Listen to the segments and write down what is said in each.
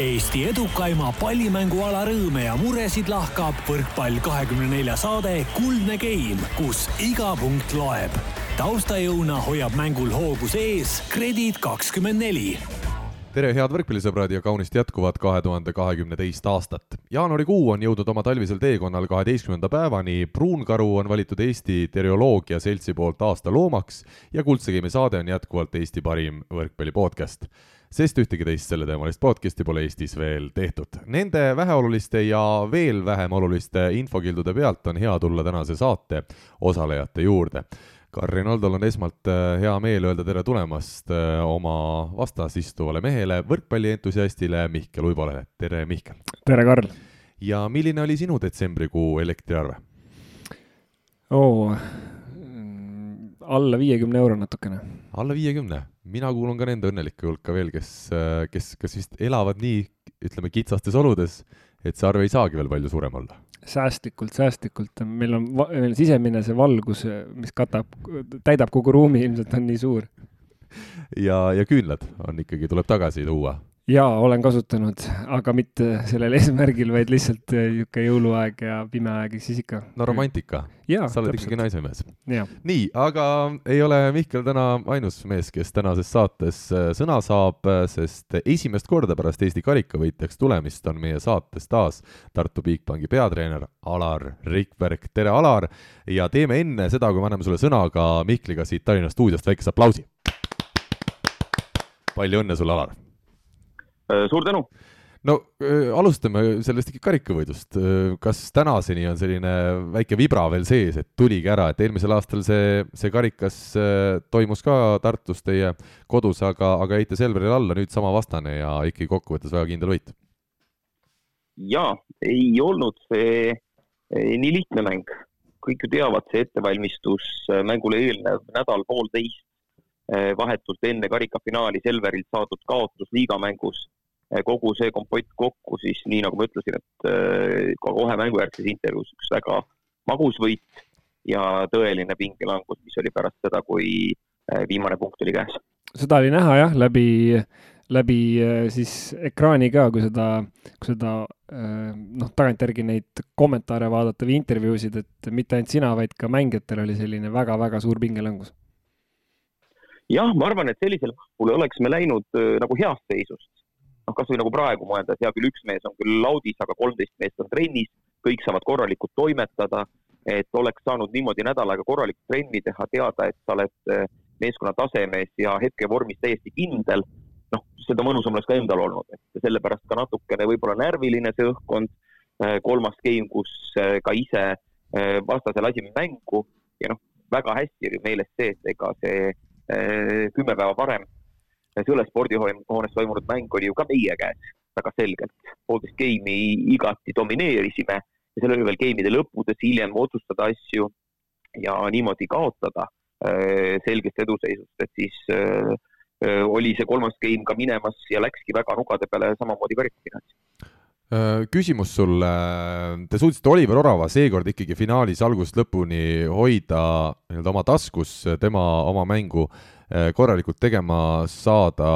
Eesti edukaima pallimänguala rõõme ja muresid lahkab võrkpall kahekümne nelja saade Kuldne Game, kus iga punkt loeb. taustajõuna hoiab mängul hoogus ees Kredit kakskümmend neli tere, head võrkpallisõbrad ja kaunist jätkuvat kahe tuhande kahekümne teist aastat. jaanuarikuu on jõudnud oma talvisel teekonnal kaheteistkümnenda päevani, pruunkaru on valitud Eesti Terioloogia Seltsi poolt aasta loomaks ja Kuldse Game'i saade on jätkuvalt Eesti parim võrkpalli podcast sest ühtegi teist selleteemalist podcast'i pole Eestis veel tehtud. Nende väheoluliste ja veel vähem oluliste infokildude pealt on hea tulla tänase saate osalejate juurde. Karin Oldol on esmalt äh, hea meel öelda tere tulemast äh, oma vastas istuvale mehele, võrkpallientusiastile Mihkel Uibole. tere, Mihkel! tere, Karl! ja milline oli sinu detsembrikuu elektriarve? oo, alla viiekümne euro natukene. alla viiekümne? Mina kuulun ka nende õnnelike hulka veel, kes, kes, kes vist elavad nii, ütleme, kitsastes oludes, et see arv ei saagi veel palju suurem olla. säästlikult, säästlikult, meil on, meil on sisemine see valgus, mis katab, täidab kogu ruumi, ilmselt on nii suur. ja, ja küünlad on ikkagi, tuleb tagasi tuua jaa, olen kasutanud, aga mitte sellel eesmärgil, vaid lihtsalt äh, niisugune jõuluaeg ja pime aeg, siis ikka. no romantika. sa oled täpselt. ikkagi naisemees. nii, aga ei ole Mihkel täna ainus mees, kes tänases saates äh, sõna saab, äh, sest esimest korda pärast Eesti karikavõitjaks tulemist on meie saates taas Tartu Bigbanki peatreener Alar Rikberg. tere, Alar! ja teeme enne seda, kui me anname sulle sõna, ka Mihkliga siit Tallinna stuudiost väikese aplausi. palju õnne sulle, Alar! Äh, suur tänu! no äh, alustame sellest ikka karikavõidust. Äh, kas tänaseni on selline väike vibra veel sees, et tuligi ära, et eelmisel aastal see, see karikas toimus ka Tartus teie kodus, aga, aga jäite Selverile alla, nüüd sama vastane ja ikkagi kokkuvõttes väga kindel võit? jaa, ei olnud see nii lihtne mäng. kõik ju teavad, see ettevalmistus mängule eelnev nädal-poolteist vahetult enne karikafinaali Selverilt saadud kaotus liigamängus kogu see kompott kokku, siis nii nagu ma ütlesin, et äh, ka kohe mängujärgses intervjuus üks väga magus võit ja tõeline pingelangus, mis oli pärast seda, kui äh, viimane punkt oli käes. seda oli näha jah, läbi, läbi äh, siis ekraani ka, kui seda, kui seda noh, tagantjärgi neid kommentaare vaadata või intervjuusid, et mitte ainult sina, vaid ka mängijatel oli selline väga-väga suur pingelangus. jah, ma arvan, et sellisel puhul oleks me läinud nagu heast seisust noh, kasvõi nagu praegu mõelda, et hea küll, üks mees on küll laudis, aga kolmteist meest on trennis, kõik saavad korralikult toimetada, et oleks saanud niimoodi nädal aega korralikku trenni teha, teada, et sa oled eh, meeskonna tasemes ja hetkevormis täiesti kindel, noh, seda mõnusam oleks ka endal olnud, et sellepärast ka natukene võib-olla närviline see õhkkond, eh, kolmas game, kus eh, ka ise vastase lasime mängu. Ja noh, väga hästi oli meeles see, et ega see kümme päeva varem selles spordihoones toimunud mäng oli ju ka meie käes väga selgelt. poolteist geimi igati domineerisime ja seal oli veel geimide lõppudes hiljem otsustada asju ja niimoodi kaotada äh, selgest eduseisust, et siis äh, äh, oli see kolmas geim ka minemas ja läkski väga nugade peale samamoodi karikafinaali küsimus sulle, te suutsite Oliver Orava seekord ikkagi finaalis algusest lõpuni hoida nii-öelda oma taskus, tema oma mängu. Äh, korralikult tegema saada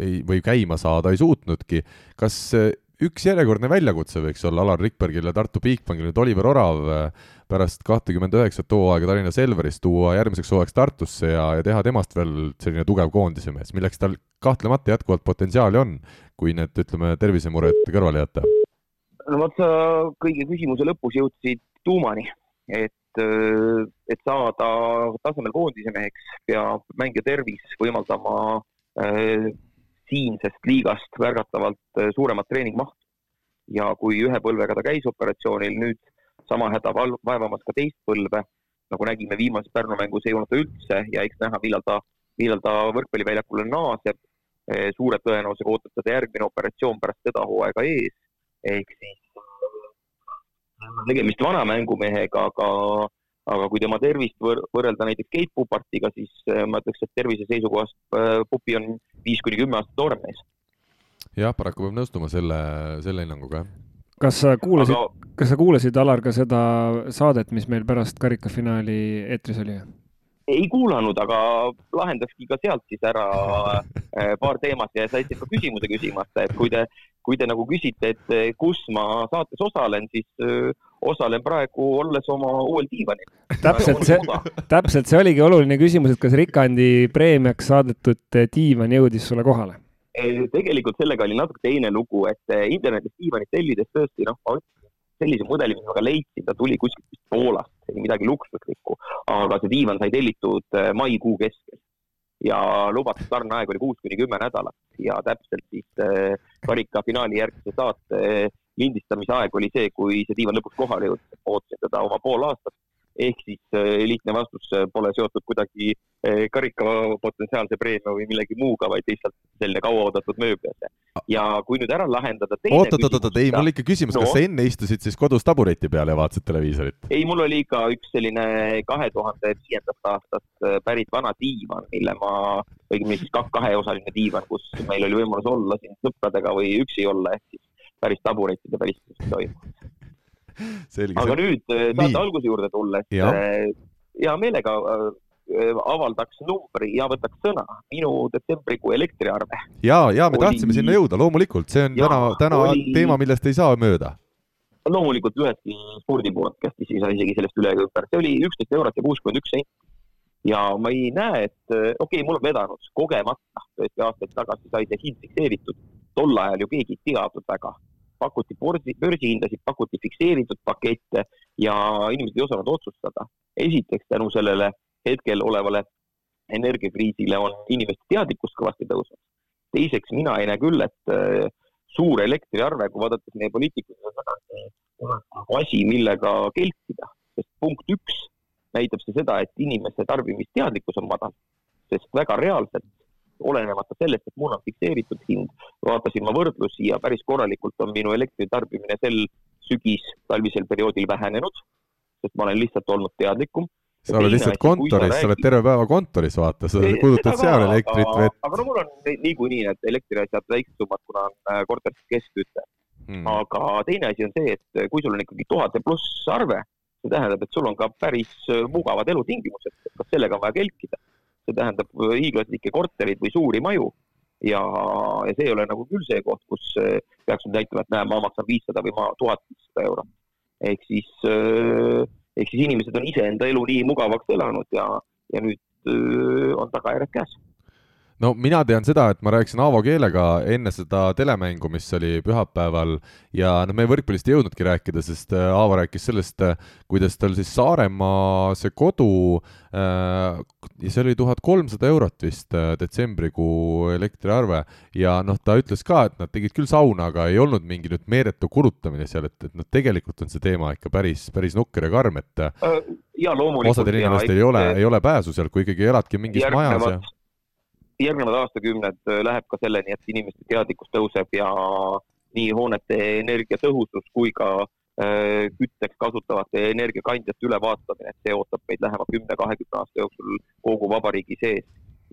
ei, või käima saada ei suutnudki. kas äh, üks järjekordne väljakutse võiks olla Alar Rikbergil ja Tartu Bigbankil nüüd Oliver Orav äh, pärast kahtekümmend üheksat hooaega Tallinna Selveris tuua järgmiseks hooajaks Tartusse ja, ja teha temast veel selline tugev koondise mees, milleks tal kahtlemata jätkuvalt potentsiaali on, kui need, ütleme, tervisemured kõrvale jätta? no vot, sa kõige küsimuse lõpus jõudsid tuumani, et et, et saada tasemel koondise meheks, peab mängija tervis võimaldama äh, siinsest liigast märgatavalt äh, suuremat treeningmahtu. ja kui ühe põlvega ta käis operatsioonil, nüüd sama häda vaevamas ka teist põlve, nagu nägime viimases Pärnu mängus, ei olnud ta üldse ja eks näha, millal ta, millal ta võrkpalliväljakule naaseb. Äh, suure tõenäosusega ootab teda järgmine operatsioon pärast seda hooaega ees, ehk siis tegemist vana mängumehega, aga, aga kui tema tervist võr võrrelda näiteks Keit Pupartiga, siis äh, ma ütleks, et tervise seisukohast äh, Pupi on viis kuni kümme aastat noorem mees. jah, paraku peab nõustuma selle, selle hinnanguga, jah kas sa kuulasid aga..., kas sa kuulasid, Alar, ka seda saadet, mis meil pärast karikafinaali eetris oli? ei kuulanud, aga lahendakski ka sealt siis ära äh, paar teemat ja saite ka küsimuse küsimata, et kui te, kui te nagu küsite, et äh, kus ma saates osalen, siis öö, osalen praegu, olles oma uuel diivanil. täpselt see, täpselt see oligi oluline küsimus, et kas Rikandi preemiaks saadetud diivan jõudis sulle kohale? tegelikult sellega oli natuke teine lugu, et internetis diivanit tellides tõesti noh, ma sellise mudeli, mis ma ka leidsin, ta tuli kuskilt Poolast, ei midagi luksuslikku, aga see diivan sai tellitud maikuu keskel ja lubatud tarneaeg oli kuus kuni kümme nädalat. Ja täpselt siis äh, karika finaali järgse saate äh, lindistamise aeg oli see, kui see diivan lõpuks kohale jõudis, ootasin teda oma pool aastat ehk siis äh, lihtne vastus äh, pole seotud kuidagi äh, karika potentsiaalse preemia või millegi muuga, vaid lihtsalt selline kauaoodatud mööbel. ja kui nüüd ära lahendada oot, oot, oot, oot, ei, mul ikka küsimus no., kas sa enne istusid siis kodus tabureti peal ja vaatasid televiisorit? ei, mul oli ikka üks selline kahe tuhande viiendast aastast pärit vana diivan, mille ma, õigemini siis kaheosaline diivan, kus meil oli võimalus olla siin sõpradega või üksi olla, ehk siis päris taburettide peal istumist toimub. aga nüüd äh, saate alguse juurde tulles, äh, hea meelega äh, avaldaks numbri ja võtaks sõna minu detsembrikuu elektriarve. ja, ja me oli... tahtsime sinna jõuda, loomulikult, see on ja, täna, täna oli... teema, millest ei saa mööda. loomulikult üheski spordipodcastis ei saa isegi sellest üle ega ümber, see oli üksteist eurot ja kuuskümmend üks senti. ja ma ei näe, et okei okay,, mul on vedanud kogemata, tõesti aastaid tagasi sai see hind fikseeritud, tol ajal ju keegi ei teadnud väga pakuti börsi, börsihindasid, pakuti fikseeritud pakette ja inimesed ei osanud otsustada. esiteks tänu sellele hetkel olevale energiakriisile on inimeste teadlikkus kõvasti tõusnud. teiseks, mina ei näe küll, et äh, suur elektriarve, kui vaadates meie poliitikuid, on asi, millega kelkida, sest punkt üks näitab see seda, et inimese tarbimisteadlikkus on madal, sest väga reaalselt olenemata sellest, et mul on fikseeritud hind, vaatasin ma võrdlusi ja päris korralikult on minu elektritarbimine sel sügis, talvisel perioodil vähenenud, sest ma olen lihtsalt olnud teadlikum. sa oled lihtsalt kontoris, sa oled terve päeva kontoris, vaata, sa kulutad seal elektrit, vett. aga no mul on niikuinii need elektriasjad väiksed summad, kuna on äh, korteris keskküte hmm.. aga teine asi on see, et kui sul on ikkagi tuhande pluss arve, see tähendab, et sul on ka päris äh, mugavad elutingimused, kas sellega on vaja kelkida see tähendab hiiglaslikke korterid või suuri maju. ja, ja see ei ole nagu küll see koht, kus eh, peaks nüüd näitama, et näe, ma maksan viissada või ma tuhat viissada eurot. ehk siis, eh, ehk siis inimesed on iseenda elu nii mugavaks elanud ja, ja nüüd on tagajärjed käes no mina tean seda, et ma rääkisin Aavo keelega enne seda telemängu, mis oli pühapäeval ja noh, me võrkpallist ei jõudnudki rääkida, sest äh, Aavo rääkis sellest, äh, kuidas tal siis Saaremaa see kodu äh, ja see oli tuhat kolmsada eurot vist äh, detsembrikuu elektriarve ja noh, ta ütles ka, et nad tegid küll sauna, aga ei olnud mingi nüüd meeletu kulutamine seal, et, et noh, tegelikult on see teema ikka päris, päris nukker ja karm, et ja loomulikult. osadel inimestel ei ole, ei ole pääsu seal, kui ikkagi eladki mingis majas ja järgnevad aastakümned äh, läheb ka selleni, et inimeste teadlikkus tõuseb ja nii hoonete energiatõhusus kui ka äh, kütteks kasutavate energiakandjate ülevaatamine, et see ootab meid lähema kümne-kahekümne aasta jooksul kogu vabariigi sees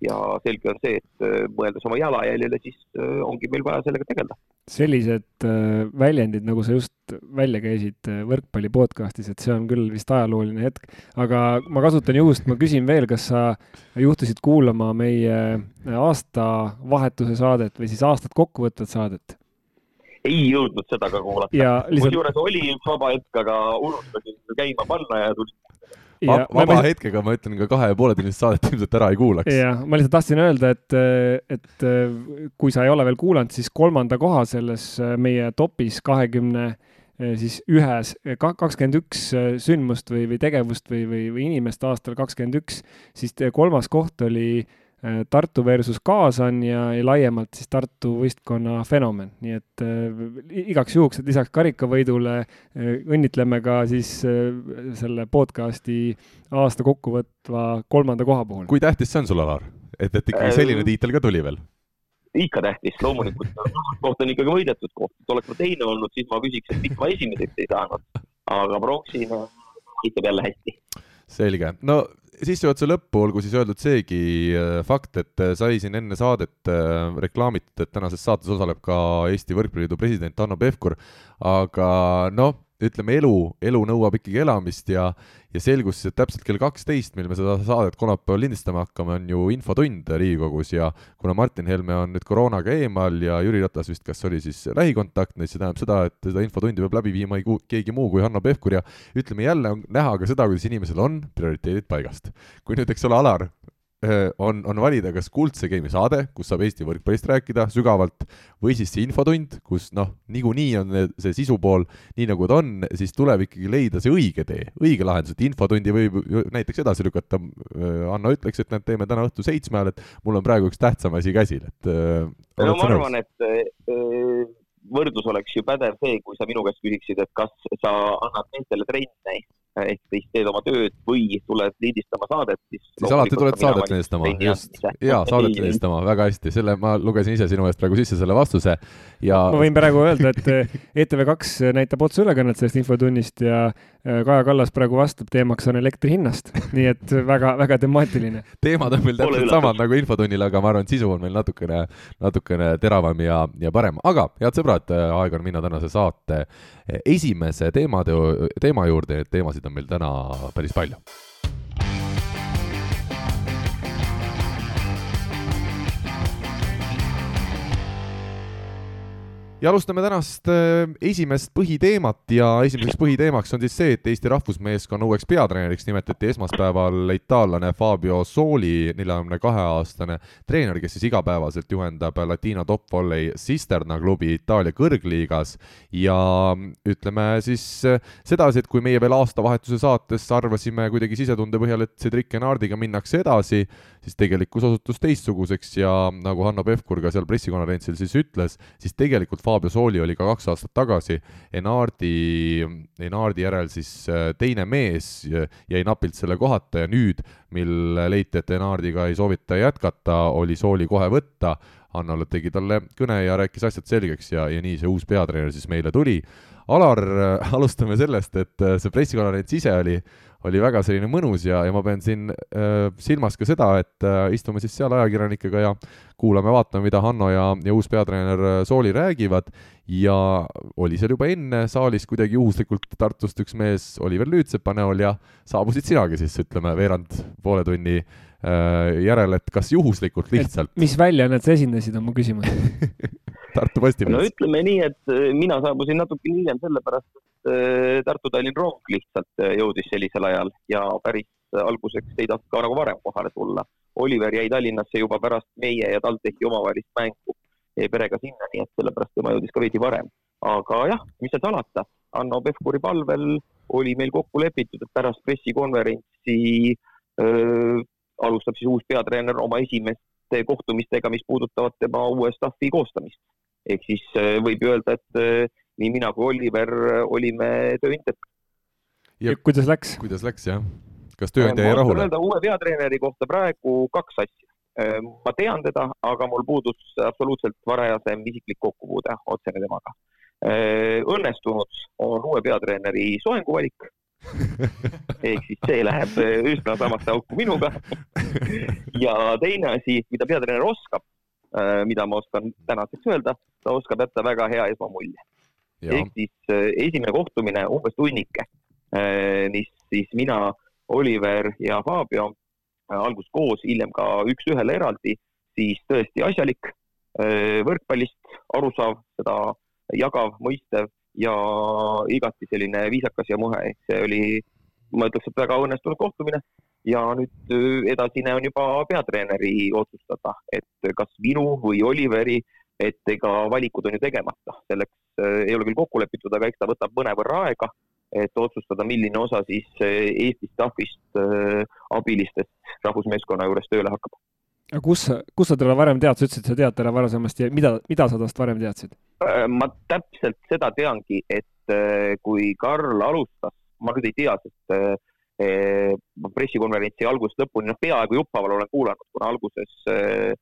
ja selge on see, et äh, mõeldes oma jalajäljele, siis äh, ongi meil vaja sellega tegeleda. sellised äh, väljendid, nagu sa just välja käisid võrkpalli podcastis, et see on küll vist ajalooline hetk, aga ma kasutan juhust, ma küsin veel, kas sa juhtusid kuulama meie aastavahetuse saadet või siis aastat kokkuvõtvat saadet? ei jõudnud seda ka kuulata. Lihtsalt... kusjuures oli üks vaba hetk, aga unustasin käima panna ja tulin vaba ma... hetkega ma ütlen ka kahe ja poole tunnist saadet ilmselt ära ei kuulaks. jah, ma lihtsalt tahtsin öelda, et, et kui sa ei ole veel kuulanud, siis kolmanda koha selles meie topis kahekümne siis ühes kakskümmend üks sündmust või, või tegevust või, või, või inimest aastal kakskümmend üks, siis kolmas koht oli Äh, Tartu versus Kaasan ja, ja laiemalt siis Tartu võistkonna fenomen, nii et äh, igaks juhuks, et lisaks karikavõidule äh, õnnitleme ka siis äh, selle podcasti aasta kokkuvõtva kolmanda koha puhul. kui tähtis see on sulle, Alar, et, et ikkagi selline äh, tiitel ka tuli veel? ikka tähtis, loomulikult koht on ikkagi võidetud koht, et oleks ma teine olnud, siis ma küsiks, et miks ma esimeseks ei saanud, aga pronksina aitab jälle hästi. selge, no sissejuhatuse lõppu olgu siis öeldud seegi äh, fakt, et äh, sai siin enne saadet äh, reklaamitud, et tänases saates osaleb ka Eesti Võrkpalliliidu president Hanno Pevkur, aga noh, ütleme, elu, elu nõuab ikkagi elamist ja ja selgus, et täpselt kell kaksteist, mil me seda saadet kolmapäeval lindistama hakkame, on ju infotund Riigikogus ja kuna Martin Helme on nüüd koroonaga eemal ja Jüri Ratas vist kas oli siis lähikontaktne, siis see tähendab seda, et seda infotundi peab läbi viima ei keegi muu kui Hanno Pevkur ja ütleme jälle on näha ka seda, kuidas inimesel on prioriteedid paigast. kui nüüd, eks ole, Alar on, on valida kas Kuldse Game'i saade, kus saab Eesti võrkpallist rääkida sügavalt, või siis see infotund, kus noh, niikuinii on see sisupool nii, nagu ta on, siis tuleb ikkagi leida see õige tee, õige lahendus, et infotundi võib näiteks edasi lükata. Äh, Anno ütleks, et näed, teeme täna õhtu seitsme ajal, et mul on praegu üks tähtsam asi käsil, et äh,. no ma arvan, et äh, võrdlus oleks ju pädev see, kui sa minu käest küsiksid, et kas sa annad meestele trenni ehk siis teed oma tööd või tuled lindistama saadet, siis siis alati tuled saadet lindistama, just. jaa, saadet lindistama, väga hästi, selle ma lugesin ise sinu eest praegu sisse selle vastuse ja ma võin praegu öelda, et ETV2 näitab otseülekannet sellest infotunnist ja Kaja Kallas praegu vastab, teemaks on elektri hinnast, nii et väga-väga temaatiline. teemad on meil täpselt samad nagu infotunnil, aga ma arvan, et sisu on meil natukene, natukene teravam ja, ja parem, aga head sõbrad, aeg on minna tänase saate esimese teemade, teema juurde, teemasid on meil täna päris palju ja alustame tänast äh, esimest põhiteemat ja esimeseks põhiteemaks on siis see, et Eesti rahvusmeeskonna uueks peatreeneriks nimetati esmaspäeval itaallane Fabio Sooli, neljakümne kahe aastane treener, kes siis igapäevaselt juhendab Latina Top Volley Cisterna klubi Itaalia kõrgliigas. Ja ütleme siis äh, sedasi, et kui meie veel aastavahetuse saates arvasime kuidagi sisetunde põhjal, et Cedric Enardiga minnakse edasi, siis tegelikkus osutus teistsuguseks ja nagu Hanno Pevkur ka seal pressikonverentsil siis ütles, siis tegelikult Fabio Sooli oli ka kaks aastat tagasi Enardi, Enardi järel siis äh, teine mees, jäi napilt selle kohata ja nüüd, mil leiti, et Enardiga ei soovita jätkata, oli Sooli kohe võtta. Hannole tegi talle kõne ja rääkis asjad selgeks ja, ja nii see uus peatreener siis meile tuli. Alar, alustame sellest, et äh, see pressikonverents ise oli oli väga selline mõnus ja, ja ma pean siin äh, silmas ka seda, et äh, istume siis seal ajakirjanikega ja kuulame-vaatame, mida Hanno ja, ja uus peatreener äh, Sooli räägivad ja oli seal juba enne saalis kuidagi juhuslikult Tartust üks mees, Oliver Lüütsepa näol ja saabusid sinagi siis ütleme veerand poole tunni äh, järel, et kas juhuslikult lihtsalt. mis väljaannet sa esindasid, on mu küsimus Tartu Postimees. no ütleme nii, et äh, mina saabusin natuke hiljem sellepärast, et äh, Tartu-Tallinn rong lihtsalt äh, jõudis sellisel ajal ja päris alguseks ei tahtnud ka nagu varem kohale tulla. Oliver jäi Tallinnasse juba pärast meie ja TalTechi omavahelist mängu, jäi perega sinna, nii et sellepärast tema jõudis ka veidi varem. aga jah, mis seal salata, Hanno Pevkuri palvel oli meil kokku lepitud, et pärast pressikonverentsi öö, alustab siis uus peatreener oma esimeste kohtumistega, mis puudutavad tema uue staffi koostamist ehk siis äh, võib öelda, et äh, nii mina kui Oliver äh, olime tööinted. ja kuidas läks? kuidas läks, jah? kas tööandja jäi rahule? öelda uue peatreeneri kohta praegu kaks asja. ma tean teda, aga mul puudus absoluutselt varajasem isiklik kokkupuude otsene temaga. õnnestunud on uue peatreeneri soenguvalik ehk siis see läheb üsna samasse auku minuga. ja teine asi, mida peatreener oskab, Äh, mida ma oskan tänaseks öelda, ta oskab jätta väga hea esmamulje. Ehk siis äh, esimene kohtumine umbes tunnike, äh, mis siis mina, Oliver ja Fabio alguses koos, hiljem ka üks-ühele eraldi, siis tõesti asjalik, võrkpallist arusav, seda jagav, mõistev ja igati selline viisakas ja muhe, ehk see oli, ma ütleks, et väga õnnestunud kohtumine. Ja nüüd äh, edasine on juba peatreeneri otsustada, et kas minu või Oliveri, et ega valikud on ju tegemata, selleks äh, ei ole küll kokku lepitud, aga eks ta võtab mõnevõrra aega, et otsustada, milline osa siis äh, Eesti staffist abilistest rahvusmeeskonna juures tööle hakkab. aga kus, kus sa teda varem tead, sa ütlesid, sa tead teda varasemast ja mida, mida sa tast varem teadsid? ma täpselt seda teangi, et kui Karl alustas, ma nüüd ei tea, sest pressikonverentsi algusest lõpuni, noh, peaaegu jupphaaval olen kuulanud, kuna alguses äh,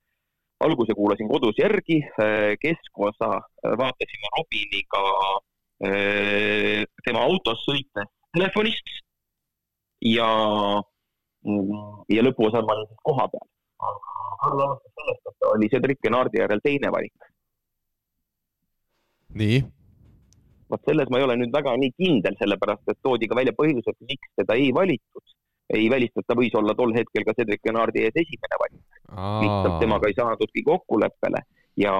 alguse kuulasin kodus järgi, eh, keskosa vaatasime Robiniga äh, tema autos sõites telefonist ja, ja lõpuosas ma olin siis koha peal. aga Karl alustas sellest, et ta oli Cedric Genardi järel teine valik. nii? vot selles ma ei ole nüüd väga nii kindel, sellepärast et toodi ka välja põhjused, miks seda ei valitud. Ei välistata, võis olla tol hetkel ka Cedric Genardi ees esimene valik. lihtsalt temaga ei saadudki kokkuleppele ja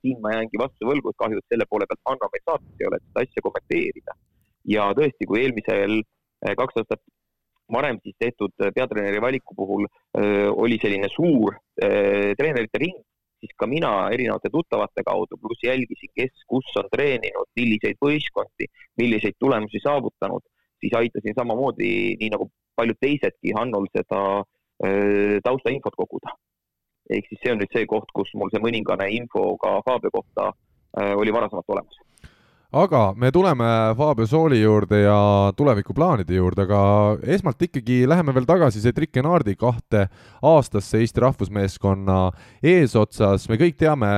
siin ma jäängi vastu võlgu, et kahju, et selle poole pealt Hanno meil saates ei ole, et seda asja kommenteerida. ja tõesti, kui eelmisel eh, kaks aastat varem siis tehtud peatreeneri valiku puhul öö, eh, oli selline suur öö, eh, treenerite ring, siis ka mina erinevate tuttavate kaudu, pluss jälgisin, kes kus on treeninud, milliseid võistkondi, milliseid tulemusi saavutanud, siis aitasin samamoodi, nii nagu paljud teisedki, Hannol seda taustainfot koguda. ehk siis see on nüüd see koht, kus mul see mõningane info ka Fabio kohta oli varasemalt olemas aga me tuleme Fabio Sooli juurde ja tulevikuplaanide juurde, aga esmalt ikkagi läheme veel tagasi Cedric Enardi kahte aastasse Eesti rahvusmeeskonna eesotsas. me kõik teame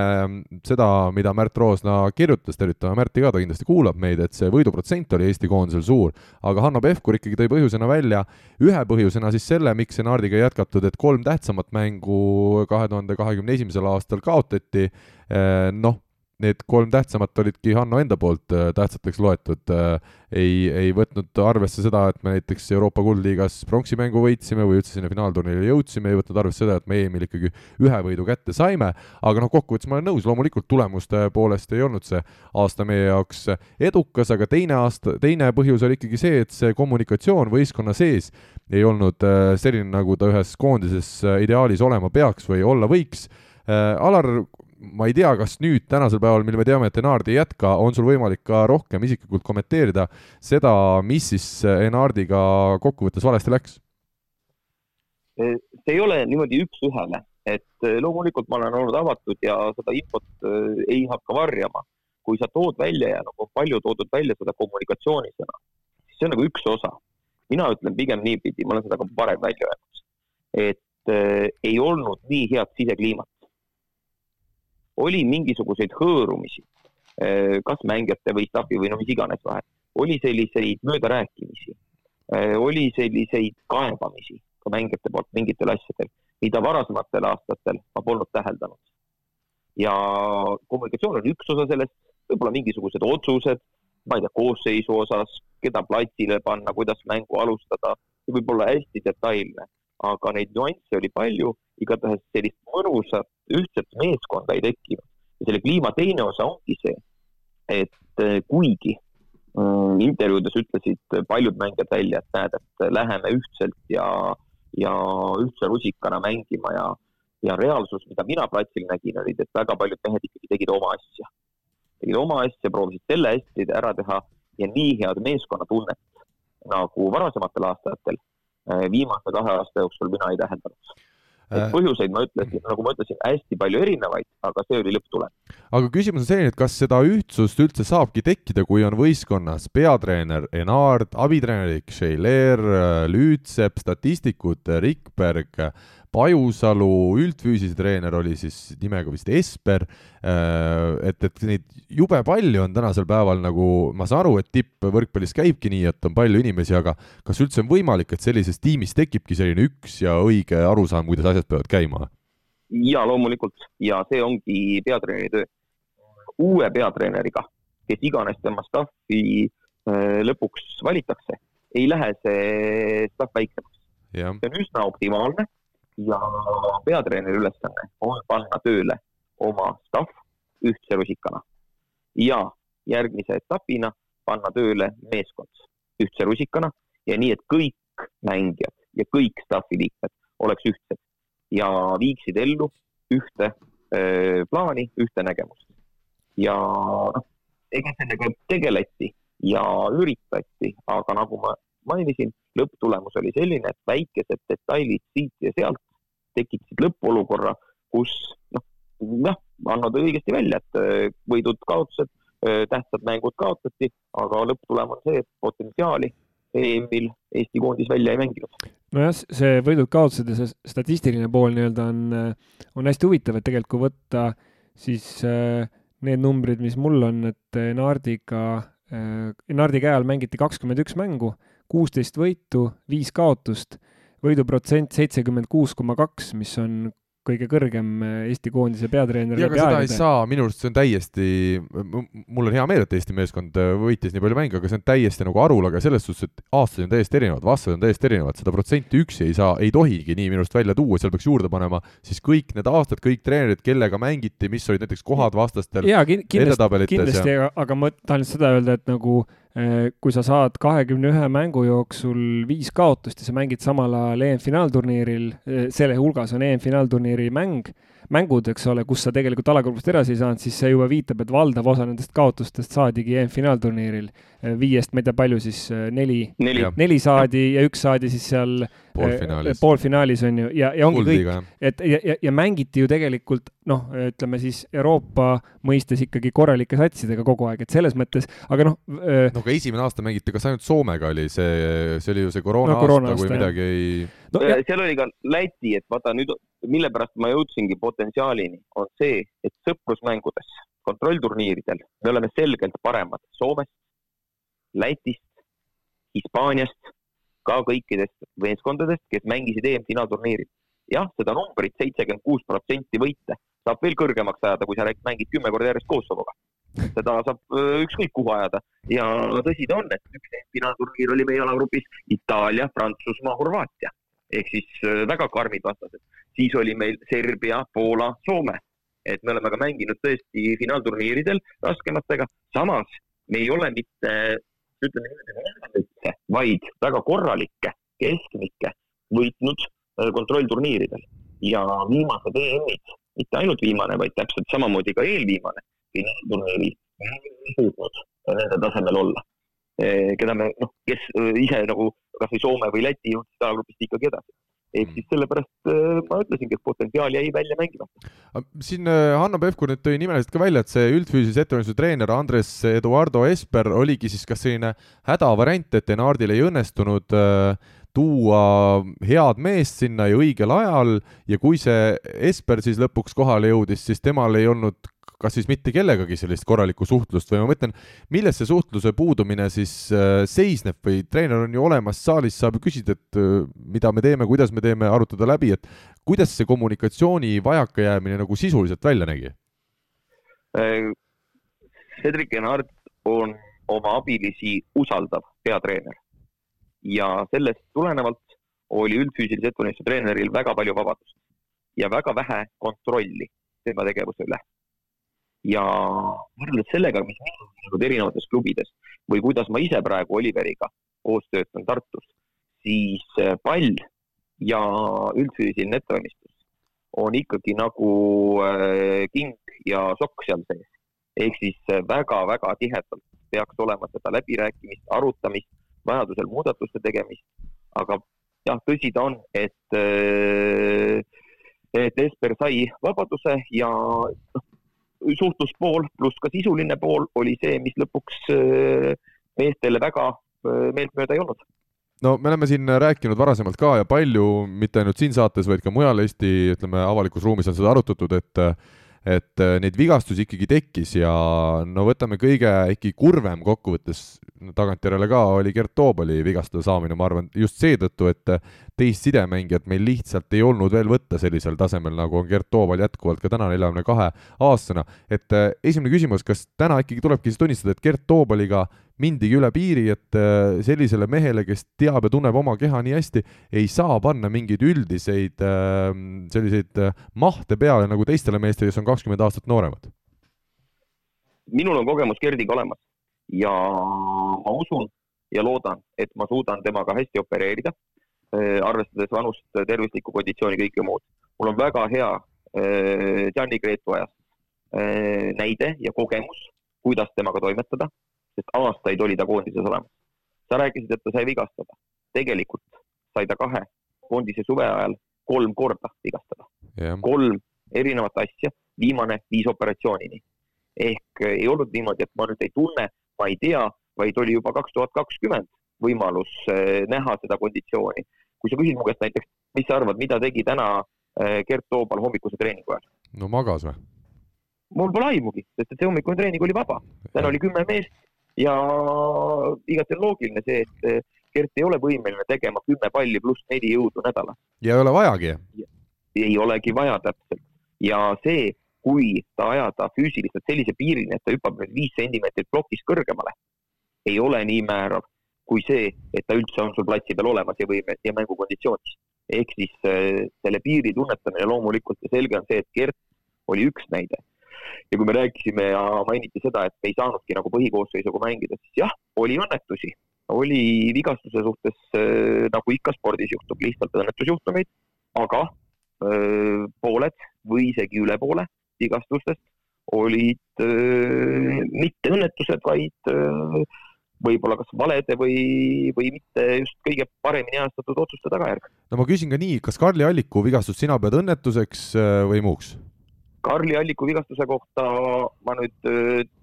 seda, mida Märt Roosna kirjutas, tervitame Märti ka, ta kindlasti kuulab meid, et see võiduprotsent oli Eesti koondisel suur. aga Hanno Pevkur ikkagi tõi põhjusena välja, ühe põhjusena siis selle, miks Enardiga ei jätkatud, et kolm tähtsamat mängu kahe tuhande kahekümne esimesel aastal kaotati. noh need kolm tähtsamat olidki Hanno enda poolt äh, tähtsateks loetud. Äh, ei, ei võtnud arvesse seda, et me näiteks Euroopa Kuldliigas pronksimängu võitsime või üldse sinna finaalturniirile jõudsime, ei võtnud arvesse seda, et me EM-il ikkagi ühe võidu kätte saime. aga noh, kokkuvõttes ma olen nõus, loomulikult tulemuste poolest ei olnud see aasta meie jaoks edukas, aga teine aasta, teine põhjus oli ikkagi see, et see kommunikatsioon võistkonna sees ei olnud äh, selline, nagu ta ühes koondises ideaalis olema peaks või olla võiks Alar ma ei tea, kas nüüd, tänasel päeval, mil me teame, et Enard ei jätka, on sul võimalik ka rohkem isiklikult kommenteerida seda, mis siis Enardiga kokkuvõttes valesti läks? see ei ole niimoodi üks-ühele, et loomulikult ma olen olnud avatud ja seda infot äh, ei hakka varjama. kui sa tood välja ja nagu palju toodud välja seda kommunikatsioonisõna, siis see on nagu üks osa. mina ütlen pigem niipidi, ma olen seda ka varem välja öelnud, et äh, ei olnud nii head sisekliimat oli mingisuguseid hõõrumisi, eh, kas mängijate või staffi või no mis iganes vahel, oli selliseid möödarääkimisi, eh, oli selliseid kaebamisi ka mängijate poolt mingitel asjadel, mida varasematel aastatel ma polnud täheldanud. ja kommunikatsioon on üks osa sellest, võib-olla mingisugused otsused, ma ei tea, koosseisu osas, keda platsile panna, kuidas mängu alustada, see võib olla hästi detailne aga neid nüansse oli palju, igatahes sellist mõnusat ühtset meeskonda ei tekkinud. ja selle kliima teine osa ongi see, et eh, kuigi mm, intervjuudes ütlesid paljud mängijad välja, et näed, et läheme ühtselt ja, ja ühtse rusikana mängima ja, ja reaalsus, mida mina platsil nägin, olid, et väga paljud mehed ikkagi tegid oma asja. tegid oma asja, proovisid selle hästi ära teha ja nii head meeskonnatunnet nagu varasematel aastatel Äh, viimase kahe aasta jooksul mina ei täheldanud. Äh, põhjuseid ma ütlesin, nagu ma ütlesin, hästi palju erinevaid, aga see oli lõpptulem. aga küsimus on selline, et kas seda ühtsust üldse saabki tekkida, kui on võistkonnas peatreener Enard, abitreenerid Šeiler, Lüütsepp, statistikud Rikberg, Pajusalu, üldfüüsise treener oli siis nimega vist Esper, äh, et, et neid jube palju on tänasel päeval nagu, ma saan aru, et tippvõrkpallis käibki nii, et on palju inimesi, aga kas üldse on võimalik, et sellises tiimis tekibki selline üks ja õige arusaam, kuidas asjad peavad käima? jaa, loomulikult ja see ongi peatreeneri töö. uue peatreeneriga, kes iganes tema staffi äh, lõpuks valitakse, ei lähe see staff väiksemaks. see on üsna optimaalne ja peatreeneri ülesanne on panna tööle oma staff ühtse rusikana ja järgmise etapina panna tööle meeskond ühtse rusikana ja nii, et kõik mängijad ja kõik staffi liikmed oleks ühtsed ja viiksid ellu ühte öö, plaani, ühte nägemust. ja noh, ega sellega tegeleti ja üritati, aga nagu ma mainisin, lõpptulemus oli selline, et väikesed detailid siit ja sealt tekitasid lõppolukorra, kus noh, jah, tõi õigesti välja, et äh, võidud-kaotused, äh, tähtsad mängud kaotati, aga lõpptulem on see, et potentsiaali EM-il Eesti koondis välja ei mänginud. nojah, see võidud-kaotused ja see statistiline pool nii-öelda on, äh, on hästi huvitav, et tegelikult kui võtta siis need numbrid, mis mul on, et Nardiga, Nardi käe all mängiti kakskümmend üks mängu, kuusteist võitu, viis kaotust võiduprotsent seitsekümmend kuus koma kaks, mis on kõige kõrgem äh, Eesti koondise peatreener ja, aga seda aegade. ei saa, minu arust see on täiesti, mul on hea meel, et Eesti meeskond äh, võitis nii palju mänge, aga see on täiesti nagu arulaga selles suhtes, et aastad on täiesti erinevad, vastased on täiesti erinevad, seda protsenti üksi ei saa, ei tohigi nii minu arust välja tuua, seal peaks juurde panema siis kõik need aastad, kõik treenerid, kellega mängiti, mis olid näiteks kohad vastastel jaa, kindlasti, kindlasti aga ma tahan seda öelda, et nagu kui sa saad kahekümne ühe mängu jooksul viis kaotust ja sa mängid samal ajal EM-finaalturniiril, äh, selle hulgas on EM-finaalturniiri mäng mängud, eks ole, kus sa tegelikult alagrupist edasi ei saanud, siis see juba viitab, et valdav osa nendest kaotustest saadigi EM-finaalturniiril. viiest, ma ei tea, palju siis, neli, neli., neli saadi ja üks saadi siis seal poolfinaalis, poolfinaalis on ju, ja, ja ongi kõik, et ja, ja, ja mängiti ju tegelikult noh, ütleme siis Euroopa mõistes ikkagi korralike satsidega kogu aeg, et selles mõttes, aga noh. no aga esimene aasta mängiti, kas ainult Soomega oli see, see oli ju see koroona no, aasta, kui midagi ei no,. seal oli ka Läti, et vaata nüüd mille pärast ma jõudsingi potentsiaalini, on see, et sõprusmängudes, kontrollturniiridel me oleme selgelt paremad Soomest, Lätist, Hispaaniast, ka kõikidest meeskondadest, kes mängisid EM-finaalturniiril. jah, seda numbrit seitsekümmend kuus protsenti võite saab veel kõrgemaks ajada, kui sa mängid kümme korda järjest Kosovoga. seda saab ükskõik kuhu ajada ja tõsi ta on, et üks EM-finaalturniir oli meie alagrupis Itaalia, Prantsusmaa, Horvaatia ehk siis väga karmid vastased siis oli meil Serbia, Poola, Soome. et me oleme ka mänginud tõesti finaalturniiridel raskematega, samas me ei ole mitte, ütleme niimoodi, vaid väga korralikke, keskmikke võitnud äh, kontrollturniiridel ja viimased EM-id, mitte ainult viimane, vaid täpselt samamoodi ka eelviimane finaalturniiri suutnud äh, nende tasemel olla. Äh, keda me, noh, kes ise nagu kasvõi Soome või Läti jõudsid alagrupist ikkagi edasi ehk mm. siis sellepärast äh, ma ütlesingi, et potentsiaal jäi välja mängimata. siin Hanno Pevkur nüüd tõi nimeliselt ka välja, et see üldfüüsilise ettevalmistuse treener Andres Eduardo Esper oligi siis kas selline hädavariant, et Enardil ei õnnestunud tuua head meest sinna ja õigel ajal ja kui see Esper siis lõpuks kohale jõudis, siis temal ei olnud kas siis mitte kellegagi sellist korralikku suhtlust või ma mõtlen, milles see suhtluse puudumine siis äh, seisneb või treener on ju olemas, saalis saab ju küsida, et äh, mida me teeme, kuidas me teeme, arutada läbi, et kuidas see kommunikatsiooni vajakajäämine nagu sisuliselt välja nägi? Äh, Cedric Enart on oma abilisi usaldav peatreener ja sellest tulenevalt oli üldfüüsilise ettevalmistuse treeneril väga palju vabadust ja väga vähe kontrolli tema tegevuse üle ja võrreldes sellega, mis minul on olnud erinevates klubides või kuidas ma ise praegu Oliveriga koos töötan Tartus, siis äh, pall ja üldfüüsiline ettevalmistus on ikkagi nagu äh, king ja sokk seal sees. ehk siis väga-väga äh, tihedalt peaks olema seda läbirääkimist, arutamist, vajadusel muudatuste tegemist, aga jah, tõsi ta on, et et Esper sai vabaduse ja noh, suhtluspool pluss ka sisuline pool oli see, mis lõpuks äh, meestele väga äh, meeltmööda ei olnud. No me oleme siin rääkinud varasemalt ka ja palju, mitte ainult siin saates, vaid ka mujal Eesti, ütleme, avalikus ruumis on seda arutatud, et et äh, neid vigastusi ikkagi tekkis ja no võtame kõige ikkagi kurvem kokkuvõttes tagantjärele ka, oli Gert Toobali vigastada saamine, ma arvan, just seetõttu, et teist sidemängijat meil lihtsalt ei olnud veel võtta sellisel tasemel, nagu on Gert Toobal jätkuvalt ka täna neljakümne kahe aastasena. et äh, esimene küsimus, kas täna ikkagi tulebki siis tunnistada, et Gert Toobaliga mindigi üle piiri, et äh, sellisele mehele, kes teab ja tunneb oma keha nii hästi, ei saa panna mingeid üldiseid ähm, selliseid äh, mahte peale nagu teistele meestele, kes on kakskümmend aastat nooremad? minul on kogemus Gerdiga olemas ja ma usun ja loodan, et ma suudan temaga hästi opereerida, äh, arvestades vanust, tervislikku konditsiooni, kõike muud. mul on väga hea Gianni Gretu ajast näide ja kogemus, kuidas temaga toimetada sest aastaid oli ta koondises olemas. sa rääkisid, et ta sai vigastada. tegelikult sai ta kahe koondise suve ajal kolm korda vigastada yeah.. kolm erinevat asja, viimane viis operatsioonini. ehk ei olnud niimoodi, et ma nüüd ei tunne, ma ei tea, vaid oli juba kaks tuhat kakskümmend võimalus eh, näha seda konditsiooni. kui sa küsid mu käest näiteks, mis sa arvad, mida tegi täna eh, Gert Toobal hommikuse treeningu ajal? no magas või? mul pole aimugi, sest et see hommikune treening oli vaba. täna oli kümme meest, ja igati loogiline see, et eh, Gert ei ole võimeline tegema kümme palli pluss neli jõudu nädalas. ja ei ole vajagi. ei olegi vaja täpselt ja see, kui ta ajada füüsiliselt sellise piirini, et ta hüppab nüüd viis sentimeetrit plokist kõrgemale, ei ole nii määrav kui see, et ta üldse on sul platsi peal olemas ja võime ja mängukonditsioonist. ehk siis äh, selle piiri tunnetamine loomulikult ja selge on see, et Gert oli üks näide. Ja kui me rääkisime ja mainiti seda, et me ei saanudki nagu põhikoosseisuga mängida, siis jah, oli õnnetusi, oli vigastuse suhtes äh, nagu ikka spordis juhtub, lihtsalt õnnetusjuhtumeid, aga öö, pooled või isegi üle poole vigastustest olid öö, mitte õnnetused, vaid öö, võib-olla kas valede või, või mitte just kõige paremini ajastatud otsuste tagajärg. no ma küsin ka nii, kas Karli Alliku vigastust sina pead õnnetuseks või muuks? Karli Alliku vigastuse kohta ma nüüd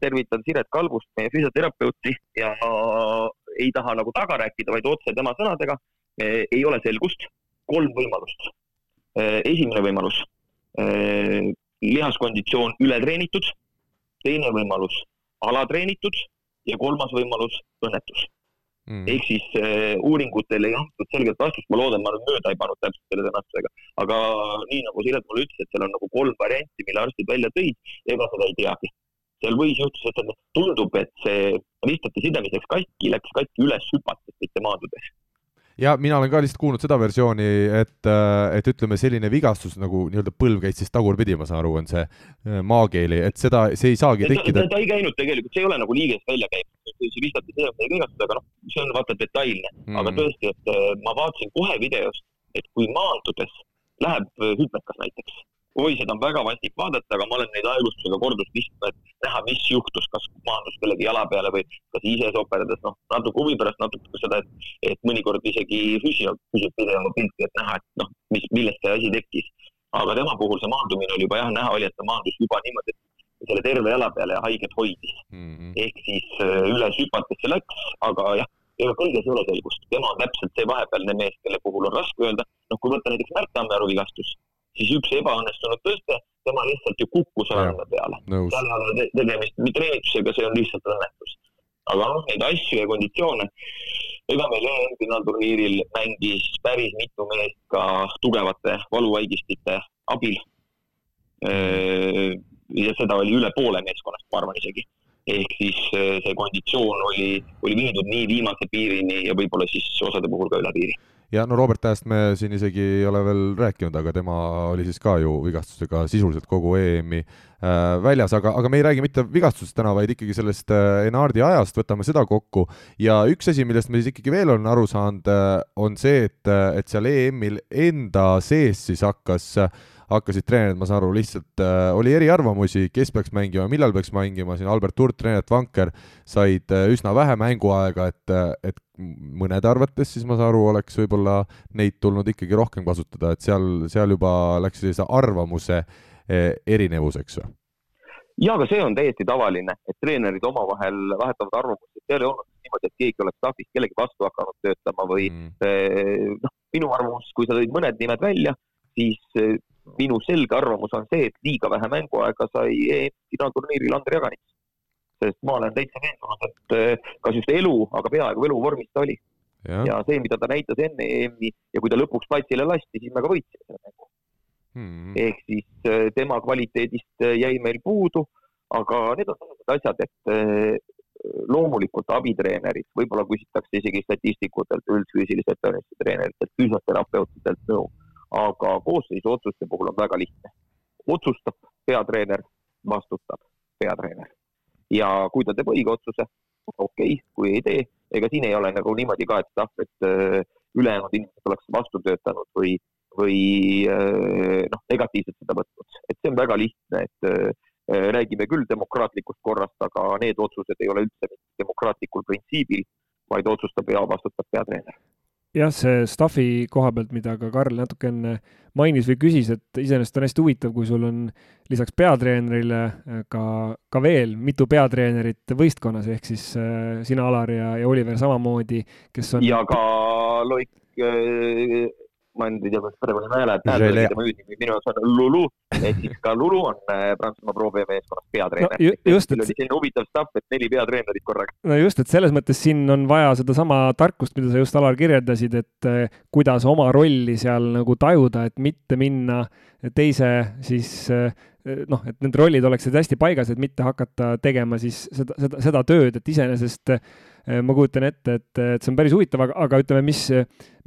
tervitan Siret Kalbust, meie füsioterapeuti ja ei taha nagu taga rääkida, vaid otse tema sõnadega. ei ole selgust, kolm võimalust. esimene võimalus, lihaskonditsioon ületreenitud. teine võimalus, alatreenitud ja kolmas võimalus, õnnetus mm.. ehk siis äh, uuringutel ei antud selget vastust, ma loodan, ma nüüd mööda ei pannud täpselt selle sõnastusega, aga nii nagu Siret mulle ütles, et seal on nagu kolm varianti, mille arstid välja tõid, ega seda ei teagi. seal võis juhtuda, et tundub, et see ristate sidemiseks katki läks katki üles hüpates, mitte maandudes ja mina olen ka lihtsalt kuulnud seda versiooni, et, äh, et ütleme, selline vigastus nagu nii-öelda põlv käis siis tagurpidi, ma saan aru, on see äh, maakeeli, et seda, see ei saagi tekkida. ta ei käinud tegelikult, see ei ole nagu liigest välja käinud, see vistati see, ei vigastada, aga noh, see on vaata detailne mm, -hmm. aga tõesti, et äh, ma vaatasin kohe videost, et kui maandudes läheb hüpekas näiteks oi, seda on väga vastik vaadata, aga ma olen neid aeglustusega korduvalt vistinud, et näha, mis juhtus, kas maandus kellegi jala peale või kas ise soperdades, noh, natuke huvi pärast, natuke seda, et, et mõnikord isegi füsio küsib pidevalt pilti, et näha, et noh, mis, millest see asi tekkis. aga tema puhul see maandumine oli juba jah, näha oli, et ta maandus juba niimoodi, et selle terve jala peale ja haiget hoidis mm. -hmm. ehk siis äh, üles hüpates see läks, aga jah, ega kõiges ei ole selgust. tema on täpselt see vahepealne mees, kelle puhul on raske öelda. noh, kui võtta näiteks Märt Tammearu vigastus siis üks ebaõnnestunud tõste, tema lihtsalt ju kukkus randa peale. seal ei ole tegemist treenitusega, see on lihtsalt õnnetus. aga noh, neid asju ja konditsioone, ega meil EM-finaalturniiril mängis päris mitu meest ka tugevate valuvaigistite abil. ja seda oli üle poole meeskonnast, ma arvan isegi ehk siis see konditsioon oli, oli viidud nii viimase piirini ja võib-olla siis osade puhul ka üle piiri ja no Robert Tähest me siin isegi ei ole veel rääkinud, aga tema oli siis ka ju vigastusega sisuliselt kogu EM-i äh, väljas, aga, aga me ei räägi mitte vigastusest täna, vaid ikkagi sellest äh, Enardi ajast, võtame seda kokku. ja üks asi, millest me siis ikkagi veel olen aru saanud äh,, on see, et, et seal EM-il enda sees siis hakkas äh, hakkasid treenerid, ma saan aru, lihtsalt äh, oli eriarvamusi, kes peaks mängima, millal peaks mängima, siin Albert Hurt, Renat Vanker said äh, üsna vähe mänguaega, et, äh, et mõnede arvates siis ma saan aru, oleks võib-olla neid tulnud ikkagi rohkem kasutada, et seal, seal juba läks sellise arvamuse äh, erinevuseks või? ja, aga see on täiesti tavaline, et treenerid omavahel vahetavad arvamust, et seal ei olnud niimoodi, et keegi oleks tahvis kellegi vastu hakanud töötama või mm. Eh, noh, minu arvamus, kui sa tõid mõned nimed välja, siis minu selge arvamus on see, et liiga vähe mänguaega sai EM-finaalturniiril Andrei Jaganits. sest ma olen täitsa veendunud, et eh, kas just elu, aga peaaegu eluvormis ta oli. ja see, mida ta näitas enne EM-i ja kui ta lõpuks platsile lasti, siis me ka võitsime selle mängu hmm.. ehk siis eh, tema kvaliteedist eh, jäi meil puudu, aga need on sellised asjad, et loomulikult abitreenerid, võib-olla küsitakse isegi statistikutelt, üldfüüsilise ettevalmistuse treeneritelt, füsioterapeutidelt nõu no aga koosseisu otsuste puhul on väga lihtne. otsustab peatreener, vastutab peatreener. ja kui ta teeb õige otsuse, okei okay,, kui ei tee, ega siin ei ole nagu niimoodi ka, et noh, et äh, ülejäänud inimesed oleks vastu töötanud või, või äh, noh, negatiivselt seda võtnud, et see on väga lihtne, et äh, räägime küll demokraatlikust korrast, aga need otsused ei ole üldse demokraatlikul printsiibil, vaid otsustab ja vastutab peatreener jah, see staff'i koha pealt, mida ka Karl natuke enne mainis või küsis, et iseenesest on hästi huvitav, kui sul on lisaks peatreenerile äh, ka, ka veel mitu peatreenerit võistkonnas, ehk siis äh, sina, Alar ja, ja Oliver samamoodi, kes on. ja ka Loik äh, ma ei tea, kuidas praegu tema hüüdnimi, minu jaoks on Lulu, ehk siis ka Lulu on äh, Prantsusmaa Pro B meeskonnas peatreener no,. just, et. selline huvitav stuff, et neli peatreenerit korraga. no just, et selles mõttes siin on vaja sedasama tarkust, mida sa just, Alar, kirjeldasid, et äh, kuidas oma rolli seal nagu tajuda, et mitte minna teise siis äh, noh, et need rollid oleksid hästi paigas, et mitte hakata tegema siis seda, seda, seda tööd, et iseenesest Äh, ma kujutan ette, et, et see on päris huvitav, aga, aga ütleme, mis,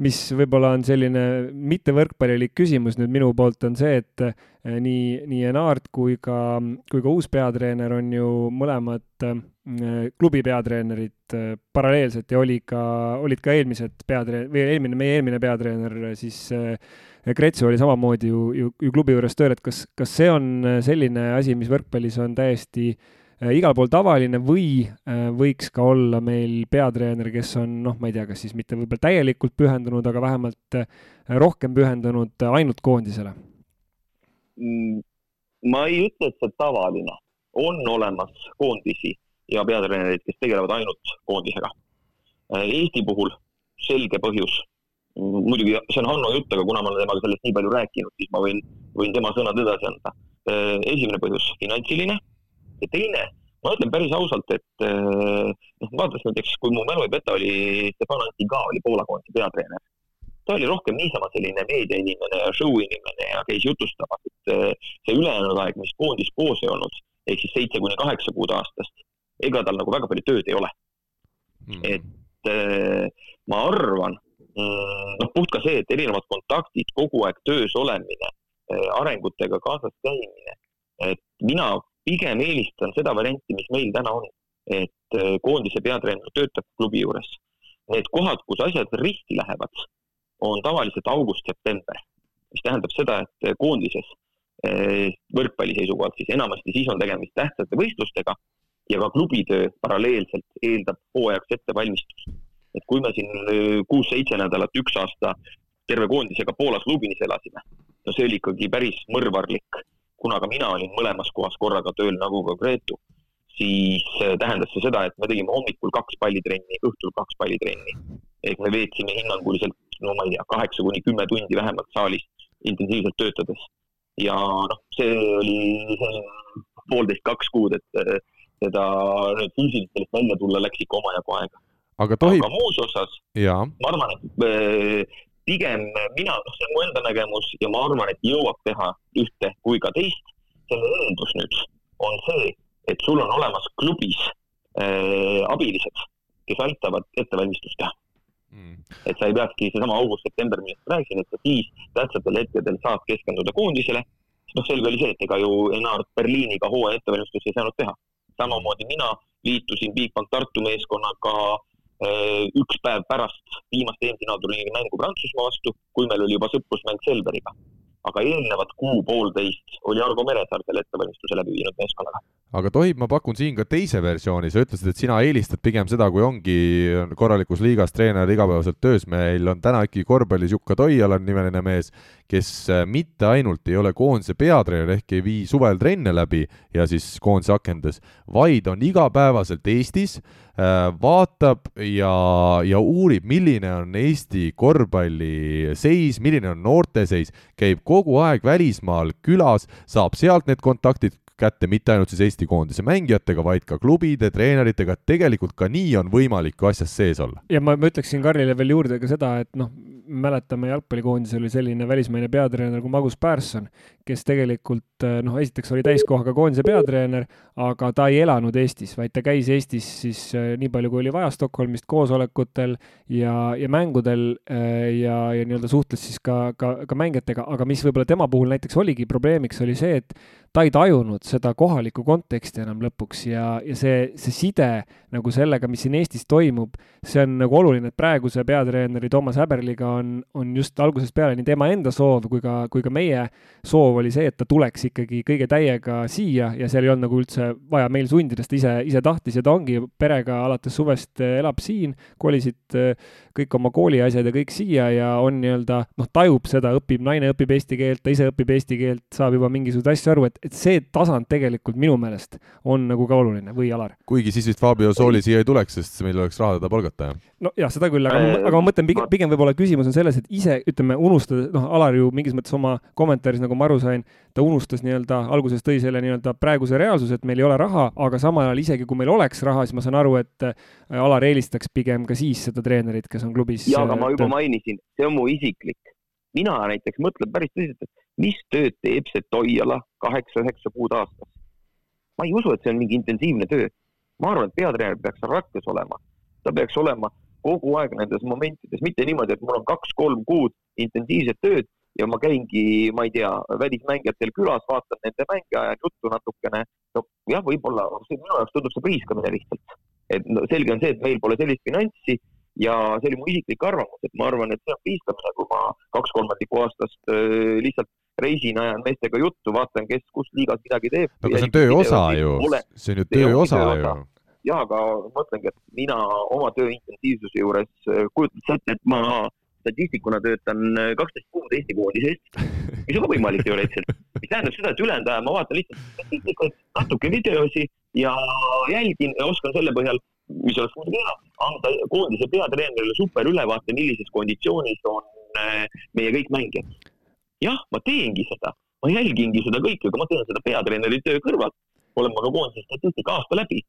mis võib-olla on selline mittevõrkpallilik küsimus nüüd minu poolt, on see, et äh, nii, nii Enart kui ka, kui ka uus peatreener on ju mõlemad äh, klubi peatreenerid paralleelselt ja oli ka, olid ka eelmised peatreener, või eelmine, meie eelmine peatreener siis Kretsu oli samamoodi ju, ju, ju klubi juures tööl, et kas, kas see on selline asi, mis võrkpallis on täiesti äh, Äh, igal pool tavaline või äh, võiks ka olla meil peatreener, kes on noh, ma ei tea, kas siis mitte võib-olla täielikult pühendunud, aga vähemalt äh, rohkem pühendunud ainult koondisele? Mm, ma ei ütle, et see tavaline, on olemas koondisi ja peatreenerid, kes tegelevad ainult koondisega. Eesti puhul selge põhjus, muidugi see on Hanno jutt, aga kuna ma olen temaga sellest nii palju rääkinud, siis ma võin, võin tema sõnad edasi anda. esimene põhjus, finantsiline ja teine, ma ütlen päris ausalt, et eh, noh, vaadates näiteks, kui mu mälu ei peta, oli Stefan Antiga oli Poola koondise peatreener. ta oli rohkem niisama selline meediainimene ja show inimene ja käis jutustamas, et eh, see ülejäänud aeg, mis koondis koos ei olnud, ehk siis seitse kuni kaheksa kuud aastast, ega tal nagu väga palju tööd ei ole mm.. et äh, ma arvan, mm, noh, puht ka see, et erinevad kontaktid, kogu aeg töös olemine, arengutega kaasas käimine, et mina pigem eelistan seda varianti, mis meil täna on, et äh, koondise peatreener töötab klubi juures. Need kohad, kus asjad risti lähevad, on tavaliselt august-september, mis tähendab seda, et äh, koondises äh, võrkpalli seisukohalt siis enamasti siis on tegemist tähtsate võistlustega ja ka klubitöö paralleelselt eeldab hooajaks ettevalmistust. et kui me siin kuus-seitse nädalat, üks aasta terve koondisega Poolas Lubinis elasime, no see oli ikkagi päris mõrvarlik kuna ka mina olin mõlemas kohas korraga tööl, nagu ka Gretu, siis äh, tähendas see seda, et me tegime hommikul kaks pallitrenni, õhtul kaks pallitrenni. ehk me veetsime hinnanguliselt, no ma ei tea, kaheksa kuni kümme tundi vähemalt saalis intensiivselt töötades. ja noh, see oli poolteist, kaks kuud, et äh, seda nüüd füüsiliselt sellest välja tulla läks ikka omajagu aega. aga tohib. aga muus osas, ma arvan, et äh, pigem mina, noh, see on mu enda nägemus ja ma arvan, et jõuab teha ühte kui ka teist. selle eeldus nüüd on see, et sul on olemas klubis äh, abilised, kes aitavad ettevalmistust teha mm.. et sa ei peakski, seesama august-september, millest rääkisin, et sa siis tähtsatel hetkedel saad keskenduda koondisele. noh, selge oli see, et ega ju Enart Berliiniga hooaja ettevalmistusi ei saanud teha. samamoodi mina liitusin Bigbank Tartu meeskonnaga üks päev pärast viimast EM-finaalturniiri mängu Prantsusmaa vastu, kui meil oli juba sõprusmäng Selberiga. aga eelnevat kuu-poolteist oli Argo Meresaar selle ettevalmistuse läbi viinud meeskonnaga. aga tohib, ma pakun siin ka teise versiooni, sa ütlesid, et sina eelistad pigem seda, kui ongi korralikus liigas treener igapäevaselt töös, meil on täna ikkagi korvpallis Jukka Toial on nimeline mees, kes äh, mitte ainult ei ole koondise peatreener ehk ei vii suvel trenne läbi ja siis koondise akendes, vaid on igapäevaselt Eestis Äh, vaatab ja, ja uurib, milline on Eesti korvpalli seis, milline on noorte seis, käib kogu aeg välismaal külas, saab sealt need kontaktid kätte mitte ainult siis Eesti koondise mängijatega, vaid ka klubide, treeneritega, et tegelikult ka nii on võimalik ju asjas sees olla. ja ma, ma ütleksin Karlile veel juurde ka seda, et noh, mäletame jalgpallikoondisel oli selline välismaine peatreener nagu Magus Pärson, kes tegelikult noh, esiteks oli täiskohaga koondise peatreener, aga ta ei elanud Eestis, vaid ta käis Eestis siis eh, nii palju, kui oli vaja Stockholmist koosolekutel ja, ja mängudel eh, ja, ja nii-öelda suhtles siis ka, ka, ka mängijatega, aga mis võib-olla tema puhul näiteks oligi probleemiks, oli see, et ta ei tajunud seda kohalikku konteksti enam lõpuks ja, ja see, see side nagu sellega, mis siin Eestis toimub, see on nagu oluline, et praeguse peatreeneri Toomas Häberliga on, on just algusest peale nii tema enda soov kui ka, kui ka meie soov oli see, et ta tuleks ikkagi kõige täiega siia ja seal ei olnud nagu üldse vaja meil sundida, sest ta ise, ise tahtis ja ta ongi perega alates suvest eh, elab siin, kolisid eh, kõik oma kooliasjad ja kõik siia ja on nii-öelda noh, tajub seda, õpib, naine õpib eesti keelt, ta ise õpib eesti keelt, saab juba mingisuguseid asju aru, et, et see tasand tegelikult minu meelest on nagu ka oluline või Alar? kuigi siis vist Fabio Sooli siia ei tuleks, sest meil oleks raha teda palgata, jah? Nojah, seda küll, aga äh,, aga ma mõtlen pigem, pigem võib-olla küsimus on selles, et ise ütleme, unustades, noh, Alar ju mingis mõttes oma kommentaaris, nagu ma aru sain, ta unustas nii-öelda, alguses tõi selle nii-öelda praeguse reaalsuse, et meil ei ole raha, aga samal ajal isegi kui meil oleks raha, siis ma saan aru, et äh, Alar eelistaks pigem ka siis seda treenerit, kes on klubis. ja, aga ma juba mainisin, see on mu isiklik. mina näiteks mõtlen päris tõsiselt, et mis tööd teeb see Toiala kaheksa-üheksa kuud aastas. ma ei usu, et see on mingi intensiivne töö. ma arvan, et peatreener peaks rakkes olema ta peaks olema kogu aeg nendes momentides, mitte niimoodi, et mul on kaks-kolm kuud intensiivset tööd ja ma käingi, ma ei tea, välismängijatel külas, vaatan nende mänge, ajan juttu natukene. no jah, võib-olla minu jaoks tundub see priiskamine lihtsalt. et no selge on see, et meil pole sellist finantsi ja see oli mu isiklik arvamus, et ma arvan, et see on priiskamine, kui ma kaks kolmandikku aastast äh, lihtsalt reisin, ajan meestega juttu, vaatan, kes kus liigas midagi teeb. aga see on töö osa ju, see on ju töö osa ju ja, aga mõtlengi, et mina oma töö intensiivsuse juures äh, kujutad ette, et ma statistikuna töötan äh, kaksteist kuud Eesti koondise eest, mis on ka võimalik teoreetiliselt. mis tähendab seda, et ülejäänud aja ma vaatan lihtsalt statistikat, natuke videosi ja jälgin ja oskan selle põhjal, mis oleks muidugi hea, anda koondise peatreenerile super ülevaate, millises konditsioonis on äh, meie kõik mängijad. jah, ma teengi seda, ma jälgingi seda kõike, aga ma teen seda peatreeneri töö kõrvalt. olen ma ka koondise statistika aasta läbi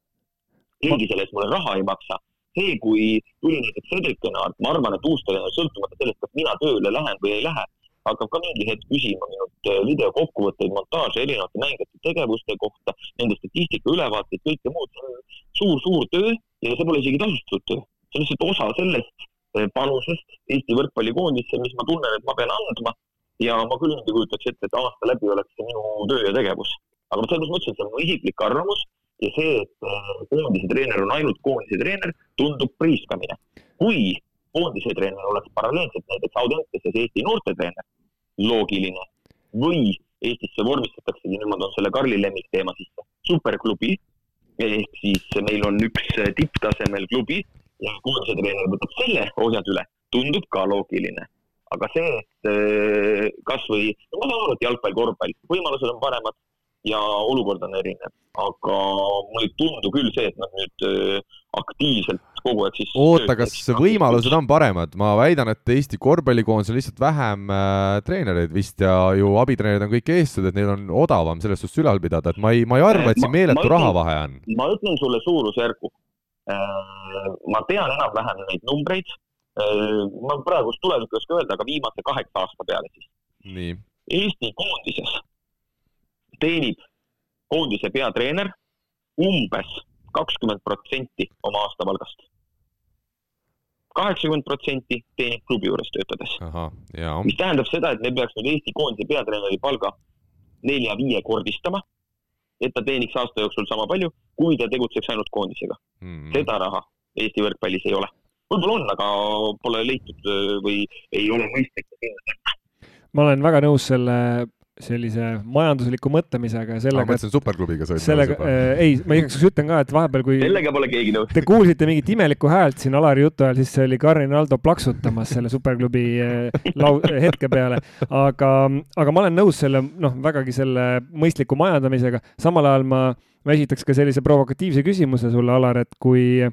keegi selle eest mulle raha ei maksa. see, kui tuli näiteks Cedric Genard, ma arvan, et uus treener, sõltumata sellest, kas mina tööle lähen või ei lähe, hakkab ka mingi hetk küsima minult äh, videokokkuvõtteid, montaaže erinevate mängijate tegevuste kohta, nende statistika ülevaateid, kõike muud. see on suur-suur töö ja see pole isegi tasustatud töö. see on lihtsalt osa sellest äh, panusest Eesti võrkpallikoondisse, mis ma tunnen, et ma pean andma ja ma küll ei kujutaks ette, et aasta läbi oleks see minu töö ja tegevus. aga selles mõttes, et see on mu isiklik arvamus ja see, et äh, koondise treener on ainult koondise treener, tundub priiskamine. kui koondise treener oleks paralleelselt näiteks Audenteses Eesti noortetreener, loogiline, või Eestisse vormistataksegi, niimoodi on selle Karli lemmikteema sisse, superklubi, ehk siis meil on üks tipptasemel klubi ja koondise treener võtab selle ohjad üle, tundub ka loogiline. aga see, et äh, kasvõi, no ma saan aru, et jalgpall, korvpall, võimalused on paremad, ja olukord on erinev, aga mulle ei tundu küll see, et nad nüüd äh, aktiivselt kogu aeg siis oota, kas võimalused on paremad? ma väidan, et Eesti korvpallikoondis on lihtsalt vähem äh, treenereid vist ja ju abitreenerid on kõik eestlased, et neil on odavam selles suhtes ülal pidada, et ma ei, ma ei arva, et siin meeletu rahavahe on. ma ütlen sulle suurusjärgu. Äh, ma tean enam-vähem neid numbreid. Ma praegust tulevikku ei oska öelda, aga viimase kaheksa aasta peale siis. Eesti koondises teenib koondise peatreener umbes kakskümmend protsenti oma aastapalgast. kaheksakümmend protsenti teenib klubi juures töötades. mis tähendab seda, et me peaks nüüd Eesti koondise peatreeneri palga nelja-viiekordistama, et ta teeniks aasta jooksul sama palju, kui ta tegutseks ainult koondisega mm. -hmm. seda raha Eesti võrkpallis ei ole. võib-olla on, aga pole leitud või ei ole mõistlik sinna ma olen väga nõus selle sellise majandusliku mõtlemisega ja sellega. ma mõtlesin superklubiga sõitma. sellega äh,, ei, ma igaks juhuks ütlen ka, et vahepeal, kui. sellega pole keegi nõus. Te kuulsite mingit imelikku häält siin Alari jutu ajal, siis see oli Karin Aldo plaksutamas selle superklubi äh, lau-, hetke peale. aga, aga ma olen nõus selle, noh, vägagi selle mõistliku majandamisega. samal ajal ma, ma esitaks ka sellise provokatiivse küsimuse sulle, Alar, et kui Äh,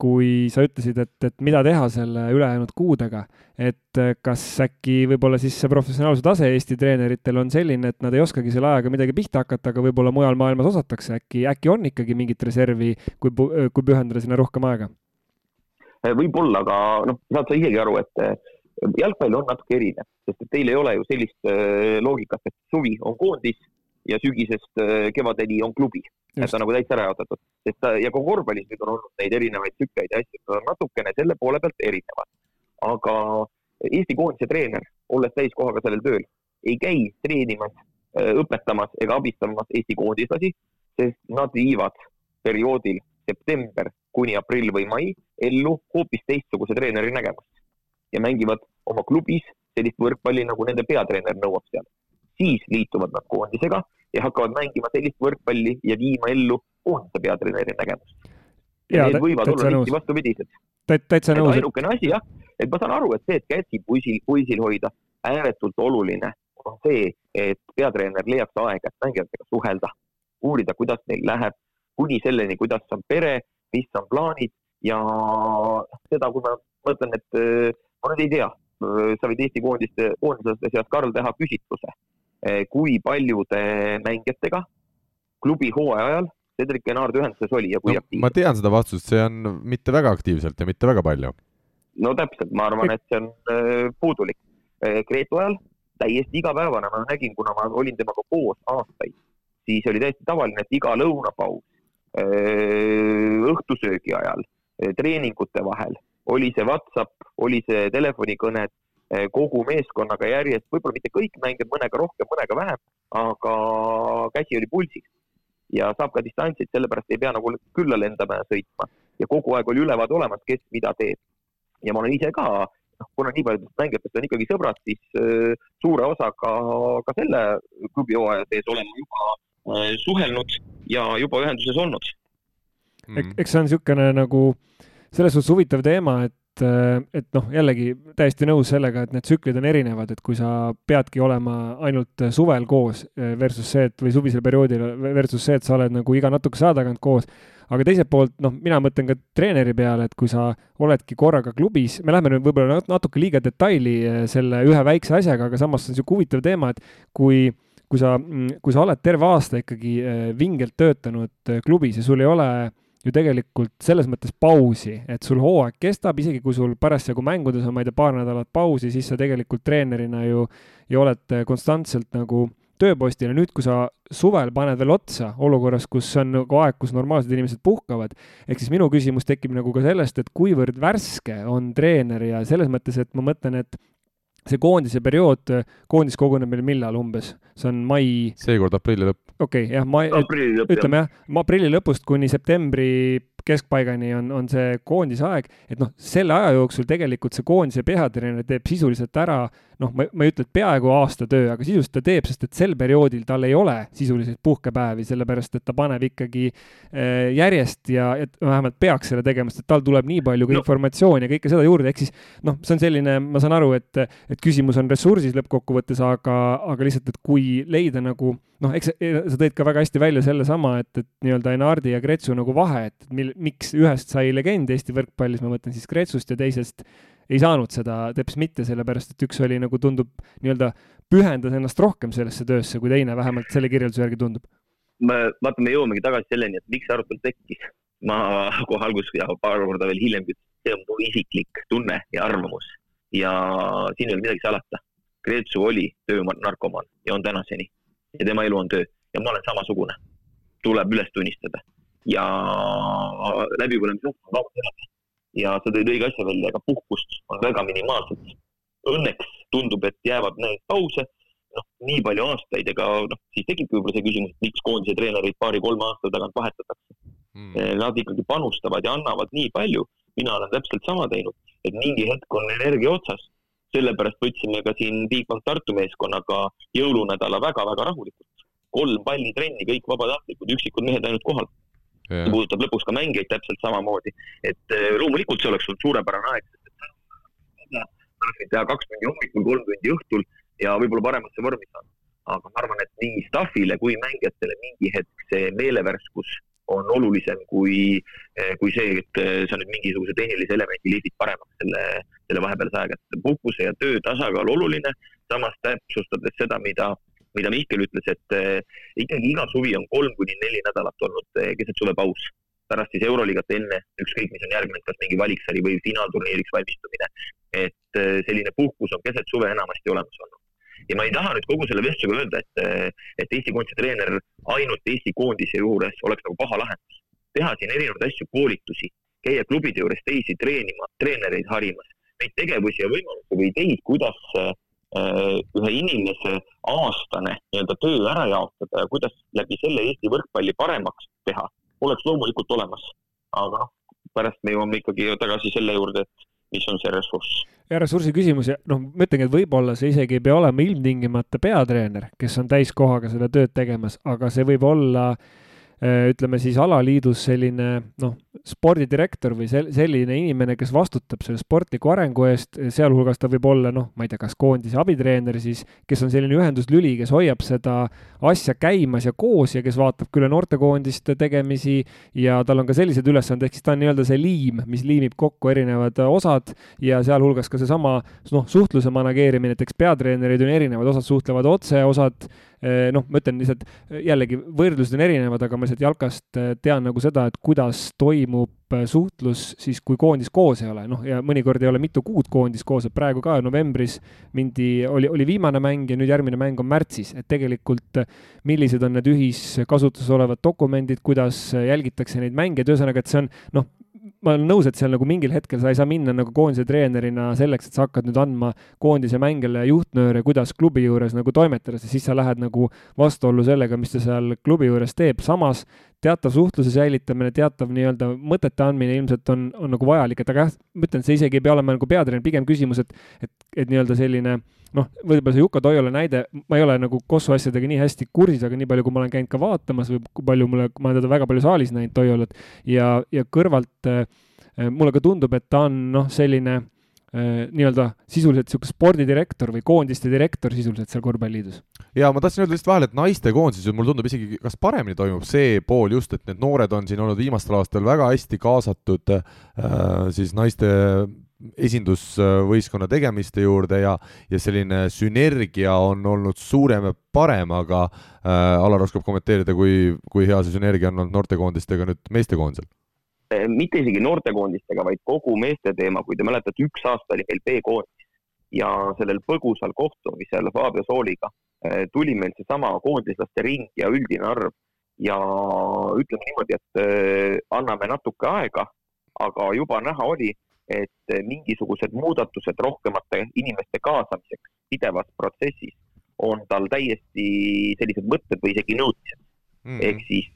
kui sa ütlesid, et, et mida teha selle ülejäänud kuudega, et äh, kas äkki võib-olla siis see professionaalsuse tase Eesti treeneritel on selline, et nad ei oskagi selle ajaga midagi pihta hakata, aga võib-olla mujal maailmas osatakse, äkki, äkki on ikkagi mingit reservi, kui, kui pühendada sinna rohkem aega? Äh, võib-olla, aga noh, saad sa isegi aru, et jalgpall on natuke erinev, sest et teil ei ole ju sellist loogikat, et suvi on koondis ja sügisest kevadeni on klubi et ta on nagu täitsa ära jaotatud, sest ta ja ka korvpallis nüüd on olnud neid erinevaid tsükleid ja asju, nad on natukene selle poole pealt erinevad. aga Eesti koondise treener, olles täiskohaga sellel tööl, ei käi treenimas, äh, õpetamas ega abistamas Eesti koondislasi, sest nad viivad perioodil september kuni aprill või mai ellu hoopis teistsuguse treeneri nägemust ja mängivad oma klubis sellist võrkpalli, nagu nende peatreener nõuab seal. siis liituvad nad koondisega ja hakkavad mängima sellist võrkpalli ja viima ellu koondise peatreeneri nägemust. ja need võivad olla tihti vastupidised. täitsa nõus. ainukene asi jah, et ma saan aru, et see, et käsi puisil, puisil hoida, ääretult oluline on see, et peatreener leiaks aega, et mängijatega suhelda, uurida, kuidas neil läheb, kuni selleni, kuidas on pere, mis on plaanid ja seda, kui ma mõtlen, et ma nüüd ei tea, sa võid Eesti koondiste, koondislaste seas, Karl, teha küsitluse, kui paljude mängijatega klubi hooaja ajal Cedric Genard ühenduses oli ja kui no, aktiivselt? ma tean seda vastust, see on mitte väga aktiivselt ja mitte väga palju. no täpselt, ma arvan, et see on äh, puudulik. Äh, Gretu ajal täiesti igapäevane, ma nägin, kuna ma olin temaga koos aastaid, siis oli täiesti tavaline, et iga lõunapaus, äh, õhtusöögi ajal, treeningute vahel oli see Whatsapp, oli see telefonikõned kogu meeskonnaga järjest, võib-olla mitte kõik mängijad, mõnega rohkem, mõnega vähem, aga käsi oli pulsis ja saab ka distantsid, sellepärast ei pea nagu külla lendama ja sõitma. ja kogu aeg oli ülevaade olemas, kes mida teeb. ja ma olen ise ka, noh, kuna nii paljudest mängijatest on ikkagi sõbrad, siis äh, suure osaga ka selle klubi hooaja sees olen juba äh, suhelnud ja juba ühenduses olnud mm.. eks see on niisugune nagu selles suhtes huvitav teema, et et, äh, et noh, jällegi täiesti nõus sellega, et need tsüklid on erinevad, et kui sa peadki olema ainult suvel koos äh, versus see, et või suvisel perioodil versus see, et sa oled nagu iga natukese aja tagant koos. aga teiselt poolt, noh, mina mõtlen ka treeneri peale, et kui sa oledki korraga klubis, me läheme nüüd võib-olla natuke liiga detaili äh, selle ühe väikse asjaga, aga samas see on niisugune huvitav teema, et kui kui sa, mm, kui sa oled terve aasta ikkagi vingelt töötanud klubis ja sul ei ole ju tegelikult selles mõttes pausi, et sul hooaeg kestab, isegi kui sul parasjagu mängudes on, ma ei tea, paar nädalat pausi, siis sa tegelikult treenerina ju, ju oled konstantselt nagu tööpostil ja nüüd, kui sa suvel paned veel otsa olukorras, kus on nagu aeg, kus normaalsed inimesed puhkavad, ehk siis minu küsimus tekib nagu ka sellest, et kuivõrd värske on treener ja selles mõttes, et ma mõtlen, et see koondise periood, koondis koguneb meil millal umbes? see on mai. seekord aprilli lõpp. Okei okay,, jah, mai, ütleme jah, aprilli lõpust kuni septembri keskpaigani on, on see koondise aeg, et noh, selle aja jooksul tegelikult see koondise peatreener teeb sisuliselt ära noh, ma, ma ei ütle, et peaaegu aasta töö, aga sisuliselt ta teeb, sest et sel perioodil tal ei ole sisuliselt puhkepäevi, sellepärast et ta paneb ikkagi äh, järjest ja et vähemalt peaks selle tegema, sest et tal tuleb nii palju ka no. informatsiooni ja kõike seda juurde, ehk siis noh, see on selline, ma saan aru, et, et küsimus on ressursis lõppkokkuvõttes, aga, aga lihtsalt, et kui leida nagu noh, eks sa tõid ka väga hästi välja sellesama, et, et nii-öelda Enardi ja Gretsu nagu vahe, et mil, miks ühest sai legend Eesti võrkpallis, ma mõtlen siis Gretsust ja teisest ei saanud seda teps mitte, sellepärast et üks oli nagu tundub nii-öelda pühendas ennast rohkem sellesse töösse kui teine, vähemalt selle kirjelduse järgi tundub. me, vaata, me jõuamegi tagasi selleni, et miks see arutelu tekkis. ma kohe alguses ja paar korda veel hiljem ütlesin, see on mu isiklik tunne ja arvamus ja siin ei ole midagi salata. Kreetsu oli töönarkomaan ja on tänaseni ja tema elu on töö ja ma olen samasugune. tuleb üles tunnistada ja läbipõlemise on vabalt elada ja sa tõid õige asja välja, ega puhkust on väga minimaalselt. Õnneks tundub, et jäävad need pause, noh, nii palju aastaid, ega noh, siis tekibki võib-olla see küsimus, et miks koondise treenereid paari-kolme aasta tagant vahetatakse mm.. Nad ikkagi panustavad ja annavad nii palju, mina olen täpselt sama teinud, et mingi hetk on energia otsas. sellepärast võtsime ka siin Bigbank Tartu meeskonnaga jõulunädala väga-väga rahulikult. kolm pallitrenni, kõik vabatahtlikud, üksikud mehed ainult kohal see puudutab lõpuks ka mängijaid täpselt samamoodi. et äh, loomulikult see oleks olnud suurepärane aeg, teha kaks tundi hommikul, kolm tundi õhtul ja võib-olla paremasse vormi saada. aga ma arvan, et nii staff'ile kui mängijatele mingi hetk see meelevärskus on olulisem kui, äh, kui see, et äh, sa nüüd mingisuguse tehnilise elemendi liidid paremaks selle, selle vahepealse ajaga, puhkuse ja töö tasakaal oluline, samas täpsustades seda, mida mida Mihkel ütles, et eh, ikkagi iga suvi on kolm kuni neli nädalat olnud eh, keset suve paus. pärast siis Euroliigat enne, ükskõik mis on järgmine, kas mingi valiksari või finaalturniiriks valmistumine. et eh, selline puhkus on keset suve enamasti olemas olnud. ja ma ei taha nüüd kogu selle vestlusega öelda, et, et Eesti koondise treener ainult Eesti koondise juures oleks nagu paha lahendus. teha siin erinevaid asju, koolitusi, käia klubide juures teisi treenima, treenereid harimas, neid tegevusi ja võimalusi või ideid, kuidas ühe inimese aastane nii-öelda töö ära jaotada ja kuidas läbi selle Eesti võrkpalli paremaks teha, oleks loomulikult olemas. aga noh, pärast me jõuame ikkagi tagasi selle juurde, et mis on see ressurss. ja ressursi küsimus ja noh, ma ütlengi, et võib-olla see isegi ei pea olema ilmtingimata peatreener, kes on täiskohaga seda tööd tegemas, aga see võib olla äh, ütleme siis alaliidus selline noh, spordidirektor või sel-, selline inimene, kes vastutab selle sportliku arengu eest, sealhulgas ta võib olla noh, ma ei tea, kas koondise abitreener siis, kes on selline ühenduslüli, kes hoiab seda asja käimas ja koos ja kes vaatab küll noortekoondiste tegemisi ja tal on ka sellised ülesanded, ehk siis ta on nii-öelda see liim, mis liimib kokku erinevad osad ja sealhulgas ka seesama noh, suhtluse manageerimine, et eks peatreenerid on erinevad, osad suhtlevad otse, osad noh, ma ütlen lihtsalt jällegi võrdlused on erinevad, aga ma lihtsalt jalkast eh, tean nagu seda, et kuidas toimub eh, suhtlus siis, kui koondis koos ei ole, noh ja mõnikord ei ole mitu kuud koondis koos, et praegu ka novembris mindi, oli, oli viimane mäng ja nüüd järgmine mäng on märtsis, et tegelikult millised on need ühiskasutuses olevad dokumendid, kuidas jälgitakse neid mänge, et ühesõnaga, et see on noh, ma olen nõus, et seal nagu mingil hetkel sa ei saa minna nagu koondise treenerina selleks, et sa hakkad nüüd andma koondise mängijale juhtnööre, kuidas klubi juures nagu toimetada, sest siis sa lähed nagu vastuollu sellega, mis ta seal klubi juures teeb. samas teatav suhtluse säilitamine, teatav nii-öelda mõtete andmine ilmselt on, on nagu vajalik, et aga jah, ma ütlen, see isegi ei pea olema nagu peatreener, pigem küsimus, et, et, et nii-öelda selline noh, võib-olla see Juka Toiala näide, ma ei ole nagu Kossu asjadega nii hästi kursis, aga nii palju, kui ma olen käinud ka vaatamas või kui palju mulle, ma olen teda väga palju saalis näinud, Toialat, ja, ja kõrvalt äh, mulle ka tundub, et ta on noh, selline äh, nii-öelda sisuliselt niisugune spordidirektor või koondiste direktor sisuliselt seal korvpalliliidus. ja ma tahtsin öelda lihtsalt vahele, et naistekoondises mulle tundub isegi, kas paremini toimub see pool just, et need noored on siin olnud viimastel aastatel väga hästi kaasatud äh, siis naiste esindusvõistkonna tegemiste juurde ja, ja selline sünergia on olnud suurem ja parem, aga äh, Alar oskab kommenteerida, kui, kui hea see sünergia on olnud noortekoondistega nüüd meestekoondisel? Äh, mitte isegi noortekoondistega, vaid kogu meeste teema, kui te mäletate, üks aasta oli meil B-koondis ja sellel põgusal kohtumisel Fabio Sooliga äh, tuli meil seesama koondislaste ring ja üldine arv ja ütleme niimoodi, et äh, anname natuke aega, aga juba näha oli, et mingisugused muudatused rohkemate inimeste kaasamiseks pidevas protsessis on tal täiesti sellised mõtted või isegi nõudmised mm. -hmm. ehk siis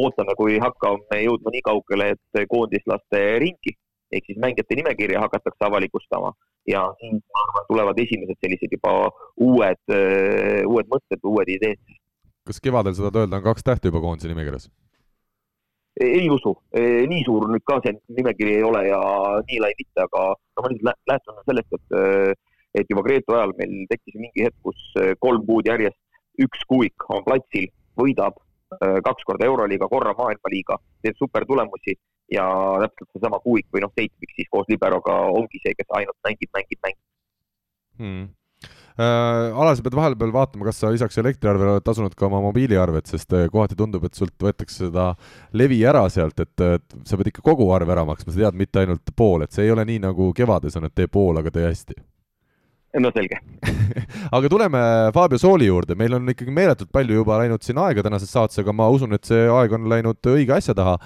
ootame, kui hakkame jõudma nii kaugele, et koondislaste ringi ehk siis mängijate nimekirja hakatakse avalikustama ja siis ma arvan, tulevad esimesed sellised juba uued, äh, uued mõtted, uued ideed. kas kevadel saad öelda, on kaks tähte juba koondise nimekirjas? ei usu, nii suur nüüd ka see nimekiri ei ole ja nii lai mitte, aga no ma lihtsalt lähtun sellest, et, et juba Gretu ajal meil tekkis mingi hetk, kus kolm kuud järjest üks kuuik on platsil, võidab kaks korda Euroliiga, korra maailmaliiga, teeb supertulemusi ja täpselt seesama kuuik või noh, seitsmik siis koos liberoga ongi see, kes ainult mängib, mängib, mängib. Hmm. Äh,. Alar, sa pead vahepeal vaatama, kas sa lisaks elektriarvele oled tasunud ka oma mobiiliarvet, sest äh, kohati tundub, et sult võetakse seda levi ära sealt, et, et sa pead ikka kogu arve ära maksma, sa tead, mitte ainult pool, et see ei ole nii nagu kevades on, et tee pool, aga tee hästi no selge aga tuleme Fabio Sooli juurde, meil on ikkagi meeletult palju juba läinud siin aega tänases saates, aga ma usun, et see aeg on läinud õige asja taha.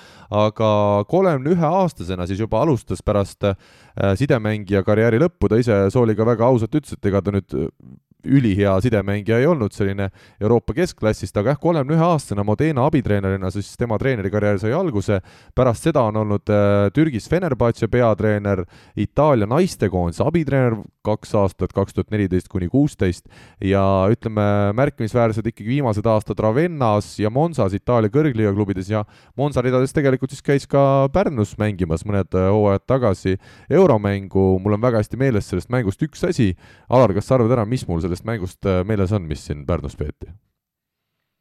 aga kolmekümne ühe aastasena siis juba alustas pärast äh, sidemängija karjääri lõppu, ta ise Sooliga väga ausalt ütles, et ega ta nüüd ülihea sidemängija ei olnud, selline Euroopa keskklassist, aga jah, kolmekümne ühe aastasena Modena abitreenerina, siis tema treenerikarjäär sai alguse, pärast seda on olnud äh, Türgis Fenerbahce peatreener, Itaalia naistekoondise abitreener kaks aastat, kaks tuhat neliteist kuni kuusteist, ja ütleme, märkimisväärsed ikkagi viimased aastad Ravennas ja Monsas Itaalia kõrgliiga klubides ja Monza ridades tegelikult siis käis ka Pärnus mängimas mõned äh, hooajad tagasi. Euromängu, mul on väga hästi meeles sellest mängust üks asi, Alar, kas sa arvad ära, mis mul sellest mängust äh, meeles on, mis siin Pärnus peeti?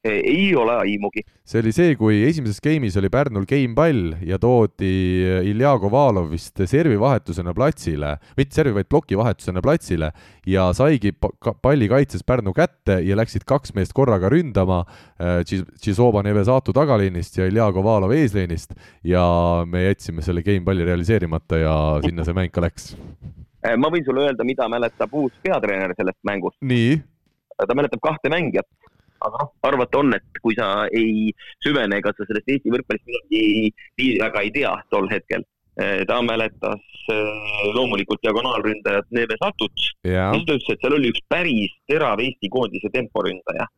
ei ole aimugi. see oli see, kui esimeses game'is oli Pärnul game pall ja toodi Ilja Kovalov vist servivahetusena platsile, mitte servi, vaid plokivahetusena platsile ja saigi palli kaitses Pärnu kätte ja läksid kaks meest korraga ründama äh, Nevesatu tagaliinist ja Ilja Kovalov eesliinist ja me jätsime selle game palli realiseerimata ja sinna see mäng ka läks äh, ma võin sulle öelda, mida mäletab uus peatreener sellest mängust. ta mäletab kahte mängijat aga noh, arvata on, et kui sa ei süvene ega sa sellest Eesti võrkpallist midagi nii väga ei tea tol hetkel. Eh, ta mäletas eh, loomulikult diagonaalründajat Neves Atut, mis ta ütles, et seal oli üks päris terav Eesti koondise temporündaja.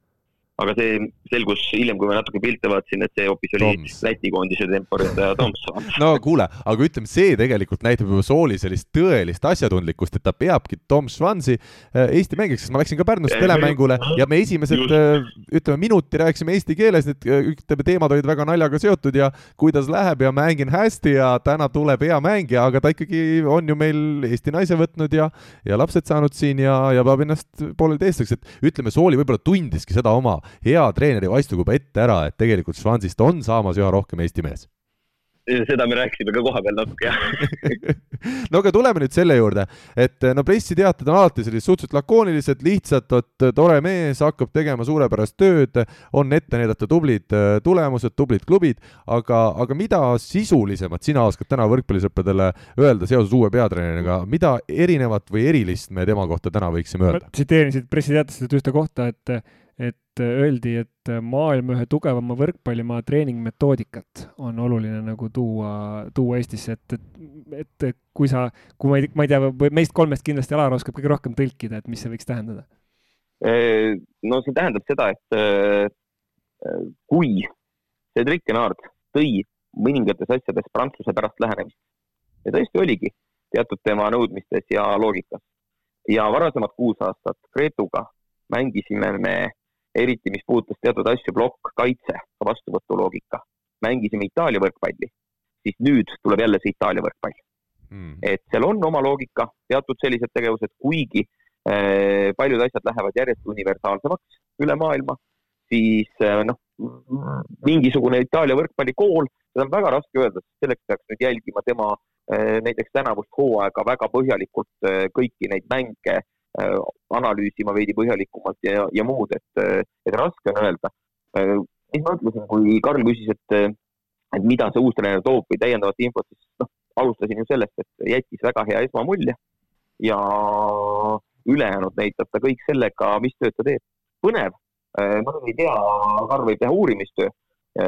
Aga see selgus hiljem, kui ma natuke pilte vaatasin, et see hoopis oli Toms. Läti koondise temporündaja Tomson. no kuule, aga ütleme, see tegelikult näitab juba Sooli sellist tõelist asjatundlikkust, et ta peabki Tom Swansi äh, Eesti mängiks, sest ma läksin ka Pärnust telemängule ja me esimesed, äh, ütleme, minuti rääkisime eesti keeles, need äh, ütleme, teemad olid väga naljaga seotud ja kuidas läheb ja mängin hästi ja täna tuleb hea mängija, aga ta ikkagi on ju meil Eesti naise võtnud ja, ja lapsed saanud siin ja, ja peab ennast poolelteiseks, et ütleme, Sooli võib-olla tundiski seda oma hea treeneri vaistu juba ette ära, et tegelikult Schwanzist on saamas üha rohkem Eesti mees seda me rääkisime ka kohapeal natuke, jah no aga tuleme nüüd selle juurde, et no pressiteated on alati sellised suhteliselt lakoonilised, lihtsad, et tore mees hakkab tegema suurepärast tööd, on ette näidata tublid äh, tulemused, tublid klubid, aga, aga mida sisulisemat sina oskad täna võrkpallisõpradele öelda seoses uue peatreeneriga, mida erinevat või erilist me tema kohta täna võiksime öelda? tsiteerin siit pressiteatest ühte kohta, et et öeldi, et maailma ühe tugevama võrkpallimaa treeningmetoodikat on oluline nagu tuua, tuua Eestisse, et, et, et kui sa, kui ma ei, ma ei tea, meist kolmest kindlasti Alar oskab kõige rohkem tõlkida, et mis see võiks tähendada? no see tähendab seda, et kui Cedric Genard tõi mõningates asjades Prantsuse pärast lähenemist ja tõesti oligi teatud tema nõudmistes ja loogikas ja varasemad kuus aastat Gretuga mängisime me eriti mis puudutas teatud asju, plokk, kaitse, vastuvõtuloogika. mängisime Itaalia võrkpalli, siis nüüd tuleb jälle see Itaalia võrkpall. Mm.. et seal on oma loogika, teatud sellised tegevused, kuigi äh, paljud asjad lähevad järjest universaalsemaks üle maailma, siis äh, noh, mingisugune Itaalia võrkpallikool, seda on väga raske öelda, sest selleks peaks nüüd jälgima tema äh, näiteks tänavust hooaega väga põhjalikult äh, kõiki neid mänge analüüsima veidi põhjalikumalt ja, ja muud, et, äh, et raske on öelda. Äh, mis ma ütlesin, kui Karl küsis, et, et mida see uus treener toob või täiendavat infot, siis noh, alustasin ju sellest, et jättis väga hea esmamulje ja ülejäänud näitab ta kõik sellega, mis tööd ta teeb. põnev, ma ei tea, Karl võib teha uurimistöö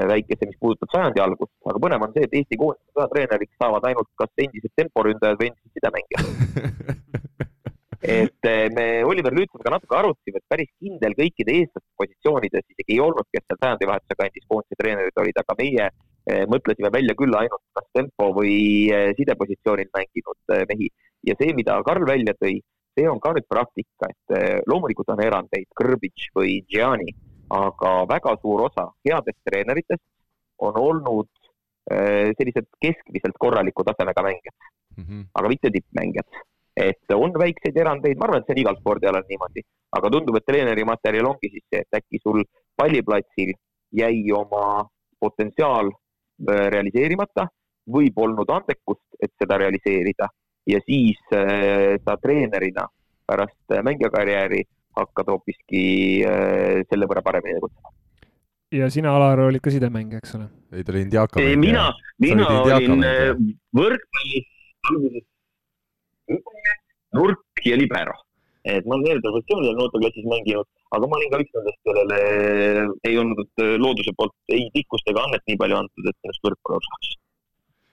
väikese, mis puudutab sajandi algust, aga põnev on see, et Eesti koondise peatreeneriks saavad ainult kas endised temporündajad või endised sidemängijad et eh, me Oliver Lüütsoniga natuke arutasime, et päris kindel kõikide eestlaste positsioonides isegi ei olnud, kes seal sajandivahetuse kandis koondise treenerid olid, aga meie eh, mõtlesime välja küll ainult kas tempo või eh, sidepositsioonil mänginud mehi. Ja see, mida Karl välja tõi, see on ka nüüd praktika, et loomulikult on erandeid, Kõrbitš või Gianni, aga väga suur osa headest treeneritest on olnud sellised keskmiselt korraliku tasemega mängijad. Mm, -hmm. aga mitte tippmängijad et on väikseid erandeid, ma arvan, et see on igal spordialal niimoodi, aga tundub, et treenerimaterjal ongi siis see, et äkki sul palliplatsil jäi oma potentsiaal äh, realiseerimata või polnud andekust, et seda realiseerida ja siis äh, sa treenerina pärast mängijakarjääri hakkad hoopiski äh, selle võrra paremini tegutsema ja sina, Alar, olid ka sidemängija, eks ole? ei, ta oli Indiaka mängija. mina, mina olin võrkpallis alguses nurk ja libero. et ma olen erinevatel positsioonidel noorteklassis mänginud, aga ma olin ka üks nendest, kellele ei olnud looduse poolt ei pikkust ega annet nii palju antud, et ennast võrkpalli osaks.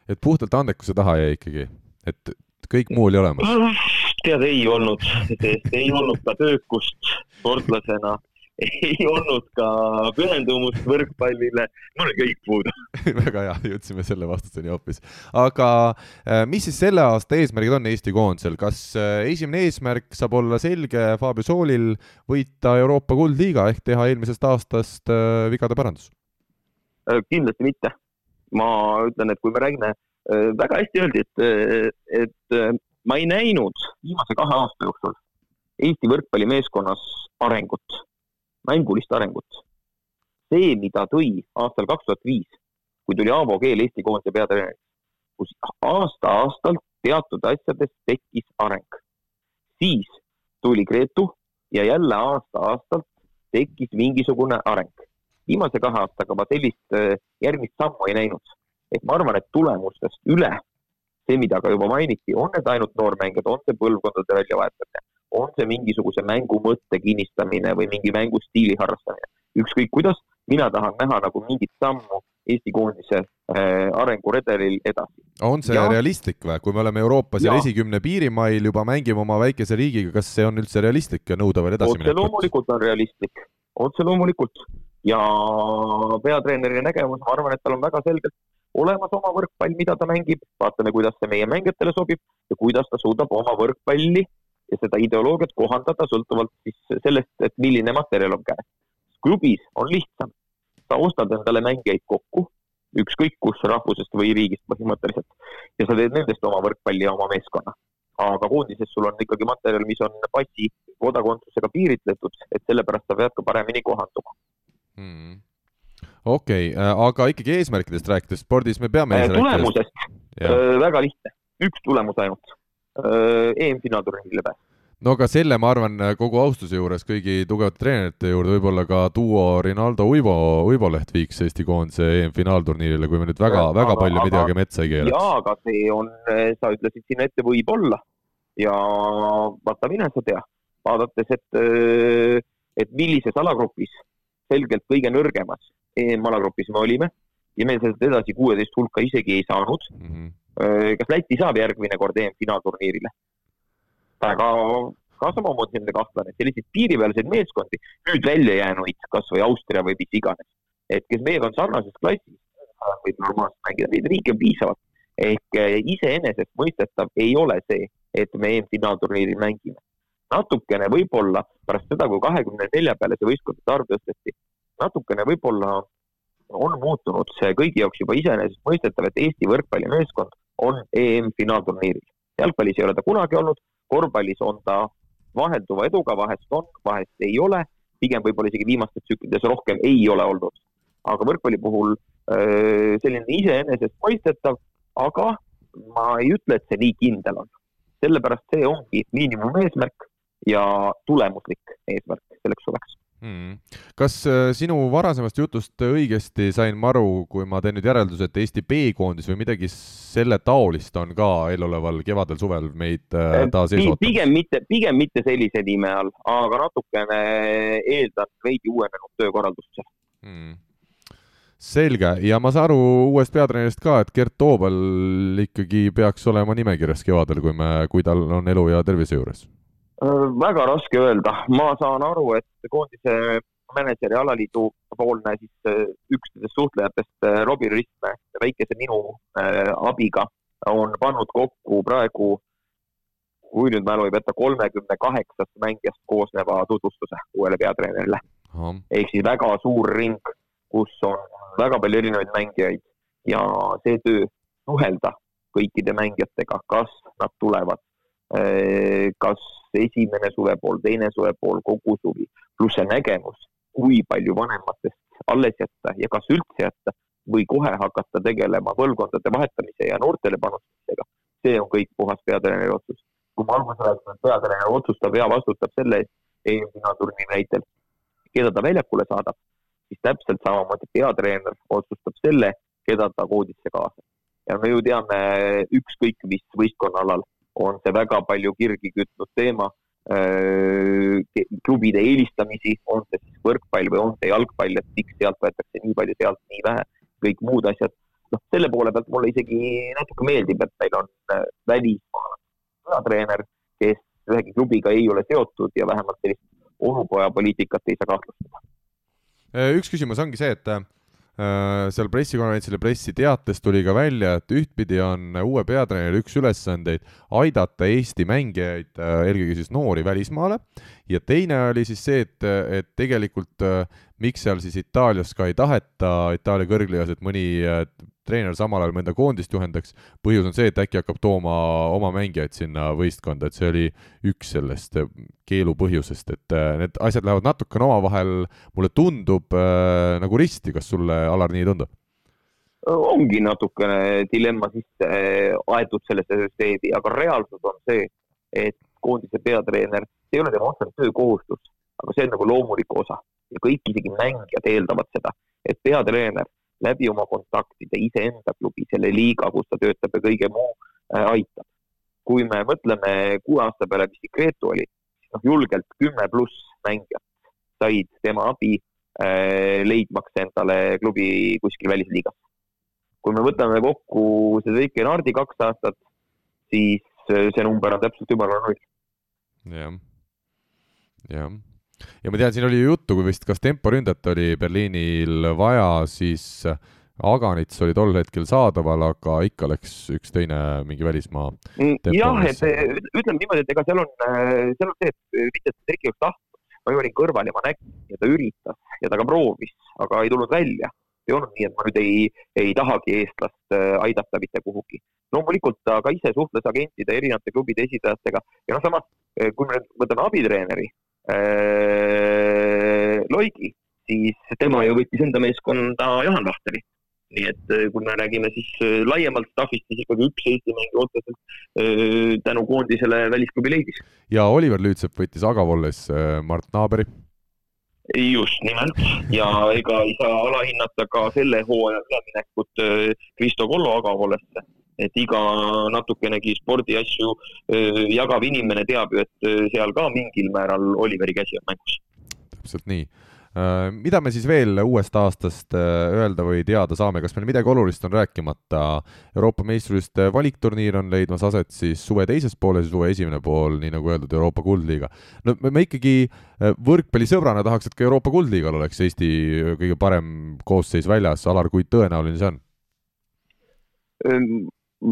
et puhtalt andekuse taha jäi ikkagi, et kõik muu oli olemas? tead, ei olnud, ei olnud ka töökust sportlasena ei olnud ka pühendumust võrkpallile, mul oli kõik puudu väga hea, jõudsime selle vastuseni hoopis. aga äh, mis siis selle aasta eesmärgid on Eesti koondisel, kas äh, esimene eesmärk saab olla selge Fabio Soolil võita Euroopa kuldliiga ehk teha eelmisest aastast äh, vigade parandus? kindlasti mitte. ma ütlen, et kui me räägime, väga hästi öeldi, et, et ma ei näinud viimase kahe aasta jooksul Eesti võrkpallimeeskonnas arengut mängulist arengut. see, mida tõi aastal kaks tuhat viis, kui tuli Aavo Keel Eesti koondise peatreener, kus aasta-aastalt teatud asjades tekkis areng. siis tuli Gretu ja jälle aasta-aastalt tekkis mingisugune areng. viimase kahe aastaga ma sellist äh, järgmist sammu ei näinud. et ma arvan, et tulemustest üle see, mida ka juba mainiti, on need ainult noormängijad, on see põlvkondade väljavahetamine, on see mingisuguse mängu mõtte kinnistamine või mingi mängustiili harrastamine, ükskõik kuidas, mina tahan näha nagu mingit sammu Eesti koondise äh, arenguredelil edasi. on see ja, realistlik või, kui me oleme Euroopas ja esikümne piirimail juba mängime oma väikese riigiga, kas see on üldse realistlik ja nõuda veel edasi minekut? loomulikult on realistlik, otse loomulikult. Ja peatreeneri nägemus, ma arvan, et tal on väga selgelt olemas oma võrkpall, mida ta mängib, vaatame, kuidas see meie mängijatele sobib ja kuidas ta suudab oma võrkpalli ja seda ideoloogiat kohandada sõltuvalt siis sellest, et milline materjal on käes. klubis on lihtsam, sa ostad endale mängijaid kokku, ükskõik kus rahvusest või riigist põhimõtteliselt ja sa teed nendest oma võrkpalli ja oma meeskonna. aga koondises sul on ikkagi materjal, mis on passi kodakondsusega piiritletud, et sellepärast sa pead ka paremini kohanduma. Hmm. Okei okay,, äh, aga ikkagi eesmärkidest rääkides, spordis me peame äh, tulemusest, äh, väga lihtne, üks tulemus ainult, EM-finaalturniirile pääs no aga selle, ma arvan, kogu austuse juures kõigi tugevate treenerite juurde võib-olla ka duo Rinaldo Uivo, Uivo Leht viiks Eesti koondise EM-finaalturniirile, kui me nüüd väga, väga palju aga, midagi metsa ei keeraks. jaa, aga see on, sa ütlesid sinna ette võib-olla ja vaata, mine sa tea, vaadates, et, et millises alagrupis selgelt kõige nõrgemas EM-alagrupis me olime ja me sealt edasi kuueteist hulka isegi ei saanud mm. -hmm. Kas Läti saab järgmine kord EM-finaalturniirile? väga ka samamoodi selline kahtlane, selliseid piiripealseid meeskondi, nüüd välja jäänuid, kasvõi Austria või mis iganes, et kes meiega on sarnases klassis, võib normaalselt mängida, neid riike on piisavalt. ehk eh, iseenesestmõistetav ei ole see, et me EM-finaalturniiril mängime natukene võib-olla pärast seda, kui kahekümne nelja peale see võistkondade arv tõsteti, natukene võib-olla on muutunud see kõigi jaoks juba iseenesestmõistetav, et Eesti võrkpallimeeskond on EM-finaalturniiril. jalgpallis ei ole ta kunagi olnud, korvpallis on ta vahelduva eduga, vahest on, vahest ei ole, pigem võib-olla isegi viimastes tsüklides rohkem ei ole olnud. aga võrkpalli puhul öö, selline iseenesestmõistetav, aga ma ei ütle, et see nii kindel on. sellepärast see ongi miinimumeesmärk ja tulemuslik eesmärk selleks suveks mm.. kas äh, sinu varasemast jutust õigesti sain ma aru, kui ma teen nüüd järelduse, et Eesti B-koondis või midagi selle taolist on ka eeloleval kevadel-suvel meid äh, taas ees ootamas? pigem mitte, pigem mitte sellise nime all, aga natukene eeldan veidi uuenenud töökorraldust mm. Selge. Ja ma saan aru uuest peatreenerist ka, et Gert Toobal ikkagi peaks olema nimekirjas kevadel, kui me, kui tal on elu ja tervise juures. Äh, väga raske öelda, ma saan aru, et koondise mänedžeri alaliidu poolne siis äh, üks nendest suhtlejatest, äh, Robbie Ristmäe, väikese minu abiga, on pannud kokku praegu, kui nüüd mälu ei peta, kolmekümne kaheksast mängijast koosneva tutvustuse uuele peatreenerile. ehk siis väga suur ring, kus on väga palju erinevaid mängijaid ja see töö suhelda kõikide mängijatega, kas nad tulevad, kas esimene suvepool, teine suvepool, kogu suvi, pluss see nägemus, kui palju vanematest alles jätta ja kas üldse jätta või kohe hakata tegelema põlvkondade vahetamise ja noortele panustamisega. see on kõik puhas peatreeneri otsus. kui ma alguses rääkisin, et peatreener otsustab ja vastutab selle eest, EM-finaalturniiri näitel, keda ta väljakule saadab, siis täpselt samamoodi peatreener otsustab selle, keda ta koodisse kaasab. ja me ju teame ükskõik mis võistkonnaalal on see väga palju kirgi kütnud teema. Äh, klubide eelistamisi, on see siis võrkpall või on see jalgpall, et miks sealt võetakse nii palju, sealt nii vähe, kõik muud asjad. noh, selle poole pealt mulle isegi natuke meeldib, et meil on äh, välismaa treener, kes ühegi klubiga ei ole seotud ja vähemalt sellist onupojapoliitikat ei saa kahtlustada. Äh, üks küsimus ongi see, et seal pressikonverentsil ja pressiteates tuli ka välja, et ühtpidi on uue peatreeneri üks ülesandeid aidata Eesti mängijaid, äh, eelkõige siis noori välismaale, ja teine oli siis see, et, et tegelikult äh, miks seal siis Itaalias ka ei taheta Itaalia kõrgliigas, et mõni treener samal ajal mõnda koondist juhendaks, põhjus on see, et äkki hakkab tooma oma mängijaid sinna võistkonda, et see oli üks sellest äh, keelu põhjusest, et äh, need asjad lähevad natukene omavahel, mulle tundub äh, nagu risti, kas sulle, Alar, nii ei tundu? ongi natukene dilemma sisse äh, aetud sellesse süsteemi, aga reaalsus on see, et koondise peatreener, see ei ole tema otsene töökohustus, aga see on nagu loomulik osa ja kõik, isegi mängijad eeldavad seda, et peatreener läbi oma kontaktide iseenda klubi, selle liiga, kus ta töötab ja kõige muu äh, aitab. kui me mõtleme kuue aasta peale, mis Secretu oli, noh, julgelt kümme pluss mängijat said tema abi äh, leidmaks endale klubi kuskil välisliigas. kui me võtame kokku see Seike Nardi kaks aastat, siis äh, see number on täpselt ümmargune null. Jah, jah ja ma tean, siin oli juttu, kui vist kas temporündet oli Berliinil vaja, siis Aganits oli tol hetkel saadaval, aga ikka läks üks teine mingi välismaa. Mm, jah, et ütleme niimoodi, et ega seal on, seal on see, et mitte, et Erki oleks tahtnud, ma olin kõrval ja ma nägin ja ta üritas ja ta ka proovis, aga ei tulnud välja. Ei olnud nii, et ma nüüd ei, ei tahagi eestlast äh, aidata mitte kuhugi. loomulikult ta ka ise suhtles agentide, erinevate klubide esindajatega ja noh, samas äh, kui me nüüd võtame abitreeneri äh, Loigi, siis tema ju võttis enda meeskonda Juhan Vahteri nii et äh, kui me räägime siis laiemalt staffist, siis ikkagi üks Eesti mängija otseselt tänu koondisele välisklubi leidis. ja Oliver Lüütsepp võttis Agavolles Mart Naaberi. Just nimelt. Ja ega ei saa alahinnata ka selle hooaja üleminekut Kristo Kollo Agavollesse et iga natukenegi spordiasju jagav inimene teab ju, et seal ka mingil määral Oliveri käsi on mängus. täpselt nii. Äh, mida me siis veel uuest aastast äh, öelda või teada saame, kas meil midagi olulist on rääkimata? Euroopa meistrivõistluste valikturniir on leidmas aset siis suve teises pooles ja suve esimene pool, nii nagu öeldud, Euroopa Kuldliiga. no me ikkagi äh, võrkpallisõbrana tahaks, et ka Euroopa Kuldliigal oleks Eesti kõige parem koosseis väljas, Alar, kui tõenäoline see on?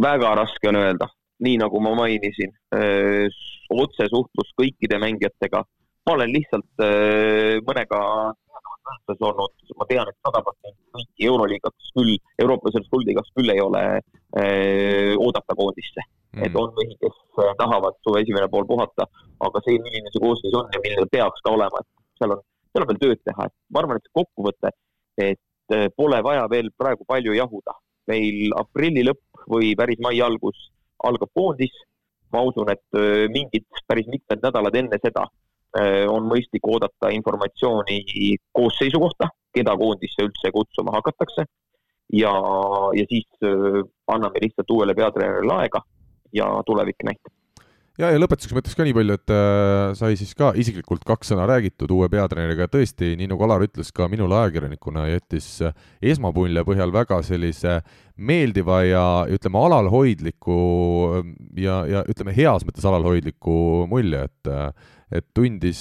väga raske on öelda, nii nagu ma mainisin, otsesuhtlus kõikide mängijatega ma olen lihtsalt äh, mõnega tähtsas olnud, ma tean, et sada protsenti kõiki Euroliigas küll, Euroopa selles kuldliigas küll ei ole äh, oodata koondisse. Mm.. et on mehi, kes äh, tahavad suve esimene pool puhata, aga see, milline see koosseis on ja milline peaks ka olema, et seal on, seal on veel tööd teha, et ma arvan, et kokkuvõte, et pole vaja veel praegu palju jahuda. meil aprilli lõpp või päris mai algus algab koondis, ma usun, et mingid päris mitmed nädalad enne seda on mõistlik oodata informatsiooni koosseisu kohta, keda koondisse üldse kutsuma hakatakse. ja, ja siis äh, anname lihtsalt uuele peatreenerile aega ja tulevik näitab ja, ja lõpetuseks ma ütleks ka nii palju, et äh, sai siis ka isiklikult kaks sõna räägitud uue peatreeneriga tõesti, nii nagu Alar ütles, ka minule ajakirjanikuna jättis esmapulje põhjal väga sellise meeldiva ja ütleme, alalhoidliku ja, ja ütleme, heas mõttes alalhoidliku mulje, et et tundis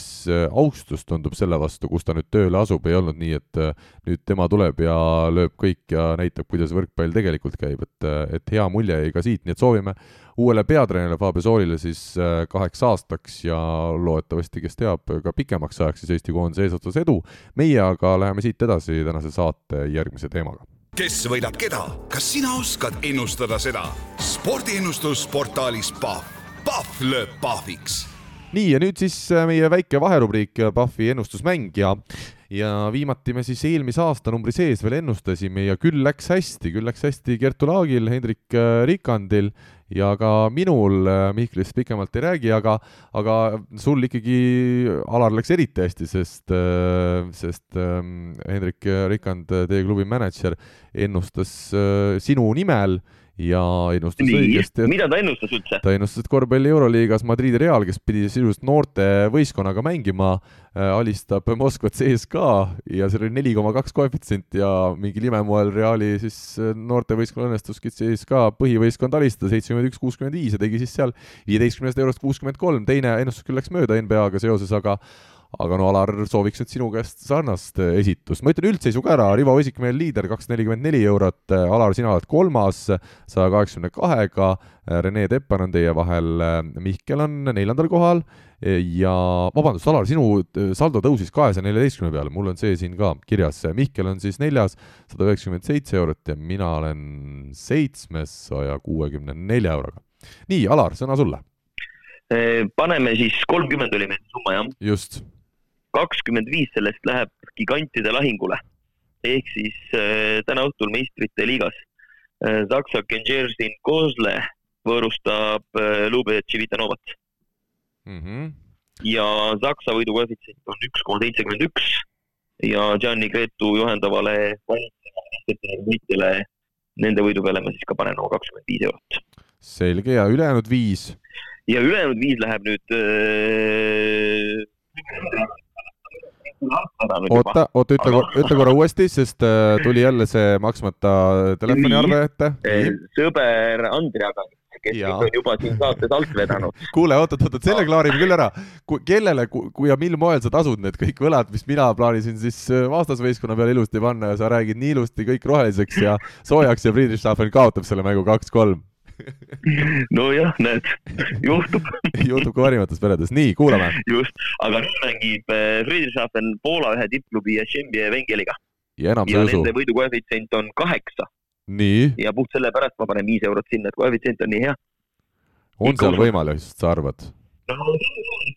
austust, tundub selle vastu, kus ta nüüd tööle asub, ei olnud nii, et nüüd tema tuleb ja lööb kõik ja näitab, kuidas võrkpall tegelikult käib, et, et hea mulje jäi ka siit, nii et soovime uuele peatreenerile Fabio Soolile siis kaheks aastaks ja loodetavasti, kes teab, ka pikemaks ajaks siis Eesti koondise eesotsas edu. meie aga läheme siit edasi tänase saate järgmise teemaga kes võidab keda, kas sina oskad ennustada seda? spordiennustus portaalis Pahv, Pahv lööb pahviks. Nii, ja nüüd siis äh, meie väike vaherubriik Pahvi ennustusmäng ja ja viimati me siis eelmise aastanumbri sees veel ennustasime ja küll läks hästi, küll läks hästi Kertu Laagil, Hendrik äh, Rikandil ja ka minul, äh, Mihklist pikemalt ei räägi, aga, aga sul ikkagi, Alar, läks eriti hästi, sest, sest ähm, Hendrik Rikand, teie klubi mänedžer, ennustas sinu nimel ja ennustas Nii, õigesti. mida ta ennustas üldse? ta ennustas, et korvpalli Euroliigas Madridi Real, kes pidi sisuliselt noorte võistkonnaga mängima äh,, alistab Moskvat CSKA ja seal oli neli koma kaks koefitsient ja mingil imemoel Reali siis äh, noortevõistkonnal õnnestuski CSKA põhivõistkond alistada seitsekümmend üks, kuuskümmend viis ja tegi siis seal viieteistkümnest eurost kuuskümmend kolm, teine ennustus küll läks mööda NBA-ga seoses, aga aga no Alar, sooviks nüüd sinu käest sarnast äh, esitust. ma ütlen üldseisu ka ära, Rivo Usikmäel liider kakssada nelikümmend neli eurot, äh, Alar, sina oled kolmas saja kaheksakümne kahega, äh, Rene Teppan on teie vahel, Mihkel on neljandal kohal. Ja vabandust, Alar, sinu saldo tõusis kahesaja neljateistkümne peale, mul on see siin ka kirjas, Mihkel on siis neljas, sada üheksakümmend seitse eurot ja mina olen seitsmes saja kuuekümne nelja euroga. nii, Alar, sõna sulle. Paneme siis kolmkümmend oli meil summa, jah? just kakskümmend viis sellest läheb gigantide lahingule ehk siis äh, täna õhtul meistrite liigas äh, Saksa Genjerzin Kozle võõrustab äh, Lube Civitanovat mm. -hmm. ja Saksa võidukoefitsient on üks koma seitsekümmend üks ja Gianni Gretu juhendavale võitjale, nende võidu peale ma siis ka panen oma kakskümmend viis eurot. selge ja ülejäänud viis? ja ülejäänud viis läheb nüüd öö, oota, oota, ütle korra, ütle korra uuesti, sest äh, tuli jälle see maksmata telefoniarve ette. sõber Andri Agan kes mind on juba siin saates alt vedanud. kuule, oot-oot-oot, selle klaarime küll ära. kellele, kui ja mil moel sa tasud need kõik võlad, mis mina plaanisin siis äh, vastasvõistkonna peale ilusti panna ja sa räägid nii ilusti kõik roheliseks ja soojaks ja Friedrichshafen kaotab selle mängu kaks-kolm. nojah, näed, juhtub juhtub ka parimates peredes, nii, kuulame. just, aga nüüd mängib äh, Friedrichshafen Poola ühe tippklubi Ješembi Vengeliga ja enam sa ja nende. võidukoefitsient on kaheksa nii, ja puht sellepärast ma panen viis eurot sinna, et koefitsient on nii hea. on Ikka seal usun. võimalust, sa arvad no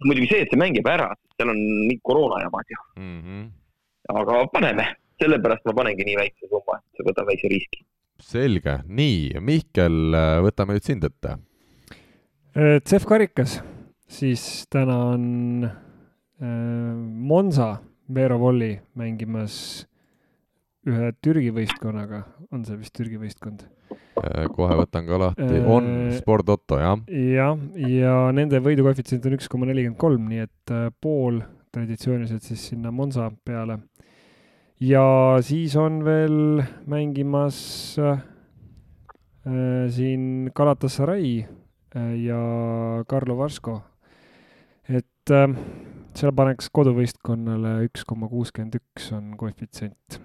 muidugi see, et see mängib ära, seal on nii koroona jamad ju, mm? -hmm. aga paneme, sellepärast ma panengi nii väikse summa, et võtan väikse riski. selge, nii, Mihkel, võtame nüüd sind ette. CEF karikas, siis täna on äh, Monza Vero Volli mängimas ühe Türgi võistkonnaga, on see vist Türgi võistkond? kohe võtan ka lahti, Äh, on Sport Otto, jah? jah, ja nende võidukoefitsient on üks koma nelikümmend kolm, nii et äh, pool traditsiooniliselt siis sinna Monza peale. Ja siis on veel mängimas äh, siin Galatasaray äh, ja Carlo Varsko. et äh, seal paneks koduvõistkonnale üks koma kuuskümmend üks on koefitsient.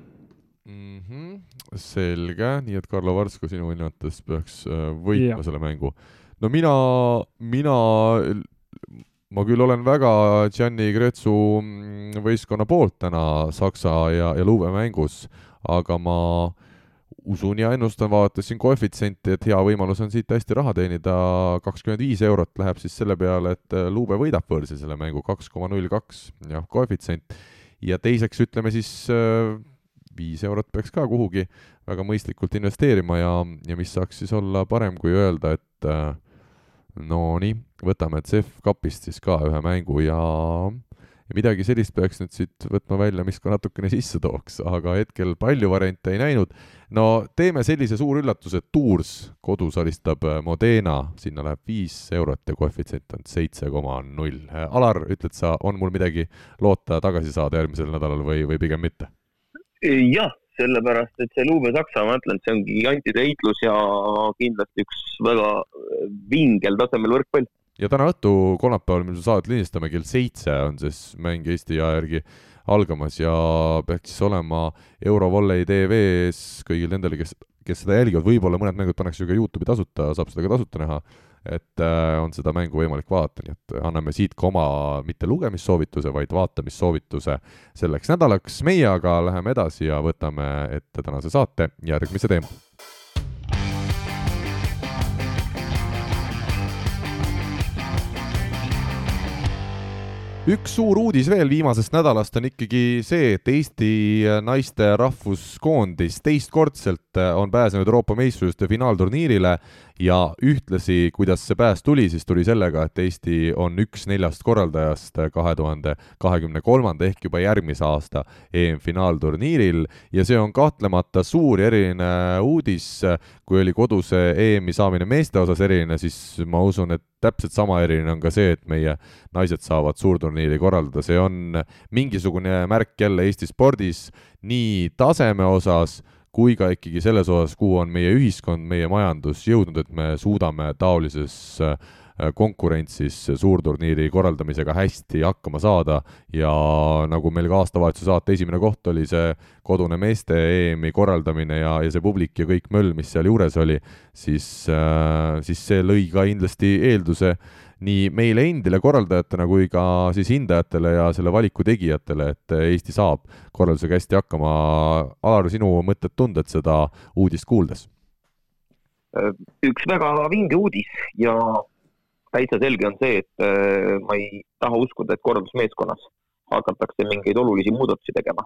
mm. -hmm. selge, nii et Karlo Varsko sinu hinnates peaks äh, võitma Jah. selle mängu. no mina, mina, ma küll olen väga Gianni Gretsu mm, võistkonna poolt täna Saksa ja, ja Luube mängus, aga ma usun ja ennustan, vaadates siin koefitsienti, et hea võimalus on siit hästi raha teenida, kakskümmend viis eurot läheb siis selle peale, et äh, Luube võidab võõrsil selle mängu, kaks koma null kaks, jah, koefitsient. ja teiseks ütleme siis äh, viis eurot peaks ka kuhugi väga mõistlikult investeerima ja, ja mis saaks siis olla parem, kui öelda, et äh, no nii, võtame CEF kapist siis ka ühe mängu ja, ja midagi sellist peaks nüüd siit võtma välja, mis ka natukene sisse tooks, aga hetkel palju variante ei näinud. no teeme sellise suurüllatuse, et Tours kodus alistab äh, Modena, sinna läheb viis eurot ja koefitsient on seitse koma null. Alar, ütled sa, on mul midagi loota tagasi saada järgmisel nädalal või, või pigem mitte? jah, sellepärast, et see Luube Saksa, ma ütlen, et see on gigantide heitlus ja kindlasti üks väga vingel tasemel võrkpall. Ja täna õhtu kolmapäeval, mil me saadet lindistame, kell seitse on siis mäng Eesti aja järgi algamas ja peaks siis olema Eurovolley tv-s kõigil nendel, kes, kes seda jälgivad, võib-olla mõned mängud pannakse ju ka Youtube'i tasuta, saab seda ka tasuta näha, et äh, on seda mängu võimalik vaadata, nii et anname siit ka oma mitte lugemissoovituse, vaid vaatamissoovituse selleks nädalaks. meie aga läheme edasi ja võtame ette tänase saate järgmise teema. Üks suur uudis veel viimasest nädalast on ikkagi see, et Eesti naiste rahvuskoondis teistkordselt on pääsenud Euroopa meistrivõistluste finaalturniirile ja ühtlasi, kuidas see pääs tuli, siis tuli sellega, et Eesti on üks neljast korraldajast kahe tuhande kahekümne kolmanda ehk juba järgmise aasta EM-finaalturniiril. Ja see on kahtlemata suur ja eriline uudis, kui oli koduse EM-i saamine meeste osas eriline, siis ma usun, et täpselt sama eriline on ka see, et meie naised saavad suurturniiri korraldada, see on mingisugune märk jälle Eesti spordis. Nii taseme osas kui ka ikkagi selles osas, kuhu on meie ühiskond, meie majandus jõudnud, et me suudame taolises äh, konkurentsis suurturniiri korraldamisega hästi hakkama saada. Ja nagu meil ka aastavahetuse saate esimene koht oli see kodune meeste EM-i korraldamine ja, ja see publik ja kõik möll, mis seal juures oli, siis äh,, siis see lõi ka kindlasti eelduse nii meile endile korraldajatena kui ka siis hindajatele ja selle valiku tegijatele, et Eesti saab korraldusega hästi hakkama. Alar, sinu mõtted, tunded seda uudist kuuldes? üks väga vinge uudis ja täitsa selge on see, et äh, ma ei taha uskuda, et korraldusmeeskonnas hakatakse mingeid olulisi muudatusi tegema.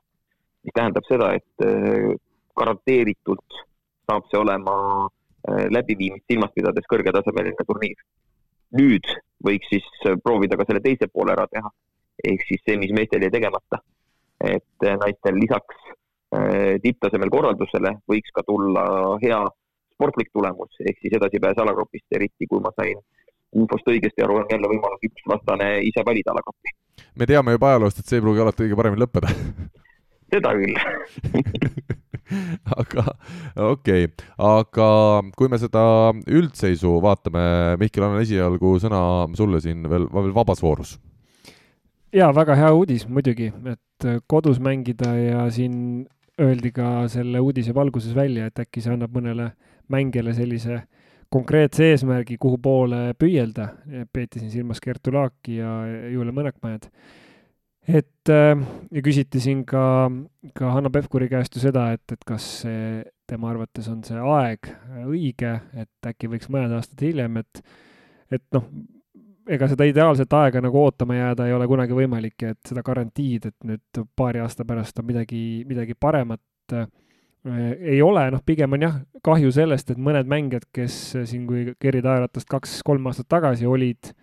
mis tähendab seda, et äh, garanteeritult saab see olema läbiviimist silmas pidades kõrgetasemeline turniir. Nüüd võiks siis äh, proovida ka selle teise poole ära teha, ehk siis see, mis meestel jäi tegemata. et äh, naistel lisaks äh, tipptasemel korraldusele võiks ka tulla hea sportlik tulemus ehk siis edasipääs alagrupist, eriti kui ma sain infost õigesti aru, on jälle võimalus üks vastane ise valida alagrupi. me teame juba ajaloost, et see ei pruugi alati kõige paremini lõppeda. seda küll. aga okei okay., aga kui me seda üldseisu vaatame, Mihkel, annan esialgu sõna sulle siin veel, veel vabas voorus. ja väga hea uudis muidugi, et kodus mängida ja siin öeldi ka selle uudise valguses välja, et äkki see annab mõnele mängijale sellise konkreetse eesmärgi, kuhu poole püüelda. peeti siin silmas Kertu Laaki ja Julia Mõnekmäed et äh, ja küsiti siin ka, ka Hanno Pevkuri käest ju seda, et, et kas see, tema arvates on see aeg õige, et äkki võiks mõned aastad hiljem, et, et noh, ega seda ideaalset aega nagu ootama jääda ei ole kunagi võimalik ja et seda garantiid, et nüüd paari aasta pärast on midagi, midagi paremat äh, ei ole, noh, pigem on jah, kahju sellest, et mõned mängijad, kes siin, kui kerida ajaratast kaks-kolm aastat tagasi olid äh, Äh,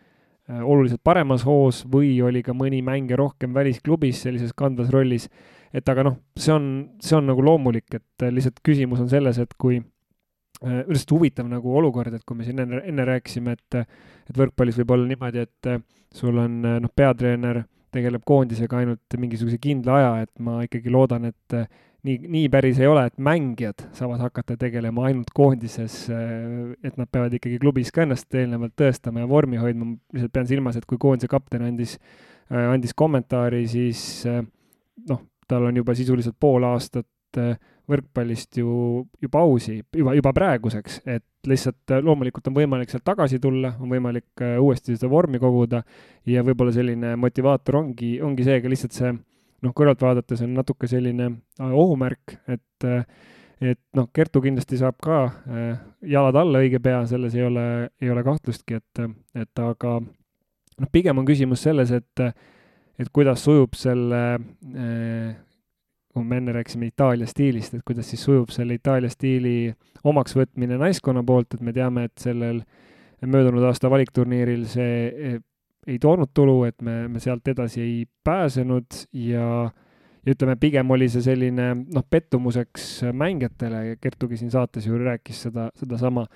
oluliselt paremas hoos või oli ka mõni mängija rohkem välisklubis sellises kandvas rollis. et aga noh, see on, see on nagu loomulik, et äh, lihtsalt küsimus on selles, et kui äh, lihtsalt huvitav nagu olukord, et kui me siin enne, enne rääkisime, et et võrkpallis võib olla niimoodi, et sul on noh, peatreener tegeleb koondisega ainult mingisuguse kindla aja, et ma ikkagi loodan, et nii, nii päris ei ole, et mängijad saavad hakata tegelema ainult koondises, äh, et nad peavad ikkagi klubis ka ennast eelnevalt tõestama ja vormi hoidma, ma lihtsalt pean silmas, et kui koondise kapten andis, äh, andis kommentaari, siis äh, noh, tal on juba sisuliselt pool aastat võrkpallist ju, ju pausi, juba, juba praeguseks, et lihtsalt loomulikult on võimalik sealt tagasi tulla, on võimalik uuesti seda vormi koguda ja võib-olla selline motivaator ongi, ongi seega lihtsalt see noh, kõrvalt vaadates on natuke selline äh, ohumärk, et äh, et noh, Kertu kindlasti saab ka äh, jalad alla õige pea, selles ei ole, ei ole kahtlustki, et, et aga noh, pigem on küsimus selles, et, et kuidas sujub selle kui me enne rääkisime Itaalia stiilist, et kuidas siis sujub selle Itaalia stiili omaksvõtmine naiskonna poolt, et me teame, et sellel möödunud aasta valikturniiril see ei toonud tulu, et me, me sealt edasi ei pääsenud ja ja ütleme, pigem oli see selline noh, pettumuseks mängijatele ja Kertugi siin saates ju rääkis seda, sedasama.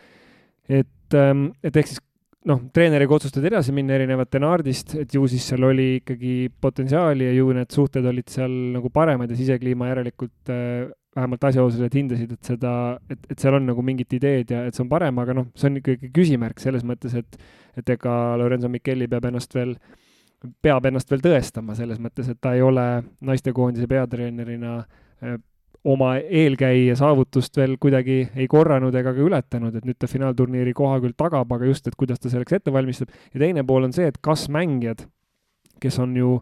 et, ähm, et ehk siis noh, treeneriga otsustati edasi minna erinevate Nardist, et ju siis seal oli ikkagi potentsiaali ja ju need suhted olid seal nagu paremad ja sisekliima järelikult äh, vähemalt asjaosalised hindasid, et seda, et, et seal on nagu mingit ideed ja et see on parem, aga noh, see on ikkagi küsimärk selles mõttes, et et ega Lorenzo Micheli peab ennast veel, peab ennast veel tõestama selles mõttes, et ta ei ole naistekoondise peatreenerina eh, oma eelkäija saavutust veel kuidagi ei korranud ega ka ületanud, et nüüd ta finaalturniiri koha küll tagab, aga just, et kuidas ta selleks ette valmistab. ja teine pool on see, et kas mängijad, kes on ju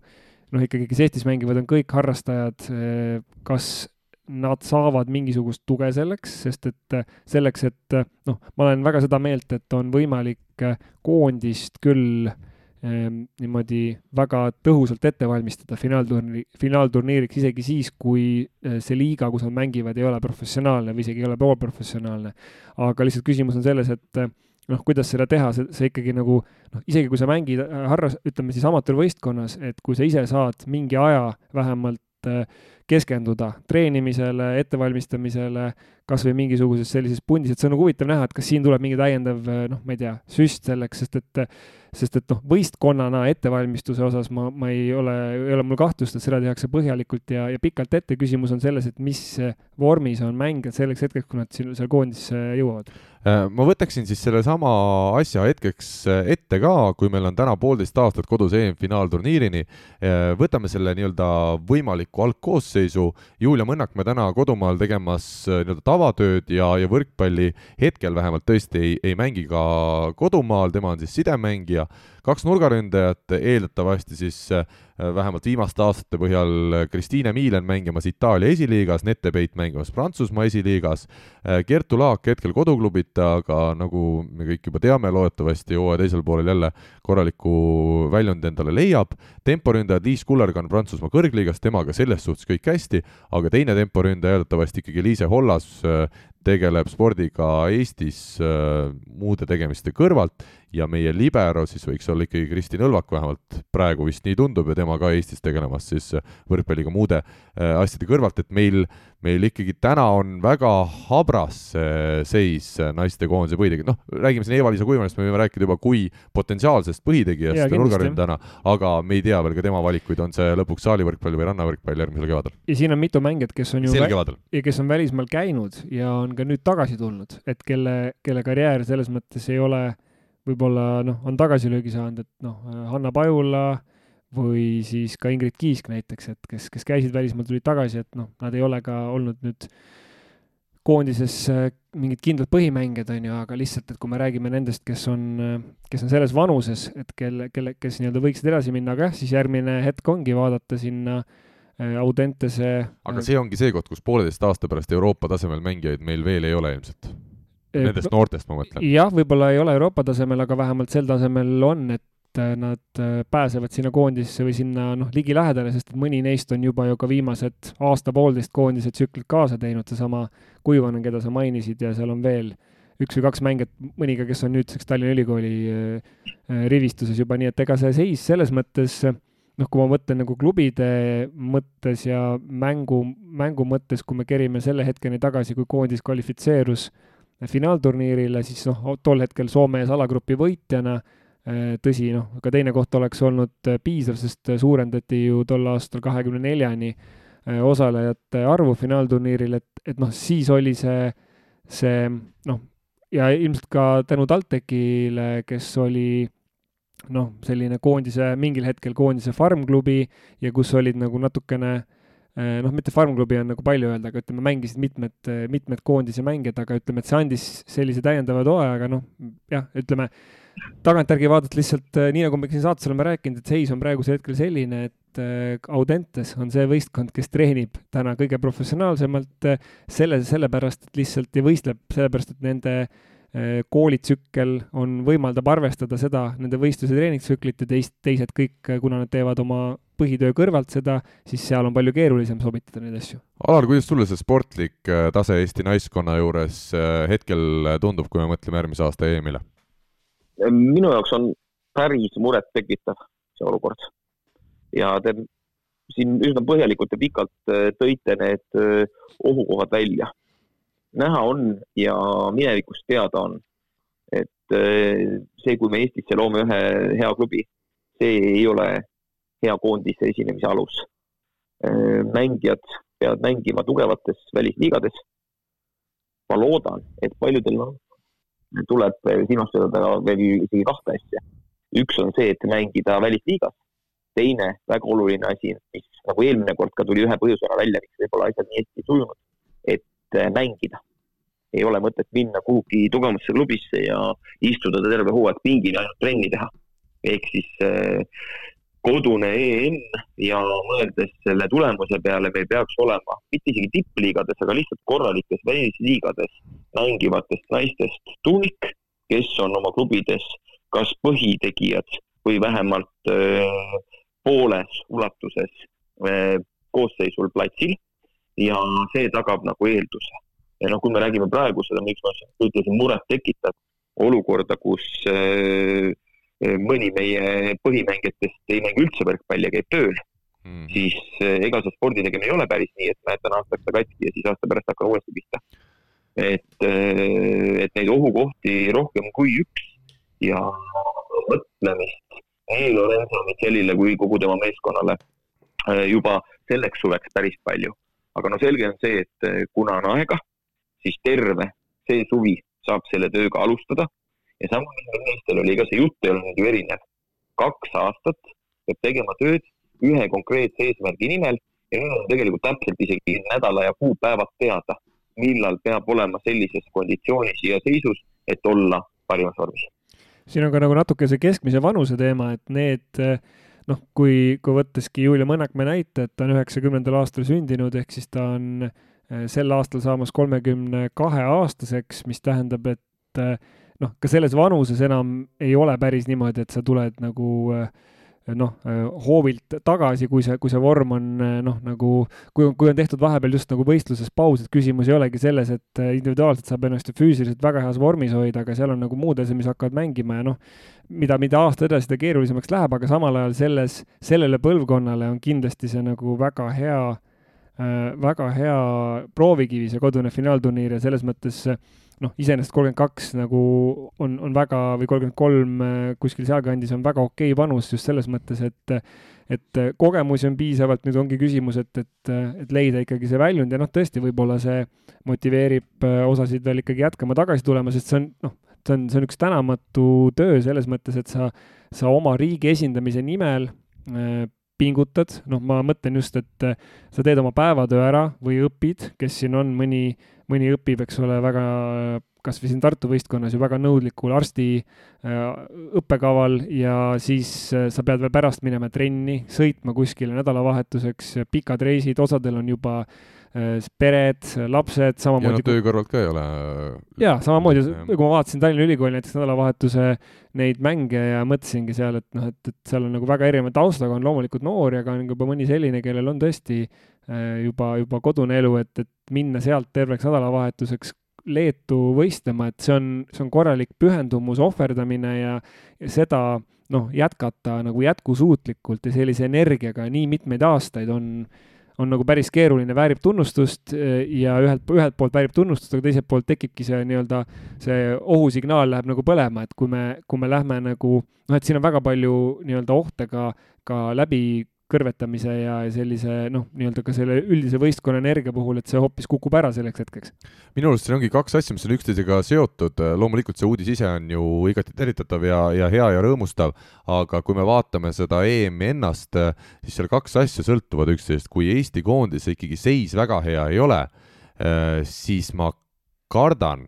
noh, ikkagi, kes Eestis mängivad, on kõik harrastajad, eh, kas nad saavad mingisugust tuge selleks, sest et selleks, et noh, ma olen väga seda meelt, et on võimalik koondist küll ehm, niimoodi väga tõhusalt ette valmistada finaalturniiri, finaalturniiriks isegi siis, kui see liiga, kus nad mängivad, ei ole professionaalne või isegi ei ole poolprofessionaalne. aga lihtsalt küsimus on selles, et noh, kuidas seda teha, see, see ikkagi nagu noh, isegi kui sa mängid harras-, ütleme siis amatöörvõistkonnas, et kui sa ise saad mingi aja vähemalt äh, keskenduda treenimisele, ettevalmistamisele, kas või mingisuguses sellises pundis, et see on nagu huvitav näha, et kas siin tuleb mingi täiendav noh, ma ei tea, süst selleks, sest et sest et noh, võistkonnana ettevalmistuse osas ma, ma ei ole, ei ole mul kahtlust, et seda tehakse põhjalikult ja, ja pikalt ette, küsimus on selles, et mis vormis on mängijad selleks hetkeks, kui nad siin seal koondisse jõuavad Äh, ma võtaksin siis sellesama asja hetkeks äh, ette ka, kui meil on täna poolteist aastat kodus EM-finaalturniirini. Äh, võtame selle nii-öelda võimaliku algkoosseisu. Julia Mõnnakmäe täna kodumaal tegemas nii-öelda tavatööd ja, ja võrkpalli hetkel vähemalt tõesti ei, ei mängi ka kodumaal, tema on siis sidemängija kaks nurgaründajat, eeldatavasti siis äh, vähemalt viimaste aastate põhjal Kristiine Miilen mängimas Itaalia esiliigas, Nette Peit mängimas Prantsusmaa esiliigas, äh, Kertu Laak hetkel koduklubita, aga nagu me kõik juba teame, loodetavasti hooaja teisel poolel jälle korraliku väljundi endale leiab. temporündajad Liis Kullergann Prantsusmaa kõrgliigas, temaga selles suhtes kõik hästi, aga teine temporündaja eeldatavasti ikkagi Liise Hollas äh, tegeleb spordiga Eestis äh, muude tegemiste kõrvalt ja meie libero siis võiks olla ikkagi Kristin Õlvak, vähemalt praegu vist nii tundub ja tema ka Eestis tegelemas siis võrkpalliga muude äh, asjade kõrvalt, et meil, meil ikkagi täna on väga habras seis naistekoondise põhitegijad, noh, räägime siin Eva-Liisa Kuivanist, me võime rääkida juba kui potentsiaalsest põhitegijast ja nurgaründajana, aga me ei tea veel ka tema valikuid, on see lõpuks saalivõrkpall või rannavõrkpall järgmisel kevadel. ja siin on mitu mängijat, kes on ju sel kevadel. ja kes on välismaal käinud ja on ka nüüd tagasi tulnud, et kelle, kelle karjäär selles mõttes ei ole võib-olla noh, on tagasilöögi saanud, et noh, Hanna Pajula või siis ka Ingrid Kiisk näiteks, et kes, kes käisid välismaal, tulid tagasi, et noh, nad ei ole ka olnud nüüd koondises äh, mingid kindlad põhimängijad, on ju, aga lihtsalt, et kui me räägime nendest, kes on, kes on selles vanuses, et kelle, kelle, kes nii-öelda võiksid edasi minna, aga jah, siis järgmine hetk ongi vaadata sinna äh, Audentese aga see ongi see koht, kus pooleteist aasta pärast Euroopa tasemel mängijaid meil veel ei ole ilmselt Nendest noortest ma mõtlen. jah, võib-olla ei ole Euroopa tasemel, aga vähemalt sel tasemel on, et äh, nad äh, pääsevad sinna koondisesse või sinna noh, ligilähedale, sest mõni neist on juba ju ka viimased aasta-poolteist koondise tsüklit kaasa teinud, seesama Kuivanen, keda sa mainisid, ja seal on veel üks või kaks mängijat, mõni ka, kes on nüüdseks Tallinna Ülikooli äh, rivistuses juba, nii et ega see seis selles mõttes noh, kui ma mõtlen nagu klubide mõttes ja mängu, mängu mõttes, kui me kerime selle hetkeni tagasi, kui koondis kvalifitseerus finaalturniirile, siis noh, tol hetkel Soome ees alagrupi võitjana, äh, tõsi, noh, ka teine koht oleks olnud piisav, sest suurendati ju tol aastal kahekümne neljani äh, osalejate arvu finaalturniiril, et, et noh, siis oli see, see noh, ja ilmselt ka tänu TalTechile, kes oli noh, selline koondise, mingil hetkel koondise farm-klubi ja kus olid nagu natukene äh, Äh, noh, mitte farm-klubi on nagu palju öelda, aga ütleme, mängisid mitmed, mitmed koondise mängijad, aga ütleme, et see andis sellise täiendava toe, aga noh, jah, ütleme tagantjärgi vaadata lihtsalt äh, nii, nagu me siin saates oleme rääkinud, et seis on praegusel hetkel selline, et äh, Audentes on see võistkond, kes treenib täna kõige professionaalsemalt selle, sellepärast, et lihtsalt ja võistleb sellepärast, et nende koolitsükkel on, võimaldab arvestada seda, nende võistluse treeningtsüklit ja teist, teised kõik, kuna nad teevad oma põhitöö kõrvalt seda, siis seal on palju keerulisem sobitada neid asju. Alar, kuidas sulle see sportlik äh, tase Eesti naiskonna juures äh, hetkel tundub, kui me mõtleme järgmise aasta EM-ile? minu jaoks on päris murettekitav see olukord ja te siin üsna põhjalikult ja pikalt äh, tõite need ohukohad välja. Näha on ja minevikust teada on, et see, kui me Eestisse loome ühe hea klubi, see ei ole hea koondise esinemise alus. Äh, mängijad peavad mängima tugevates välisliigades. ma loodan, et paljudel noh, tuleb silmas pidada veel isegi kahte asja. üks on see, et mängida välisliigas. teine väga oluline asi, mis nagu eelmine kord ka tuli ühe põhjusena välja, miks võib-olla asjad nii hästi ei sujunud, et mängida. ei ole mõtet minna kuhugi tugevamasse klubisse ja istuda terve hooaeg pingil ja ainult trenni teha. ehk siis äh, kodune EM ja mõeldes selle tulemuse peale, meil peaks olema mitte isegi tippliigades, aga lihtsalt korralikes välisliigades mängivatest naistest tuunik, kes on oma klubides kas põhitegijad või vähemalt äh, pooles ulatuses äh, koosseisul platsil ja see tagab nagu eelduse. ja noh, kui me räägime praegu seda, miks ma ütlesin muret tekitav olukorda, kus Eh, mõni meie põhimängijatest ei mängi üldse võrkpalli ja käib tööl mm., siis eh, ega see spordi tegemine ei ole päris nii, et ma jätan aastaks ta katki ja siis aasta pärast hakkan uuesti pihta. et, eh, et neid ohukohti rohkem kui üks ja mõtlemist nii Lorenzo Michelile kui kogu tema meeskonnale juba selleks suveks päris palju. Aga no selge on see, et kuna on aega, siis terve see suvi saab selle tööga alustada ja samuti meestel oli ka see jutt ei ole nüüd ju erinev. kaks aastat peab tegema tööd ühe konkreetse eesmärgi nimel ja nüüd on tegelikult täpselt isegi nädala ja kuupäevad teada, millal peab olema sellises konditsioonis ja seisus, et olla parimas vormis. siin on ka nagu natuke see keskmise vanuse teema, et need noh, kui, kui võttaski Julia Mõnakmäe näite, et ta on üheksakümnendal aastal sündinud, ehk siis ta on eh, sel aastal saamas kolmekümne kahe aastaseks, mis tähendab, et noh, ka selles vanuses enam ei ole päris niimoodi, et sa tuled nagu äh, noh, hoovilt tagasi, kui see, kui see vorm on noh, nagu kui, kui on tehtud vahepeal just nagu võistluses paus, et küsimus ei olegi selles, et individuaalselt saab ennast ju füüsiliselt väga heas vormis hoida, aga seal on nagu muud asjad, mis hakkavad mängima ja noh, mida, mida aasta edasi, seda keerulisemaks läheb, aga samal ajal selles, sellele põlvkonnale on kindlasti see nagu väga hea äh,, väga hea proovikivi, see kodune finaalturniir ja selles mõttes äh, noh, iseenesest kolmkümmend kaks nagu on, on väga, või kolmkümmend kolm äh, kuskil sealkandis on väga okei panus just selles mõttes, et et kogemusi on piisavalt, nüüd ongi küsimus, et, et, et leida ikkagi see väljund ja noh, tõesti, võib-olla see motiveerib äh, osasid veel ikkagi jätkama tagasi tulema, sest see on noh, see on, see on üks tänamatu töö selles mõttes, et sa, sa oma riigi esindamise nimel äh, pingutad, noh, ma mõtlen just, et äh, sa teed oma päevatöö ära või õpid, kes siin on, mõni, mõni õpib, eks ole, väga kas või siin Tartu võistkonnas ju väga nõudlikul arsti äh, õppekaval ja siis äh, sa pead veel pärast minema trenni, sõitma kuskile nädalavahetuseks, pikad reisid, osadel on juba äh, pered, lapsed, samamoodi. ja noh, töö kõrvalt ka ei ole. jaa, samamoodi, kui ma vaatasin Tallinna Ülikooli näiteks nädalavahetuse neid mänge ja mõtlesingi seal, et noh, et, et seal on nagu väga erineva taustaga, on loomulikult noori, aga on juba mõni selline, kellel on tõesti juba, juba kodune elu, et, et minna sealt terveks nädalavahetuseks Leetu võistlema, et see on, see on korralik pühendumus, ohverdamine ja, ja seda noh, jätkata nagu jätkusuutlikult ja sellise energiaga nii mitmeid aastaid on, on nagu päris keeruline, väärib tunnustust ja ühelt, ühelt poolt väärib tunnustust, aga teiselt poolt tekibki see nii-öelda, see ohusignaal läheb nagu põlema, et kui me, kui me lähme nagu noh, et siin on väga palju nii-öelda ohte ka, ka läbi kõrvetamise ja sellise noh, nii-öelda ka selle üldise võistkonna energia puhul, et see hoopis kukub ära selleks hetkeks? minu arust siin ongi kaks asja, mis on üksteisega seotud, loomulikult see uudis ise on ju igati tervitatav ja, ja hea ja rõõmustav, aga kui me vaatame seda EM-i ennast, siis seal kaks asja sõltuvad üksteisest, kui Eesti koondise ikkagi seis väga hea ei ole, siis ma kardan,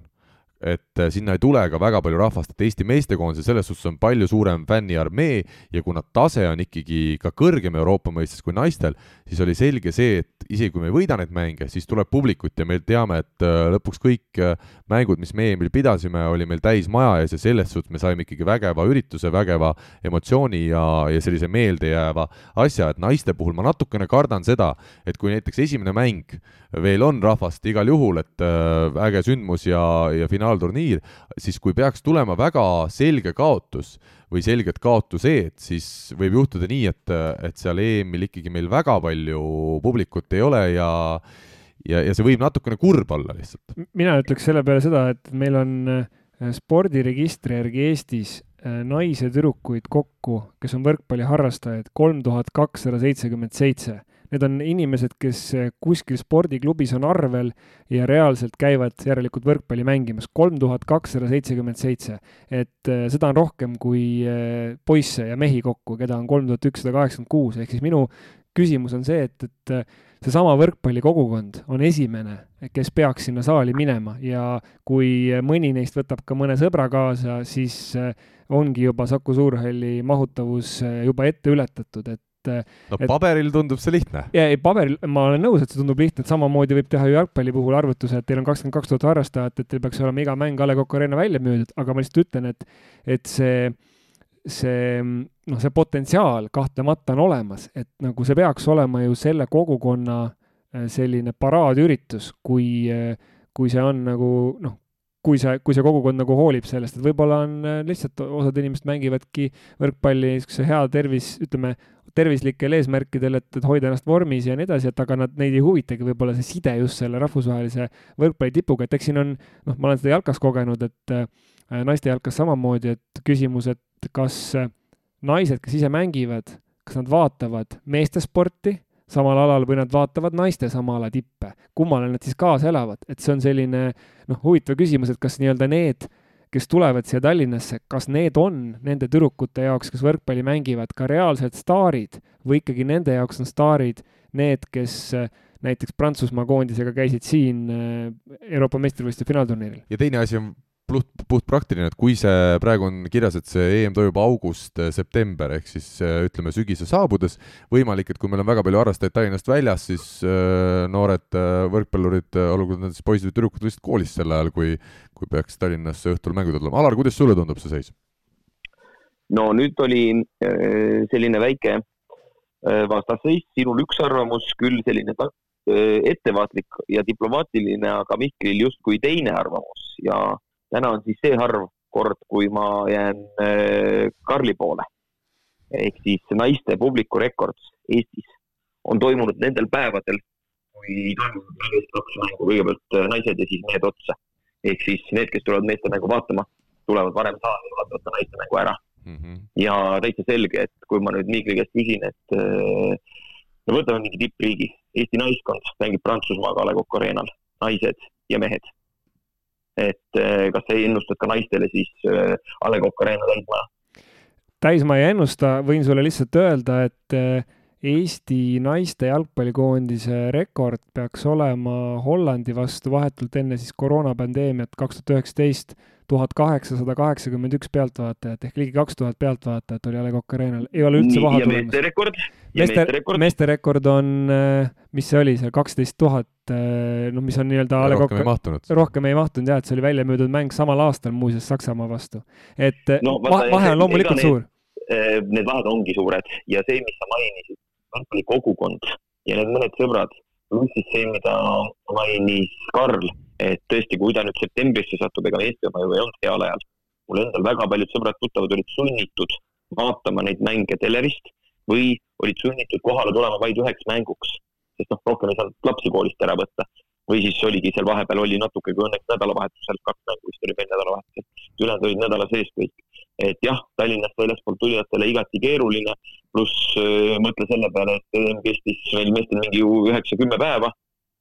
et äh, sinna ei tule ka väga palju rahvast, et Eesti meestekoondise selles suhtes on palju suurem fänniarmee ja kuna tase on ikkagi ka kõrgem Euroopa mõistes kui naistel, siis oli selge see, et isegi kui me ei võida neid mänge, siis tuleb publikut ja me teame, et äh, lõpuks kõik äh, mängud, mis me EM-il pidasime, oli meil täis maja ees ja selles suhtes me saime ikkagi vägeva ürituse, vägeva emotsiooni ja, ja sellise meeldejääva asja, et naiste puhul ma natukene kardan seda, et kui näiteks esimene mäng veel on rahvast igal juhul, et äge sündmus ja, ja finaal finaalturniir, siis kui peaks tulema väga selge kaotus või selged kaotuseed, siis võib juhtuda nii, et, et seal EM-il ikkagi meil väga palju publikut ei ole ja ja, ja see võib natukene kurb olla lihtsalt. mina ütleks selle peale seda, et meil on äh, spordiregistri järgi Eestis äh, naisi ja tüdrukuid kokku, kes on võrkpalliharrastajad, kolm tuhat kakssada seitsekümmend seitse need on inimesed, kes eh, kuskil spordiklubis on arvel ja reaalselt käivad järelikult võrkpalli mängimas. kolm tuhat kakssada seitsekümmend seitse, et eh, seda on rohkem kui eh, poisse ja mehi kokku, keda on kolm tuhat ükssada kaheksakümmend kuus, ehk siis minu küsimus on see, et, et seesama võrkpallikogukond on esimene, kes peaks sinna saali minema. Ja kui mõni neist võtab ka mõne sõbra kaasa, siis ongi juba Saku Suurhalli mahutavus juba ette ületatud, et et no paberil et, tundub see lihtne. jaa, ei paberil, ma olen nõus, et see tundub lihtne, et samamoodi võib teha ju jalgpalli puhul arvutuse, et teil on kakskümmend kaks tuhat harrastajat, et teil peaks olema iga mäng A Le Coq Arena välja müüdud, aga ma lihtsalt ütlen, et, et see, see, noh, see potentsiaal kahtlemata on olemas, et nagu see peaks olema ju selle kogukonna äh, selline paraadüritus, kui, äh, kui see on nagu noh, kui see, kui see kogukond nagu hoolib sellest, et võib-olla on äh, lihtsalt osad inimesed mängivadki võrkpalli niisuguse hea tervis, ütleme, tervislikel eesmärkidel, et, et hoida ennast vormis ja nii edasi, et aga nad, neid ei huvitagi võib-olla see side just selle rahvusvahelise võrkpalli tipuga, et eks siin on, noh, ma olen seda jalkas kogenud, et äh, naiste jalkas samamoodi, et küsimus, et kas äh, naised, kes ise mängivad, kas nad vaatavad meeste sporti samal alal või nad vaatavad naiste sama ala tippe, kummale nad siis kaasa elavad, et see on selline noh, huvitav küsimus, et kas nii-öelda need kes tulevad siia Tallinnasse, kas need on nende tüdrukute jaoks, kes võrkpalli mängivad, ka reaalsed staarid või ikkagi nende jaoks on staarid need, kes äh, näiteks Prantsusmaa koondisega käisid siin äh, Euroopa meistrivõistluste finaalturniiril. ja teine asi on puht, puht praktiline, et kui see praegu on kirjas, et see EM toimub august-september ehk siis äh, ütleme sügise saabudes, võimalik, et kui meil on väga palju harrastajaid Tallinnast väljas, siis äh, noored äh, võrkpallurid, olgu nad siis poisid või tüdrukud, lihtsalt koolis sel ajal, kui, kui peaks Tallinnas õhtul mängud olema. Alar, kuidas sulle tundub see seis? no nüüd oli äh, selline väike äh, vastasseis, sinul üks arvamus, küll selline äh, ettevaatlik ja diplomaatiline, aga Mihklil justkui teine arvamus ja täna on siis see harv kord, kui ma jään Karli poole. ehk siis naiste publiku rekord Eestis on toimunud nendel päevadel, kui toimuvad mängijad kaks mängu, kõigepealt naised ja siis mehed otsa. ehk siis need, kes tulevad meeste mängu vaatama, tulevad varem saali ja vaatavad naiste mängu ära mm. -hmm. ja täitsa selge, et kui ma nüüd Mihkli käest küsin, et äh, no võtame mingi tippriigi, Eesti naiskond mängib Prantsusmaaga A Le Coq Arena'l, naised ja mehed. Et äh, kas sa ennustad ka naistele siis äh, A Le Coq Arena täismaja? täismaja ei ennusta, võin sulle lihtsalt öelda, et Eesti naiste jalgpallikoondise rekord peaks olema Hollandi vastu vahetult enne siis koroonapandeemiat kaks tuhat üheksateist tuhat kaheksasada kaheksakümmend üks pealtvaatajat ehk ligi kaks tuhat pealtvaatajat oli A Le Coq Arena'l, ei ole üldse paha tulemas. meeste rekord? meeste rekord? on, mis see oli seal, kaksteist tuhat, äh, noh, mis on nii-öelda A Le Coq. rohkem ei mahtunud. rohkem ei mahtunud jah, et see oli välja müüdud mäng samal aastal muuseas Saksamaa vastu. et no, vahe, vahe on loomulikult need, suur. Need vahed ongi suured ja see, mis sa mainisid, jalgpallikogukond ja need mõned sõbrad, pluss siis see, mida mainis Karl et tõesti, kui ta nüüd septembrisse satub, ega Eesti oma ju ei olnud heal ajal. mul endal väga paljud sõbrad-tuttavad olid sunnitud vaatama neid mänge telerist või olid sunnitud kohale tulema vaid üheks mänguks, sest noh, rohkem ei saanud lapsi koolist ära võtta. või siis oligi seal vahepeal oli natuke kui õnneks nädalavahetusel, kaks mängu vist oli veel nädalavahetusel, ülejäänud olid nädala sees kõik. et jah, Tallinnast väljaspoolt tulijatele igati keeruline, pluss äh, mõtle selle peale, et EM kestis meil meestel mingi üheksa-kümme päeva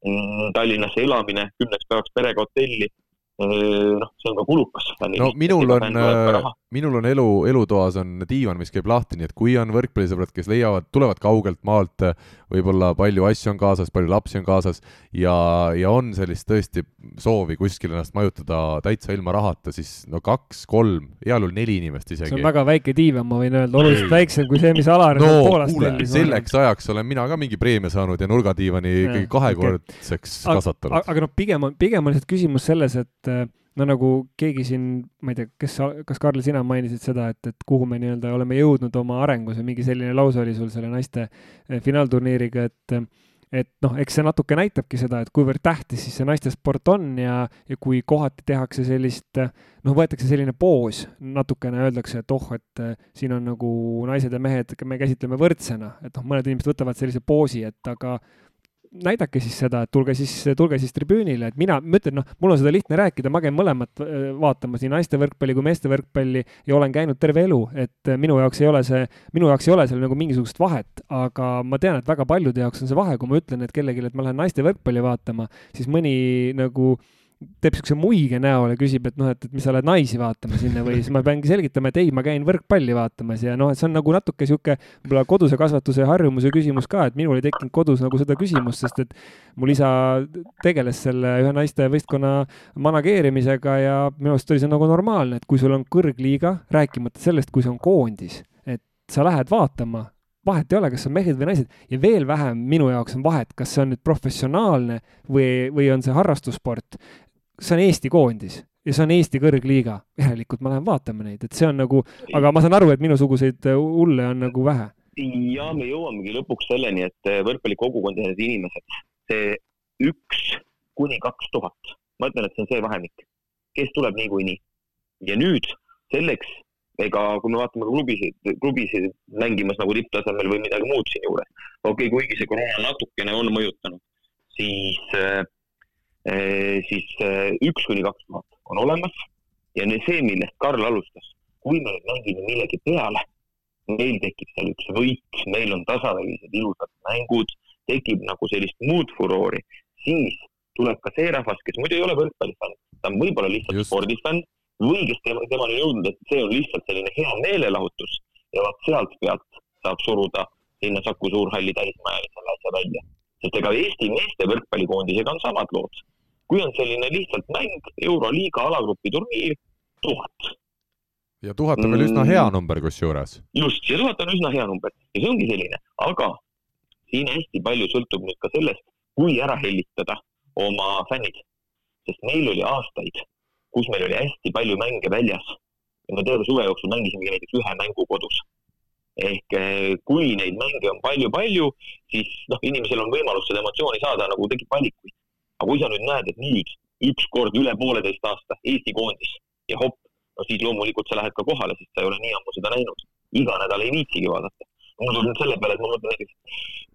Mm, Tallinnasse elamine, kümneks päevaks perega hotelli, noh, see on ka kulukas. no minul on, minul on elu, elutoas on diivan, mis käib lahti, nii et kui on võrkpallisõbrad, kes leiavad, tulevad kaugelt maalt, võib-olla palju asju on kaasas, palju lapsi on kaasas ja, ja on sellist tõesti soovi kuskil ennast majutada täitsa ilma rahata, siis no kaks-kolm, heal juhul neli inimest isegi. see on väga väike diivan, ma võin öelda, oluliselt väiksem kui see, mis Alar no, Poolast tellis. selleks ajaks olen mina ka mingi preemia saanud ja nurgadiivani ikkagi kahekordseks okay. kasvatanud. aga noh, pigem on, pigem on lihtsalt küsimus selles, et no nagu keegi siin, ma ei tea, kes, kas Karl, sina mainisid seda, et, et kuhu me nii-öelda oleme jõudnud oma arengus või mingi selline lause oli sul selle naiste eh, finaalturniiriga, et et noh, eks see natuke näitabki seda, et kuivõrd tähtis siis see naistesport on ja, ja kui kohati tehakse sellist, noh, võetakse selline poos, natukene öeldakse, et oh, et eh, siin on nagu naised ja mehed, me käsitleme võrdsena, et noh, mõned inimesed võtavad sellise poosi, et aga näidake siis seda, et tulge siis, tulge siis tribüünile, et mina, ma ütlen, noh, mul on seda lihtne rääkida, ma käin mõlemat äh, vaatamas, nii naiste võrkpalli kui meeste võrkpalli ja olen käinud terve elu, et äh, minu jaoks ei ole see, minu jaoks ei ole seal nagu mingisugust vahet, aga ma tean, et väga paljude jaoks on see vahe, kui ma ütlen, et kellelegi, et ma lähen naiste võrkpalli vaatama, siis mõni nagu äh, teeb siukse muige näo ja küsib, et noh, et, et mis sa lähed naisi vaatama sinna või siis ma peangi selgitama, et ei, ma käin võrkpalli vaatamas ja noh, et see on nagu natuke sihuke võib-olla koduse kasvatuse harjumuse küsimus ka, et minul ei tekkinud kodus nagu seda küsimust, sest et mul isa tegeles selle ühe naiste võistkonna manageerimisega ja minu arust oli see nagu normaalne, et kui sul on kõrgliiga, rääkimata sellest, kui see on koondis, et sa lähed vaatama vahet ei ole, kas on mehed või naised ja veel vähem minu jaoks on vahet, kas see on nüüd professionaalne või, või on see harrastussport see on Eesti koondis ja see on Eesti kõrgliiga, järelikult ma lähen vaatama neid, et see on nagu, aga ma saan aru, et minusuguseid äh, hulle on nagu vähe. ja me jõuamegi lõpuks selleni, et äh, võrkpallikogukond ja need inimesed, see üks kuni kaks tuhat, ma ütlen, et see on see vahemik, kes tuleb niikuinii. ja nüüd selleks, ega kui me vaatame klubisid, klubisid mängimas nagu tipptasemel või midagi muud siinjuures, okei okay,, kuigi see koroona natukene on mõjutanud, siis äh, siis eh, üks kuni kaks tuhat on olemas ja see, millest Karl alustas, kui me mängime millegi peale, meil tekib seal üks võit, meil on tasavägised ilusad mängud, tekib nagu sellist muud furoori, siis tuleb ka see rahvas, kes muidu ei ole võrkpallifänn, ta on võib-olla lihtsalt spordifänn või kes tema, temani jõudnud, et see on lihtsalt selline hea meelelahutus ja vot sealt pealt saab suruda sinna Saku Suurhalli täismaja selle asja välja. Sest ega Eesti meeste võrkpallikoondisega on samad lood kui on selline lihtsalt mäng, Euroliiga alagrupi turniir, tuhat. ja tuhat on veel üsna hea mm. number kusjuures. just, ja tuhat on üsna hea number ja see ongi selline, aga siin hästi palju sõltub nüüd ka sellest, kui ära hellitada oma fännid. sest meil oli aastaid, kus meil oli hästi palju mänge väljas ja me terve suve jooksul mängisimegi näiteks ühe mängu kodus. Ehk eh, kui neid mänge on palju-palju, siis noh, inimesel on võimalus seda emotsiooni saada, nagu tekib valikuid. aga kui sa nüüd näed, et nüüd üks kord üle pooleteist aasta Eesti koondis ja hopp, no siis loomulikult sa lähed ka kohale, sest sa ei ole nii ammu seda näinud. iga nädal ei viitsigi vaadata. mul nüüd selle peale, et ma mõtlen näiteks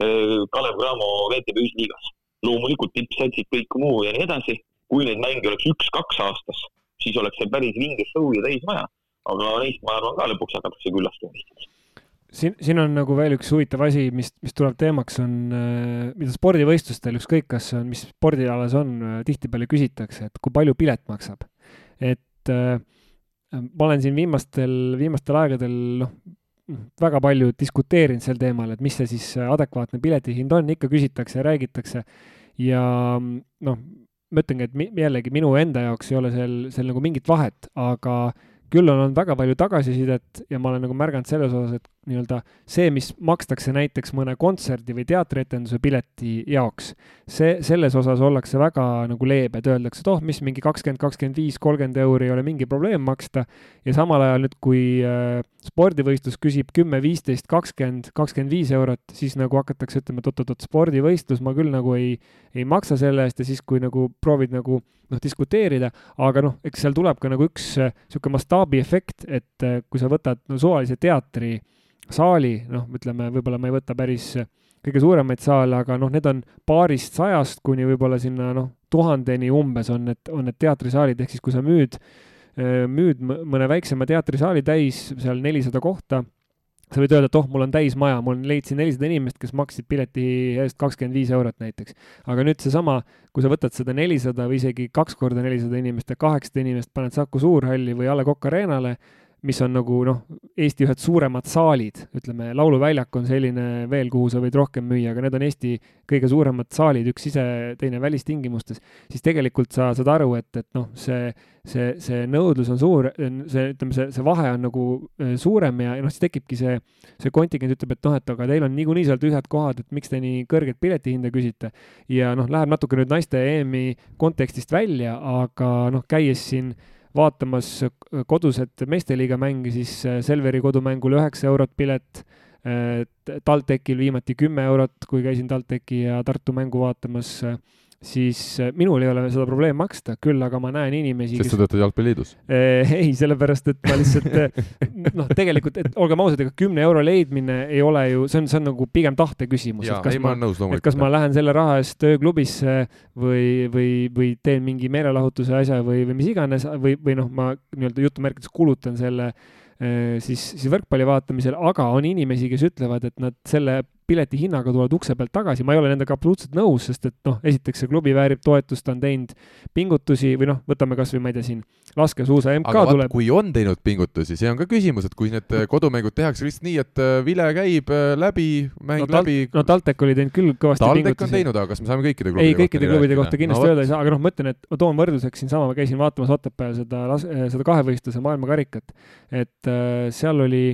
eh, Kalev Cramo VTB ühisliigas. loomulikult tippsatsid, kõik muu ja nii edasi. kui neid mänge oleks üks-kaks aastas, siis oleks see päris vinge show ja täismaja aga neist ma arvan ka lõpuks hakatakse küllast tunnistama siin, siin on nagu veel üks huvitav asi, mis, mis tuleb teemaks, on, äh, mida spordivõistlustel, ükskõik kas on, mis spordialas on, äh, tihtipeale küsitakse, et kui palju pilet maksab. et äh, ma olen siin viimastel, viimastel aegadel, noh, väga palju diskuteerinud sel teemal, et mis see siis adekvaatne piletihind on, ikka küsitakse ja räägitakse. ja noh, ma ütlengi, et jällegi minu enda jaoks ei ole seal, seal nagu mingit vahet, aga küll on olnud väga palju tagasisidet ja ma olen nagu märganud selles osas, et nii-öelda see, mis makstakse näiteks mõne kontserdi või teatrietenduse pileti jaoks, see, selles osas ollakse väga nagu leebed, öeldakse, et oh, mis mingi kakskümmend, kakskümmend viis, kolmkümmend euri ei ole mingi probleem maksta. ja samal ajal nüüd, kui äh, spordivõistlus küsib kümme, viisteist, kakskümmend, kakskümmend viis eurot, siis nagu hakatakse ütlema, et oot-oot-oot, spordivõistlus ma küll nagu ei, ei maksa selle eest ja siis, kui nagu proovid nagu noh, diskuteerida, aga noh, eks seal tuleb ka nagu üks niisugune äh, mastaabiefekt, et äh, kui sa võtad no, suvalise teatri saali, noh, ütleme, võib-olla ma ei võta päris kõige suuremaid saale, aga noh, need on paarist sajast kuni võib-olla sinna noh, tuhandeni umbes on need, on need teatrisaalid, ehk siis kui sa müüd, müüd mõne väiksema teatrisaali täis seal nelisada kohta, sa võid öelda, et oh, mul on täis maja, mul leidsin nelisada inimest, kes maksid pileti eest kakskümmend viis eurot näiteks. aga nüüd seesama, kui sa võtad seda nelisada või isegi kaks korda nelisada inimest ja kaheksasada inimest paned Saku Suurhalli või A Le Coq Arena'le, mis on nagu noh, Eesti ühed suuremad saalid, ütleme, Lauluväljak on selline veel, kuhu sa võid rohkem müüa, aga need on Eesti kõige suuremad saalid, üks sise-, teine välistingimustes, siis tegelikult sa saad aru, et, et noh, see, see, see nõudlus on suur, see, ütleme, see, see vahe on nagu äh, suurem ja, ja noh, siis tekibki see, see kontingent ütleb, et noh, et aga teil on niikuinii seal tühjad kohad, et miks te nii kõrget piletihinda küsite. ja noh, läheb natuke nüüd naiste EM-i kontekstist välja, aga noh, käies siin vaatamas koduset meesteliiga mänge, siis äh, Selveri kodumängul üheksa eurot pilet, äh, TalTechil viimati kümme eurot, kui käisin TalTechi ja Tartu mängu vaatamas siis äh, minul ei ole seda probleemi maksta, küll aga ma näen inimesi. sest kes... sa töötad jalgpalliliidus? Äh, ei, sellepärast et ma lihtsalt äh, noh, tegelikult, et olgem ausad, ega kümne euro leidmine ei ole ju, see on, see on nagu pigem tahte küsimus. jaa, ei, ma nõus loomulikult. kas ma lähen selle raha eest ööklubisse või, või, või teen mingi meelelahutuse asja või, või mis iganes või, või noh, ma nii-öelda jutumärkides kulutan selle siis, siis võrkpalli vaatamisel, aga on inimesi, kes ütlevad, et nad selle pileti hinnaga tulevad ukse pealt tagasi, ma ei ole nendega absoluutselt nõus, sest et noh, esiteks see klubi väärib toetust, ta on teinud pingutusi või noh, võtame kasvõi ma ei tea siin, laskesuusa MK aga tuleb. kui on teinud pingutusi, see on ka küsimus, et kui need äh, kodumängud tehakse lihtsalt nii, et äh, vile käib äh, läbi, mäng no, läbi. no TalTech oli teinud küll kõvasti TalTech pingutusi. TalTech on teinud, aga kas me saame kõikide klubide ei, kõikide klubide kohta kindlasti no, öelda ei saa, aga noh, ma ütlen, et ma toon võrdluseks siinsama, ma käisin vaatamas Otepääl seda, seda kahevõistluse maailmakarikat, et äh, seal oli,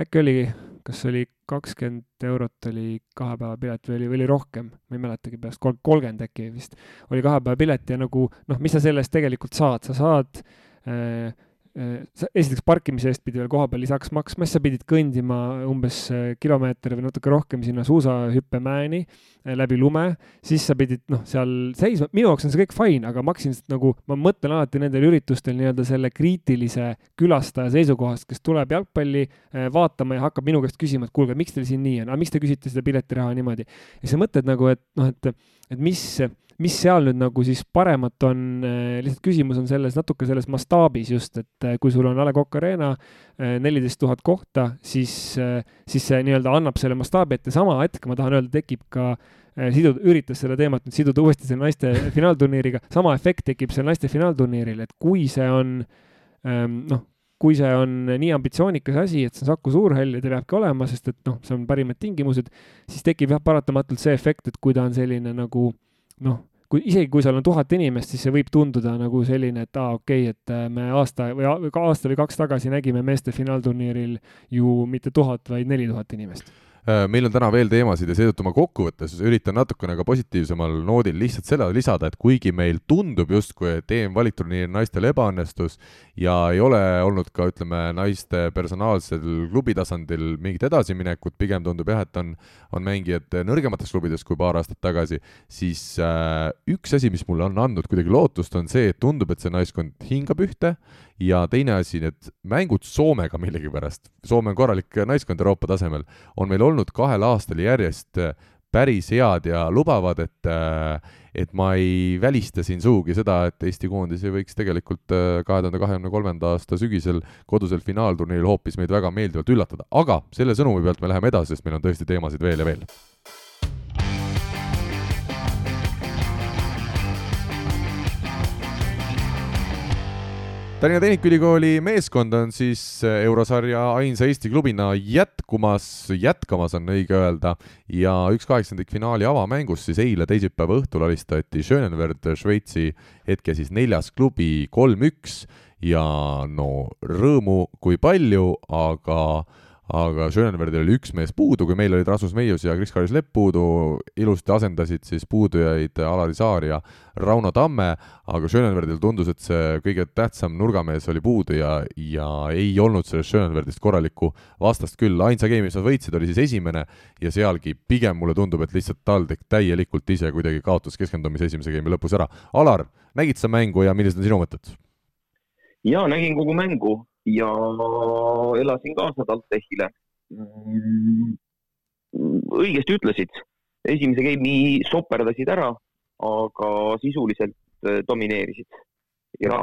äkki oligi kas oli kakskümmend eurot oli kahe päeva pilet või oli, või oli rohkem, ma ei mäletagi peast, kolmkümmend äkki vist, oli kahe päeva pilet ja nagu noh, mis sa selle eest tegelikult saad, sa saad äh, esiteks parkimise eest pidi veel koha peal lisaks maksma, siis sa pidid kõndima umbes äh, kilomeeter või natuke rohkem sinna suusahüppemäeni äh, läbi lume, siis sa pidid noh, seal seisma, minu jaoks on see kõik fine, aga ma hakkasin nagu, ma mõtlen alati nendel üritustel nii-öelda selle kriitilise külastaja seisukohast, kes tuleb jalgpalli vaatama ja hakkab minu käest küsima, et kuulge, miks teil siin nii on, aga miks te küsite seda piletiraha niimoodi. ja sa mõtled nagu, et noh, et, et mis mis seal nüüd nagu siis paremat on, äh, lihtsalt küsimus on selles, natuke selles mastaabis just, et äh, kui sul on A Le Coq Arena äh, neliteist tuhat kohta, siis, siis see nii-öelda annab selle mastaabi ette, sama hetk ma tahan öelda, tekib ka siduda, üritas seda teemat nüüd siduda uuesti selle naiste finaalturniiriga, sama efekt tekib seal naiste finaalturniiril, et kui see on ähm, noh, kui see on nii ambitsioonikas asi, et see on Saku Suurhall ja ta peabki olema, sest et noh, see on parimad tingimused, siis tekib jah, paratamatult see efekt, et kui ta on selline nagu noh, kui isegi, kui seal on tuhat inimest, siis see võib tunduda nagu selline, et aa, okei okay,, et äh, me aasta või aasta või kaks tagasi nägime meeste finaalturniiril ju mitte tuhat, vaid neli tuhat inimest meil on täna veel teemasid ja seetõttu ma kokkuvõttes üritan natukene ka positiivsemal noodil lihtsalt selle lisada, et kuigi meil tundub justkui, et EM-valikturniir naistel ebaõnnestus ja ei ole olnud ka ütleme, naiste personaalsel klubi tasandil mingit edasiminekut, pigem tundub jah, et on, on mängijad nõrgemates klubides kui paar aastat tagasi, siis äh, üks asi, mis mulle on andnud kuidagi lootust, on see, et tundub, et see naiskond hingab ühte ja teine asi, need mängud Soomega millegipärast, Soome on korralik naiskond Euroopa tasemel, on meil olnud kahel aastal järjest päris head ja lubavad, et et ma ei välista siin sugugi seda, et Eesti koondis ei võiks tegelikult kahe tuhande kahekümne kolmanda aasta sügisel kodusel finaalturniiril hoopis meid väga meeldivalt üllatada, aga selle sõnumi pealt me läheme edasi, sest meil on tõesti teemasid veel ja veel Tallinna Tehnikaülikooli meeskond on siis äh, eurosarja ainsa Eesti klubina jätkumas, jätkamas on õige öelda, ja üks kaheksandikk finaali avamängus siis eile teisipäeva õhtul alistati Schönenwerd Šveitsi hetke siis neljas klubi kolm-üks ja no rõõmu kui palju, aga aga Schönenwerdil oli üks mees puudu, kui meil olid Rasmus Meius ja Kris-Karis Lepp puudu, ilusti asendasid siis puudujaid Alari Saar ja Rauno Tamme, aga Schönenwerdil tundus, et see kõige tähtsam nurgamees oli puudu ja, ja ei olnud sellest Schönenwerdist korralikku vastast küll, ainsa game'i, mis nad võitsid, oli siis esimene ja sealgi pigem mulle tundub, et lihtsalt TalTech täielikult ise kuidagi kaotas keskendumise esimese game'i lõpus ära. Alar, nägid sa mängu ja millised on sinu mõtted? jaa, nägin kogu mängu ja elasin kaasa TalTechile. Mm, õigesti ütlesid, esimese game'i soperdasid ära, aga sisuliselt äh, domineerisid ja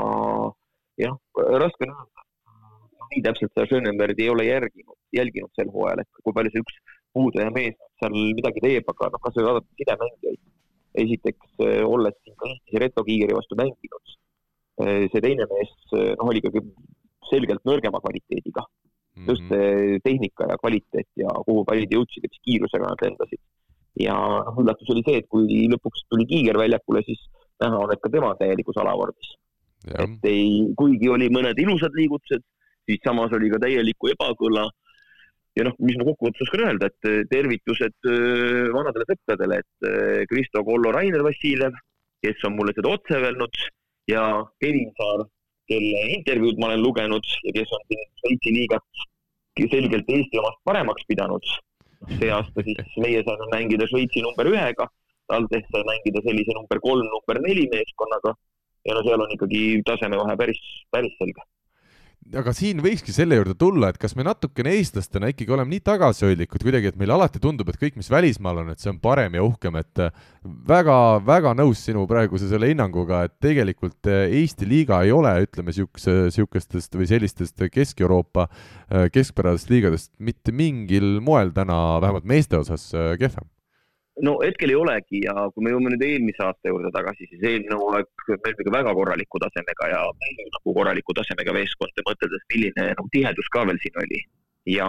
jah, raske on öelda. nii täpselt seda Schönenbergi ei ole järginud, jälginud sel hooajal, et kui palju see üks puuduja mees seal midagi teeb, aga noh, kasvõi vaadata sidemängijaid. esiteks, äh, olles siin ka Eestis Reto Kiigeri vastu mänginud, äh, see teine mees noh, oli ikkagi selgelt nõrgema kvaliteediga mm. -hmm. just tehnika ja kvaliteet ja kuhu pallid jõudsid ja mis kiirusega nad lendasid. ja üllatus oli see, et kui lõpuks tuli Kiiger väljakule, siis näha on, et ka tema täielikus alavormis. et ei, kuigi oli mõned ilusad liigutused, siis samas oli ka täielikku ebakõla. ja noh, mis ma kokkuvõttes oskan öelda, et tervitused äh, vanadele sõpradele, et äh, Kristo Kollo, Rainer Vassiljev, kes on mulle seda otse öelnud ja Kevin Saar kelle intervjuud ma olen lugenud ja kes on siin Šveitsi liigat selgelt Eesti omast paremaks pidanud. see aasta siis meie saime mängida Šveitsi number ühega, TalTech sai mängida sellise number kolm, number neli meeskonnaga ja no seal on ikkagi tasemevahe päris, päris selge aga siin võikski selle juurde tulla, et kas me natukene eestlastena ikkagi oleme nii tagasihoidlikud kuidagi, et meile alati tundub, et kõik, mis välismaal on, et see on parem ja uhkem, et väga-väga äh, nõus sinu praeguse selle hinnanguga, et tegelikult äh, Eesti liiga ei ole, ütleme, niisuguse, niisugustest või sellistest Kesk-Euroopa äh, keskpärasest liigadest mitte mingil moel täna, vähemalt meeste osas, kehvem no hetkel ei olegi ja kui me jõuame nüüd eelmise aasta juurde tagasi, siis eelmine hooaeg meil oli väga korraliku tasemega ja nagu korraliku tasemega meeskond, mõteldes, milline nagu tihedus ka veel siin oli. ja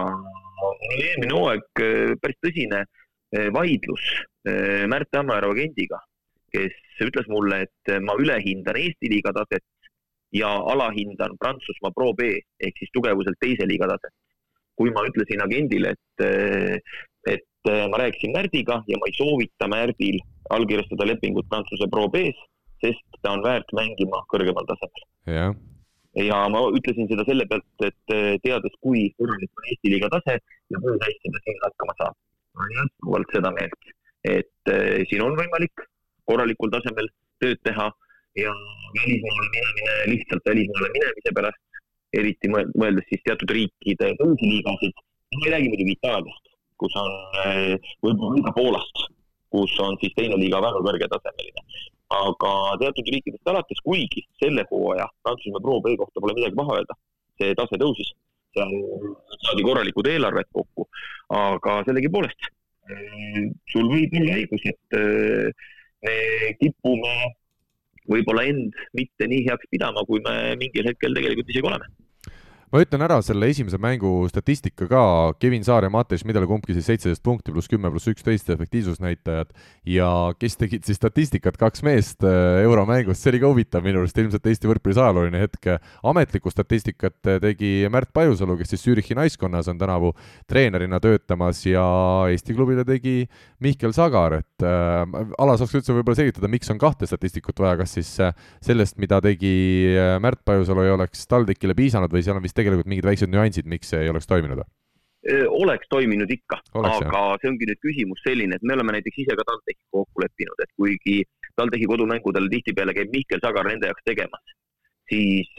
eelmine hooaeg äh, päris tõsine äh, vaidlus äh, Märt Tammearu agendiga, kes ütles mulle, et ma ülehindan Eesti liiga taset ja alahindan Prantsusmaa Pro B ehk siis tugevuselt teise liiga taset. kui ma ütlesin agendile, et, et Äh, ma rääkisin Märdiga ja ma ei soovita Märdil allkirjastada lepingut Prantsuse Pro B-s, sest ta on väärt mängima kõrgemal tasemel. Yeah.. ja ma ütlesin seda selle pealt, et äh, teades, kui korralik on Eesti liiga tase ja kui hästi ta siin hakkama saab. ma olen jätkuvalt seda meelt, et äh, siin on võimalik korralikul tasemel tööd teha ja välismaale minemine lihtsalt välismaale minemise pärast, eriti mõeldes siis teatud riikide teisi liigasid, ma ei räägi muidugi Itaaliast kus on võib-olla ka Poolast, kus on siis teine liiga väga kõrgetasemeline. aga teatud riikidest alates, kuigi selle hooaja Prantsusmaa Pro B kohta pole midagi paha öelda, see tase tõusis, seal saadi korralikud eelarved kokku, aga sellegipoolest eh, sul võib olla õigus, et eh, me kipume võib-olla end mitte nii heaks pidama, kui me mingil hetkel tegelikult isegi oleme ma ütlen ära selle esimese mängu statistika ka, Kevin Saar ja Matej Midel kumbki siis seitseteist punkti pluss kümme pluss üksteist efektiivsusnäitajad. Ja kes tegid siis statistikat, kaks meest äh, euromängust, see oli ka huvitav minu arust, ilmselt Eesti võrkpallis ajalooline hetk. ametlikku statistikat tegi Märt Pajusalu, kes siis Zürichi naiskonnas on tänavu treenerina töötamas ja Eesti klubile tegi Mihkel Sagar, et äh, Alar, saaks üldse võib-olla selgitada, miks on kahte statistikut vaja, kas siis äh, sellest, mida tegi äh, Märt Pajusalu, ei oleks TalTechile piisanud või seal on vist tegelikult mingid väiksed nüansid, miks see ei oleks toiminud? oleks toiminud ikka, aga jah. see ongi nüüd küsimus selline, et me oleme näiteks ise ka TalTechiga kokku leppinud, et kuigi TalTechi kodumängudel tihtipeale käib Mihkel Sagar nende jaoks tegemas, siis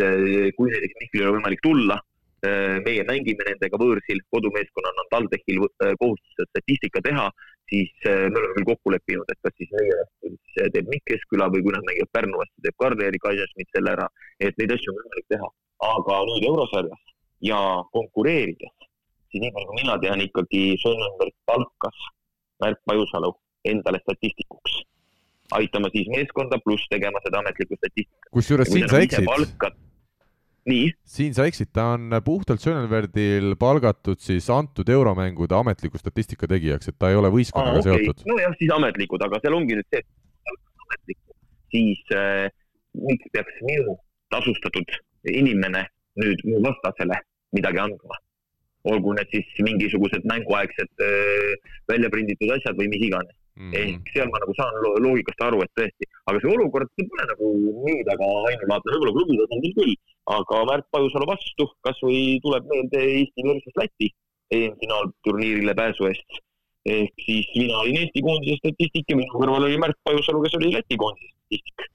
kui näiteks Mihkelil on võimalik tulla, meie mängime nendega võõrsil, kodumeeskonnana on TalTechil kohustus statistika teha, siis me oleme küll kokku leppinud, et kas siis meie vastu teeb Mikk Keskküla või kui nad mängivad Pärnu vastu, teeb Karl-Erik Aisenschmidt selle ära, et neid asju on võimalik teha aga nüüd eurosarjas ja konkureerides, siis nii palju kui mina tean, ikkagi Schönenberg palkas Märt Pajusalu endale statistikuks, aitama siis meeskonda, pluss tegema seda ametlikku statistikat. kusjuures siin sa eksid. Nii? siin sa eksid, ta on puhtalt Schönenbergil palgatud siis antud euromängude ametliku statistika tegijaks, et ta ei ole võistkonnaga okay. seotud. nojah, siis ametlikud, aga seal ongi nüüd see, siis äh, miks peaks minu tasustatud inimene nüüd mu vastasele midagi andma. olgu need siis mingisugused mänguaegsed välja prinditud asjad või mis iganes mm. ehk seal ma nagu saan loogikast aru, et tõesti, aga see olukord ei pole nagu nii väga ainulaadne, võib-olla klubi tasandil küll, aga Märt Pajusalu vastu kasvõi tuleb meelde Eesti versus Läti EM-finaalturniirile pääsu eest. ehk siis mina olin Eesti koondise statistik ja minu kõrval oli Märt Pajusalu, kes oli Läti koondise statistik.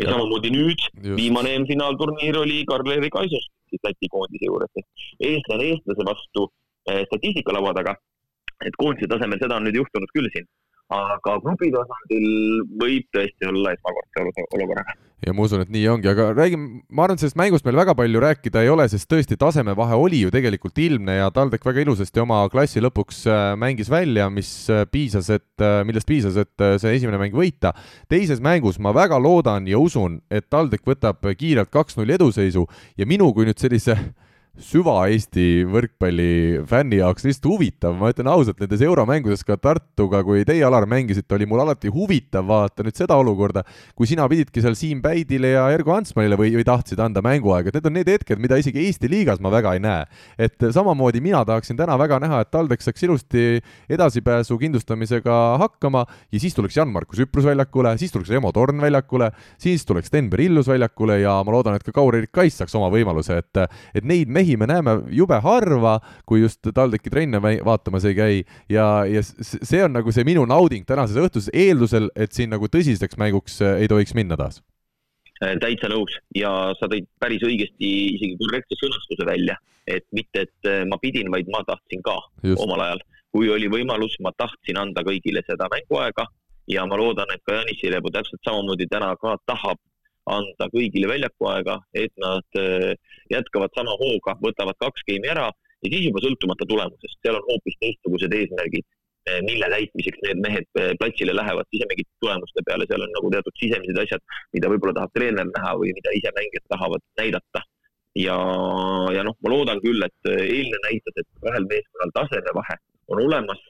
Ja samamoodi nüüd, viimane EM-finaalturniir oli Karl-Erik Aisos siis Läti koondise juures, et eestlane eestlase vastu eh, statistika laua taga, et koondise tasemel seda on nüüd juhtunud küll siin aga klubi tasandil võib tõesti olla esmakordse olukorraga. ja ma usun, et nii ongi, aga räägime, ma arvan, et sellest mängust meil väga palju rääkida ei ole, sest tõesti tasemevahe oli ju tegelikult ilmne ja TalTech väga ilusasti oma klassi lõpuks äh, mängis välja, mis äh, piisas, et, äh, millest piisas, et see esimene mäng võita. teises mängus ma väga loodan ja usun, et TalTech võtab kiirelt kaks-null eduseisu ja minu kui nüüd sellise süva-Eesti võrkpalli fänni jaoks lihtsalt huvitav, ma ütlen ausalt, nendes euromängudes ka Tartuga, kui teie, Alar, mängisite, oli mul alati huvitav vaadata nüüd seda olukorda, kui sina pididki seal Siim Päidile ja Ergo Ansmanile või, või tahtsid anda mänguaega, et need on need hetked, mida isegi Eesti liigas ma väga ei näe. et samamoodi mina tahaksin täna väga näha, et TalTech saaks ilusti edasipääsu kindlustamisega hakkama ja siis tuleks Jan-Markus Üprus väljakule, siis tuleks Remo Torn väljakule, siis tuleks Stenber Illus väljakule ja ma loodan, et ka Kaur-Erik Kais saaks oma võimaluse, et, et neid mehi me näeme jube harva, kui just TalTechi trenne vaatamas ei käi ja, ja see on nagu see minu nauding tänases õhtuses, eeldusel, et siin nagu tõsiseks mänguks äh, ei tohiks minna taas äh, täitsa nõus ja sa tõid päris õigesti isegi korrektse sõnastuse välja, et mitte, et äh, ma pidin, vaid ma tahtsin ka Just. omal ajal. kui oli võimalus, ma tahtsin anda kõigile seda mänguaega ja ma loodan, et ka Janis Silebu täpselt samamoodi täna ka tahab anda kõigile väljakuaega, et nad äh, jätkavad sama hooga, võtavad kaks geimi ära ja siis juba sõltumata tulemusest, seal on hoopis teistsugused eesmärgid, äh, mille täitmiseks need mehed äh, platsile lähevad sisemingite tulemuste peale, seal on nagu teatud sisemised asjad, mida võib-olla tahab treener näha või mida ise mängijad tahavad näidata. ja, ja noh, ma loodan küll, et eilne näitas, et kahel meeskonnal tasemevahe on olemas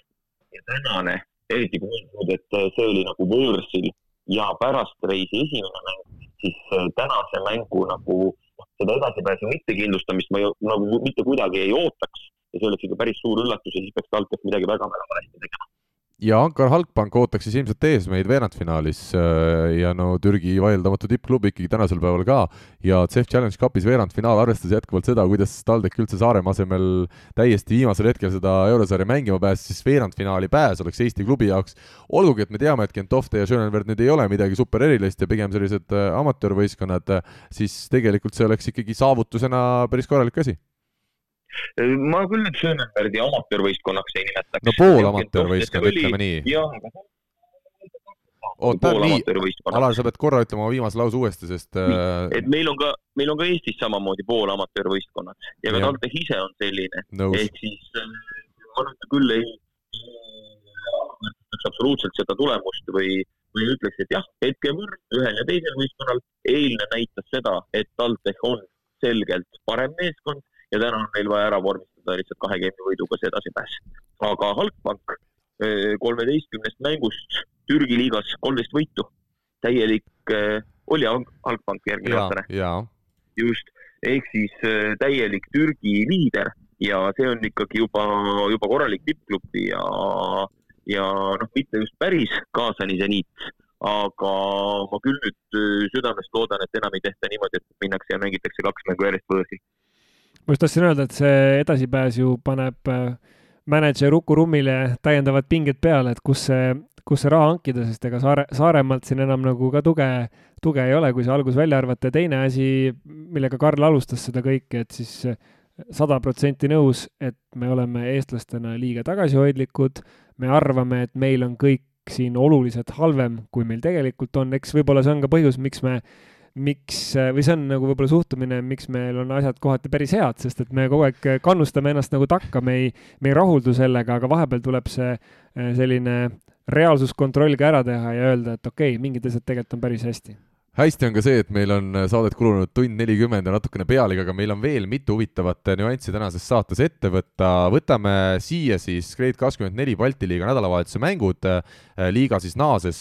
ja tänane, eriti kui mõelda, et see oli nagu võõrsil ja pärast reisi esimene mäng, siis äh, tänase mängu nagu noh, seda edasipääsu mittekindlustamist ma ju, nagu mitte kuidagi ei ootaks. Ja see oleks ikka päris suur üllatus ja siis peaks TalTech midagi väga-väga valesti tegema ja Ankar Halkbank ootaks siis ilmselt ees meid veerandfinaalis äh, ja no Türgi vaieldamatu tippklubi ikkagi tänasel päeval ka. Ja CEF Challenge Cupis veerandfinaal arvestades jätkuvalt seda, kuidas TalTech üldse Saaremaa asemel täiesti viimasel hetkel seda eurosarja mängima pääses, siis veerandfinaali pääs oleks Eesti klubi jaoks, olgugi et me teame, et Gentofte ja Schönenberg nüüd ei ole midagi super erilist ja pigem sellised äh, amatöörvõistkonnad, siis tegelikult see oleks ikkagi saavutusena päris korralik asi ma küll nüüd Schönenbergi amatöörvõistkonnaks ei nimetaks. no pool amatöörvõistkond, ütleme nii. oota, nii, Alar, sa pead korra ütlema oma viimase lause uuesti, sest äh... et meil on ka, meil on ka Eestis samamoodi pool amatöörvõistkonnad ja ka TalTech ise on selline. ehk siis äh, ma nüüd küll ei absoluutselt seda tulemust või, või ütleks, et jah, hetkevõrd ühel ja teisel võistkonnal. eilne näitas seda, et TalTech on selgelt parem meeskond ja täna on neil vaja ära vormistada lihtsalt kahe geimi võiduga see edasipääs. aga Halkbank kolmeteistkümnest mängust Türgi liigas kolmteist võitu, täielik oli Halkbank järgmine aastane. just, ehk siis täielik Türgi liider ja see on ikkagi juba, juba korralik tippklubi ja, ja noh, mitte just päris kaasani seniit, aga ma küll nüüd südamest loodan, et enam ei tehta niimoodi, et minnakse ja mängitakse kaks mängu järjest võõrsil. Ma just tahtsin öelda, et see edasipääs ju paneb äh, mänedžer Uku Rummile täiendavad pinged peale, et kus see, kus see raha hankida, sest ega Saare, Saaremaalt siin enam nagu ka tuge, tuge ei ole, kui see algus välja arvata. Ja teine asi, millega Karl alustas seda kõike, et siis sada protsenti nõus, et me oleme eestlastena liiga tagasihoidlikud, me arvame, et meil on kõik siin oluliselt halvem, kui meil tegelikult on, eks võib-olla see on ka põhjus, miks me miks, või see on nagu võib-olla suhtumine, miks meil on asjad kohati päris head, sest et me kogu aeg kannustame ennast nagu takka, me ei, me ei rahuldu sellega, aga vahepeal tuleb see eh, selline reaalsuskontroll ka ära teha ja öelda, et okei okay,, mingid asjad tegelikult on päris hästi hästi on ka see, et meil on äh, saadet kulunud tund nelikümmend ja natukene pealegi, aga meil on veel mitu huvitavat äh, nüanssi tänases saates ette võtta. võtame siia siis Grade24 Balti liiga nädalavahetuse mängud. Äh, liiga siis naases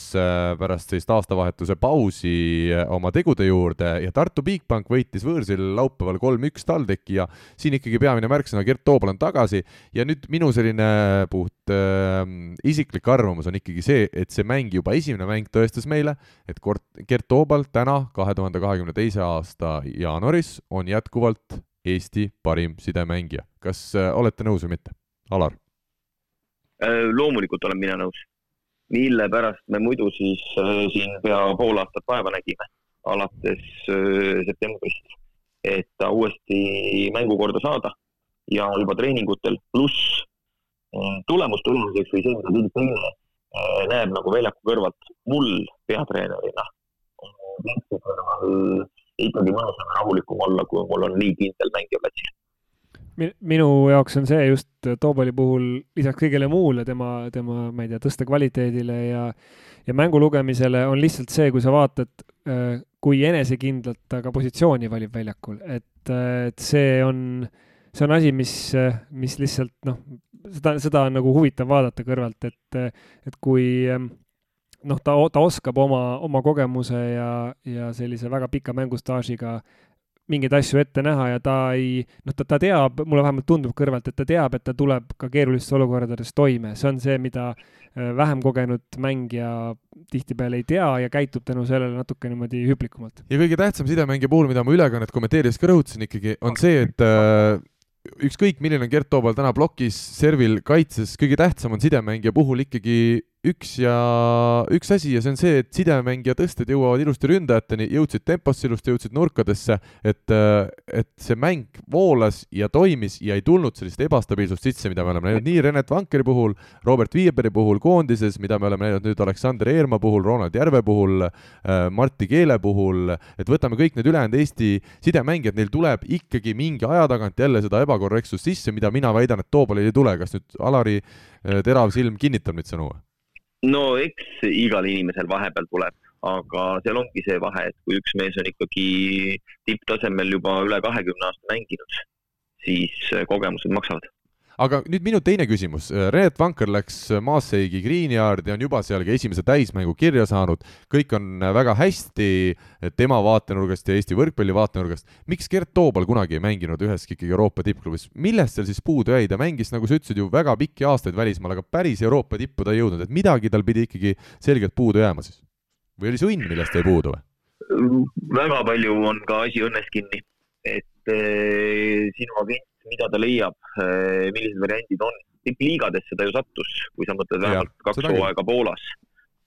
pärast sellist aastavahetuse pausi oma tegude juurde ja Tartu Bigbank võitis võõrsil laupäeval kolm-üks TalTechi ja siin ikkagi peamine märksõna, Gert Toobal on tagasi ja nüüd minu selline puht äh, isiklik arvamus on ikkagi see, et see mäng, juba esimene mäng tõestas meile, et Gert Toobal jätkuvalt täna, kahe tuhande kahekümne teise aasta jaanuaris on jätkuvalt Eesti parim sidemängija. kas äh, olete nõus või mitte? Alar? Äh, loomulikult olen mina nõus. mille pärast me muidu siis äh, siin pea pool aastat vaeva nägime, alates septembrist, et ta uuesti mängukorda saada ja juba treeningutel, pluss tulemus tulemuseks või see, mida keegi teine näeb nagu väljaku kõrvalt, mul peatreenerina kliendi kõrval ikkagi mõnusam ja rahulikum olla, kui mul on nii kindel mängija platsil minu jaoks on see just Toobali puhul lisaks kõigele muule, tema, tema, ma ei tea, tõste kvaliteedile ja, ja mängu lugemisele on lihtsalt see, kui sa vaatad, äh, kui enesekindlalt ta ka positsiooni valib väljakul, et, et see on, see on asi, mis, mis lihtsalt noh, seda, seda on nagu huvitav vaadata kõrvalt, et, et kui noh, ta, ta oskab oma, oma kogemuse ja, ja sellise väga pika mängustaažiga mingeid asju ette näha ja ta ei, noh, ta, ta teab, mulle vähemalt tundub kõrvalt, et ta teab, et ta tuleb ka keerulistes olukordades toime, see on see, mida äh, vähem kogenud mängija tihtipeale ei tea ja käitub tänu sellele natuke niimoodi hüplikumalt. ja kõige tähtsam sidemängija puhul, mida ma ülekannet kommenteerides ka rõhutasin ikkagi, on see, et äh, ükskõik, milline on Gert Toobal täna plokis, servil, kaitses, kõige tähtsam on sidemängija puhul ikkagi üks ja üks asi ja see on see, et sidemängija tõsted jõuavad ilusti ründajateni, jõudsid temposse ilusti, jõudsid nurkadesse, et, et see mäng voolas ja toimis ja ei tulnud sellist ebastabiilsust sisse, mida me oleme näinud nii Renet Vankeri puhul, Robert Viieperi puhul koondises, mida me oleme näinud nüüd Aleksander Eerma puhul, Ronald Järve puhul, äh, Martti Keele puhul, et võtame kõik need ülejäänud Eesti sidemängijad, neil tuleb ikkagi mingi aja tagant jälle seda ebakorrektsust sisse, mida mina väidan, et Toobalil ei tule, kas nüüd Alari äh, terav silm kinnitab neid sõnu? No eks igal inimesel vahepeal tuleb, aga seal ongi see vahe, et kui üks mees on ikkagi tipptasemel juba üle kahekümne aasta mänginud, siis kogemused maksavad aga nüüd minu teine küsimus, Reet Vanker läks Maaseigi Greenyardi, on juba seal ka esimese täismängu kirja saanud, kõik on väga hästi tema vaatenurgast ja Eesti võrkpalli vaatenurgast. miks Gert Toobal kunagi ei mänginud üheski ikkagi Euroopa tippklubis, millest seal siis puudu jäi, ta mängis, nagu sa ütlesid, ju väga pikki aastaid välismaal, aga päris Euroopa tippu ta ei jõudnud, et midagi tal pidi ikkagi selgelt puudu jääma siis? või oli see õnn, millest jäi puudu või? väga palju on ka asi õnnes kinni, et eh, sinu agent mida ta leiab, eh, millised variandid on. tippliigadesse ta ju sattus, kui sa mõtled vähemalt ja, kaks hooaega Poolas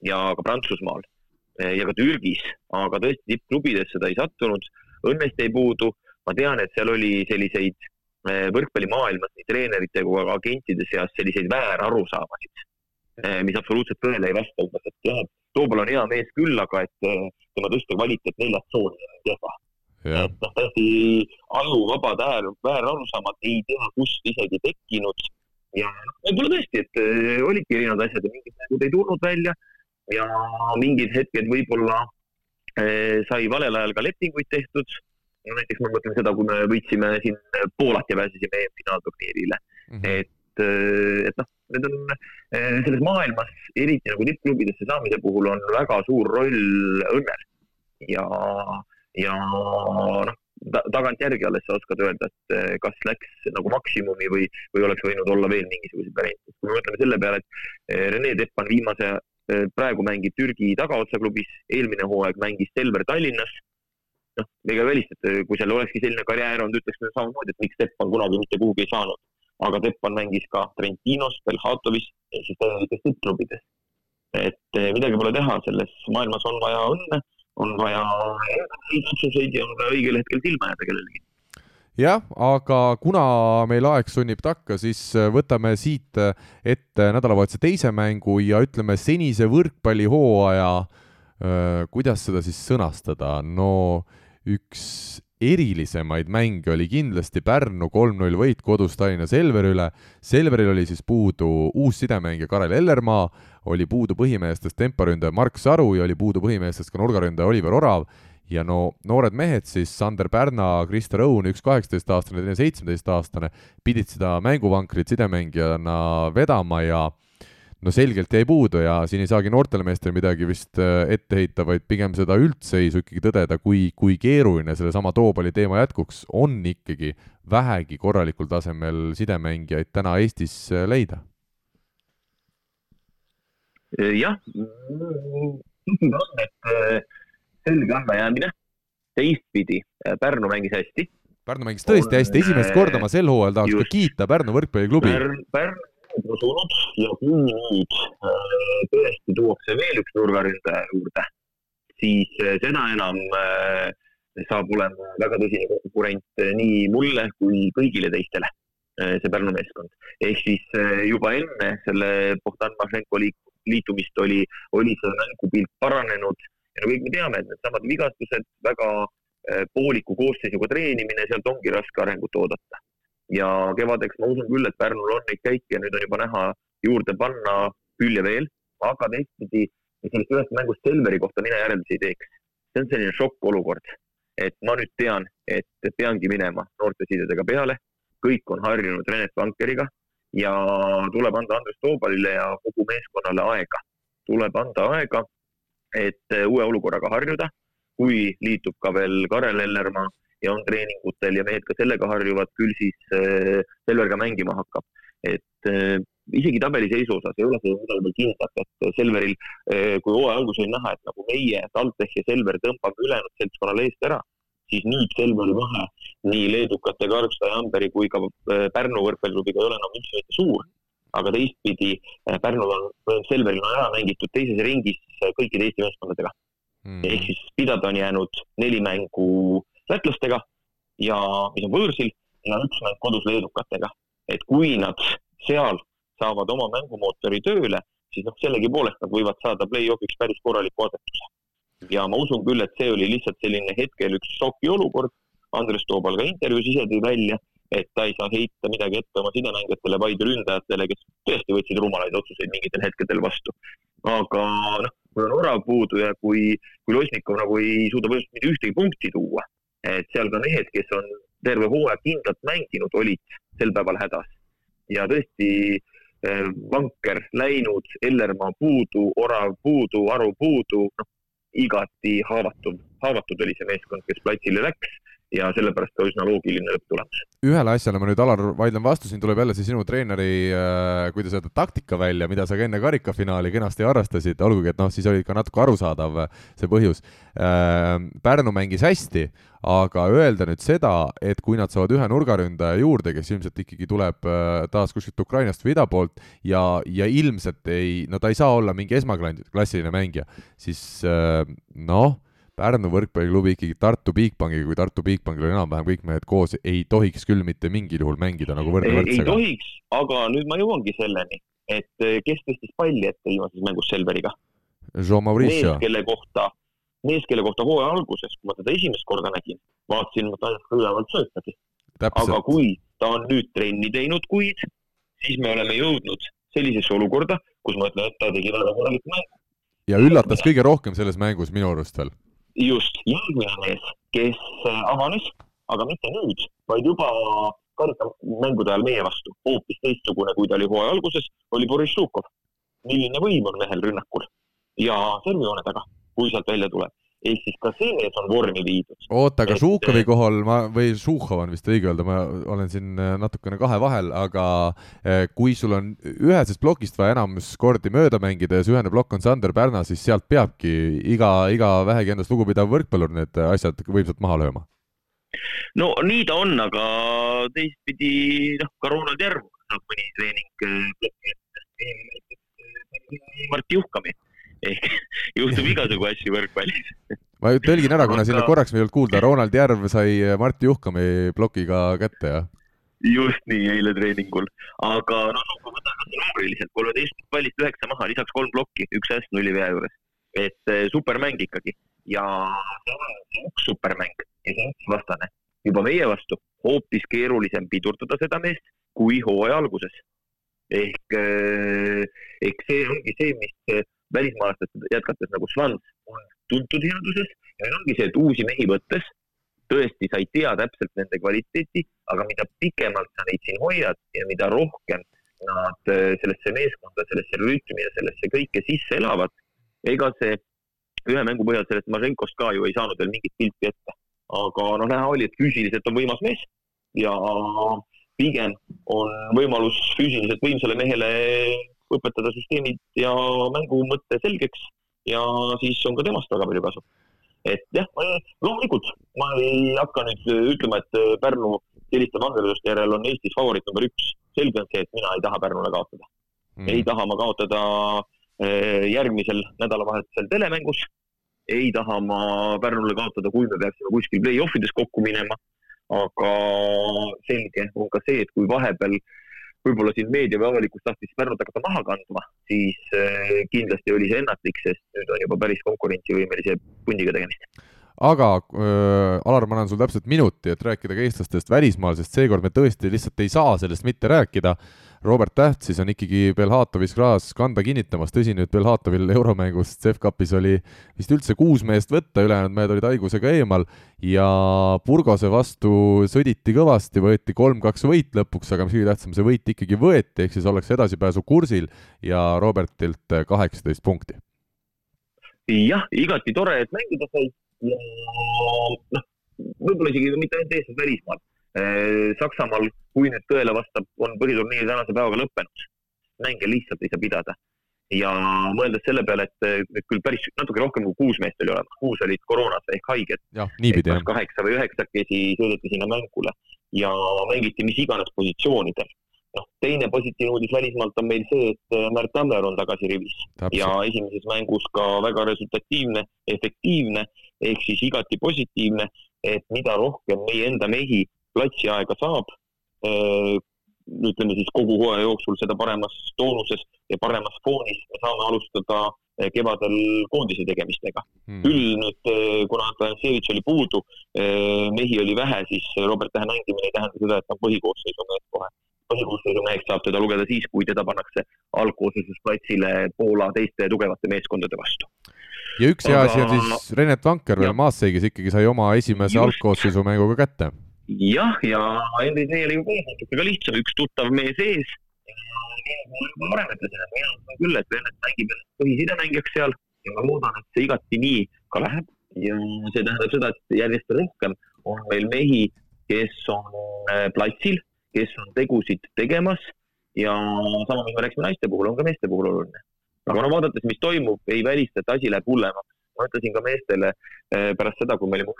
ja ka Prantsusmaal eh, ja ka Türgis, aga tõesti tippklubidesse ta ei sattunud. õnnest jäi puudu, ma tean, et seal oli selliseid võrkpallimaailmas nii treenerite kui ka agentide seas selliseid väärarusaamasid, mis absoluutselt tõele ei vasta, umbes, et jah, Toobal on hea mees küll, aga et tema tõste kvaliteet neljast tsooni on kehva et noh, täiesti ajuvabad äär, väärarusaamad ei tea, kust isegi tekkinud. Ja võib-olla tõesti, et äh, olidki erinevad asjad ja mingid mängud ei tulnud välja. Ja mingid hetked võib-olla äh, sai valel ajal ka lepinguid tehtud. Näiteks ma mõtlen seda, kui me võitsime siin Poolat ja pääsesime EM-finaalturniirile mm, -hmm. et, et noh, need on selles maailmas, eriti nagu tippklubidesse saamise puhul on väga suur roll õnnel. Ja, ja noh, tagantjärgi alles sa oskad öelda, et kas läks nagu maksimumi või, või oleks võinud olla veel mingisuguseid variante. kui me mõtleme selle peale, et Rene Teppan viimase, praegu mängib Türgi tagaotsaklubis, eelmine hooaeg mängis Selver Tallinnas noh, ega ei välista, et kui seal olekski selline karjäär olnud, ütleks samamoodi, et miks Teppan kunagi mitte kuhugi ei saanud. aga Teppan mängis ka Trentinos, Belhatovis siis täielikult tippklubides. et eh, midagi pole teha, selles maailmas on vaja õnne, on vaja otsuseid ja on ka õigel hetkel silma jääda kellelegi jah, aga kuna meil aeg sunnib takka, siis eh, võtame siit eh, ette nädalavahetuse teise mängu ja ütleme senise võrkpallihooaja, kuidas seda siis sõnastada, no äh, üks erilisemaid mänge oli kindlasti Pärnu kolm-null võit kodus Tallinna Selveri üle. Selveril oli siis puudu uus sidemängija Karel Ellermaa, oli puudu põhimeestest temporündaja Mark Saru ja oli puudu põhimeestest ka nurgaründaja Oliver Orav. ja no noored mehed siis, Sander Pärna, Kristo Õun, üks kaheksateistaastane, teine seitsmeteistaastane, pidid seda mänguvankrit sidemängijana vedama ja no selgelt jäi puudu ja siin ei saagi noortele meestele midagi vist äh, ette heita, vaid pigem seda üldseisu ikkagi tõdeda, kui, kui keeruline sellesama toopalli teema jätkuks on ikkagi vähegi korralikul tasemel sidemängijaid täna Eestis äh, leida. Äh, jah, on, et selge allajäämine, teistpidi Pärnu mängis hästi. Pärnu mängis tõesti on, hästi, esimest korda ma sel hooajal tahaks just, ka kiita Pärnu võrkpalliklubi Pärn,. Pärnu usunud ja kui nüüd äh, tõesti tuuakse veel üks nurgaründaja juurde, siis äh, seda enam äh, saab olema väga tõsine konkurent nii mulle kui kõigile teistele, see Pärnu meeskond. ehk siis juba enne selle Bogdan Mašenko liitumist oli, oli see mängupilt paranenud. Ja no kõik me teame, et needsamad vigastused, väga pooliku koosseisuga treenimine, sealt ongi raske arengut oodata. Ja kevadeks ma usun küll, et Pärnul on neid käike ja nüüd on juba näha juurde panna külje veel, aga teistpidi sellest ühest mängust Selveri kohta mina järeldusi ei teeks. see on selline šokkolukord, et ma nüüd tean, et peangi minema noortesidedega peale, kõik on harjunud Renet Vankeriga ja tuleb anda Andres Toobalile ja kogu meeskonnale aega. tuleb anda aega, et uue olukorraga harjuda, kui liitub ka veel Karel Ellermaa ja on treeningutel ja mehed ka sellega harjuvad, küll siis Selver ka mängima hakkab. et äh, isegi tabeliseisu osas ei ole see midagi veel kindlat, et Selveril, kui hooaja alguses oli näha, et nagu meie, TalTech ja Selver tõmbame ülejäänud seltskonnale eest ära, siis nüüd Selveri vahe nii leedukate Karlstad ja Amberi kui ka Pärnu võrkpalliklubiga ei ole enam üldse mitte suur. aga teistpidi Pärnul on, Selveril on ära mängitud teises ringis kõikide Eesti meeskondadega mm.. ehk siis pidada on jäänud neli mängu lätlastega ja mis on võõrsil ja üks mäng kodus leedukatega. et kui nad seal saavad oma mängumootori tööle, siis noh, sellegipoolest nad võivad saada play-off'iks päris korraliku asetuse. Ja ma usun küll, et see oli lihtsalt selline hetkel üks šokiolukord. Andres Toobal ka intervjuus ise tõi välja, et ta ei saa heita midagi ette oma sidemängijatele, vaid ründajatele, kes tõesti võtsid rumalaid otsuseid mingitel hetkedel vastu. aga noh, kui on Orav puudu ja kui, kui Losnikov nagu ei suuda põhimõtteliselt mitte ühtegi punkti tuua, et seal ka mehed, kes on terve hooaeg kindlalt mänginud, olid sel päeval hädas. ja tõesti, eh, Vanker läinud, Ellermaa puudu, Orav puudu, Aru puudu, noh, igati haavatud, haavatud oli see meeskond, kes platsile läks ja sellepärast ka üsna loogiline lõpptulemus. ühele asjale ma nüüd, Alar, vaidlen vastu, siin tuleb jälle see sinu treeneri äh,, kuidas öelda, taktika välja, mida sa ka enne karikafinaali kenasti harrastasid, olgugi et noh, siis oli ka natuke arusaadav see põhjus äh,. Pärnu mängis hästi, aga öelda nüüd seda, et kui nad saavad ühe nurgaründaja juurde, kes ilmselt ikkagi tuleb äh, taas kuskilt Ukrainast või ida poolt ja, ja ilmselt ei, no ta ei saa olla mingi esmaklassiline mängija, siis äh, noh Pärnu võrkpalliklubi ikkagi Tartu Bigbankiga, kui Tartu Bigbankil on enam-vähem kõik mehed koos, ei tohiks küll mitte mingil juhul mängida nagu võrdne võrdsega. ei tohiks, aga nüüd ma jõuangi selleni, et eh, kes tõstis palli ette viimases mängus Selveriga? Mees, kelle kohta, mees, kelle kohta hooaja alguses, kui ma teda esimest korda nägin, vaatasin, et ta ajas ülevalt söötagi. aga kui ta on nüüd trenni teinud kuid, siis me oleme jõudnud sellisesse olukorda, kus ma ütlen, et ta tegi väga korralikku mängu. ja üllatas kõige rohkem selles mängus minu arust veel just, järgmine mees, kes avanes, aga mitte nüüd, vaid juba karikamängude ajal meie vastu, hoopis teistsugune, kui ta oli hooaja alguses, oli Boris Žukov. milline võim on mehel rünnakul? Ja servijoone taga, kui sealt välja tuleb ehk siis ka see mees on vormi viidud. oota, aga Žukovi kohal ma, või Žuhov on vist õige öelda, ma olen siin äh, natukene kahe vahel, aga äh, kui sul on ühesest plokist vaja enamus kordi mööda mängida ja see ühene plokk on Sander Pärna, siis sealt peabki iga, iga vähegi endast lugupidav võrkpallur need asjad võimsalt maha lööma. no nii ta on, aga teistpidi, noh, ka Ronald Järv saab mõni treening plokki ette. Mart Juhkami ehk juhtub igasugu asju võrkpallis. ma tõlgin ära, kuna siin Aga... korraks meil ei olnud kuulda, Ronald Järv sai Martti Juhkami plokiga kätte, jah? just nii, eile treeningul, aga noh, kui võtame numbriliselt, kolmeteist pallist üheksa maha, lisaks kolm plokki, üks äss nulli vea juures. et eh, supermäng ikkagi ja üks supermäng ja see üks vastane. juba meie vastu hoopis keerulisem pidurdada seda meest kui hooaja alguses. ehk, eh, ehk see ongi see, mis välismaalastest jätkates nagu Svans on tuntud headuses ja nüüd ongi see, et uusi mehi võttes tõesti, sa ei tea täpselt nende kvaliteeti, aga mida pikemalt sa neid siin hoiad ja mida rohkem nad äh, sellesse meeskonda, sellesse rütmi ja sellesse kõike sisse elavad, ega see ühe mängu põhjal sellest Maženkost ka ju ei saanud veel mingit pilti ette. aga noh, näha oli, et füüsiliselt on võimas mees ja pigem on võimalus füüsiliselt võimsale mehele õpetada süsteemid ja mängu mõte selgeks ja siis on ka temast väga palju kasu. et jah, loomulikult ma ei hakka nüüd ütlema, et Pärnu selliste vangerduste järel on Eestis favoriit number üks. selge on see, et mina ei taha Pärnule kaotada mm.. ei taha ma kaotada eh, järgmisel nädalavahetusel telemängus. ei taha ma Pärnule kaotada, kui me peaksime kuskil play-off ides kokku minema. aga selge on ka see, et kui vahepeal äh, võib-olla siin meedia või avalikkus tahtis Pärnut hakata maha kandma, siis äh, kindlasti oli see ennatlik, sest nüüd on juba päris konkurentsivõimelise pundiga tegemist aga äh, Alar, ma annan sulle täpselt minuti, et rääkida ka eestlastest välismaal, sest seekord me tõesti lihtsalt ei saa sellest mitte rääkida. Robert Täht siis on ikkagi Belhatovis kraas kanda kinnitamas, tõsi nüüd Belhatovil euromängus CEF-kapis oli vist üldse kuus meest võtta, ülejäänud mehed olid haigusega eemal. Ja Burgose vastu sõditi kõvasti, võeti kolm-kaks võit lõpuks, aga mis kõige tähtsam, see võit ikkagi võeti, ehk siis ollakse edasipääsu kursil ja Robertilt kaheksateist punkti. jah, igati tore, et mängida sai. Ja noh, võib-olla isegi mitte ainult Eestis, välismaal Äh, Saksamaal, kui nüüd tõele vastab, on põhiturniir tänase päevaga lõppenud. mänge lihtsalt ei saa pidada. ja mõeldes selle peale, et küll päris natuke rohkem kui kuus meest oli olemas, kuus olid koroonas ehk haiged. kas kaheksa või üheksakesi sõideti sinna mängule ja mängiti mis iganes positsioonidel. noh, teine positiivne uudis välismaalt on meil see, et äh, Märt Tammer on tagasi rivis Täpselt. ja esimeses mängus ka väga resultatiivne, efektiivne ehk siis igati positiivne, et mida rohkem meie enda mehi platsiaega saab, ütleme siis kogu hooaja jooksul, seda paremas toonuses ja paremas foonis me saame alustada kevadel koondise tegemistega. Hmm.. küll nüüd, kuna Antonitsevitš oli puudu, mehi oli vähe, siis Robert Tähe mängimine ei tähenda seda, et ta on põhikoosseisu mees kohe. põhikoosseisu meheks saab teda lugeda siis, kui teda pannakse algkoosseislusplatsile Poola teiste tugevate meeskondade vastu. Ja üks hea asi on siis Renet Vanker veel Maassei, kes ikkagi sai oma esimese algkoosseisu mänguga kätte jah, ja oli ju ka natuke lihtsam, üks tuttav mees ees. varem ütlesin, et mina küll, et Vennet mängib ennast põhisidemängijaks seal ja ma loodan, et see igati nii ka läheb ja see tähendab seda, et järjest rohkem on meil mehi, kes on äh, platsil, kes on tegusid tegemas ja sama, mis me rääkisime naiste puhul, on ka meeste puhul oluline. aga no vaadates, mis toimub, ei välista, et asi läheb hullemaks ma ütlesin ka meestele eh, pärast seda, kui me olime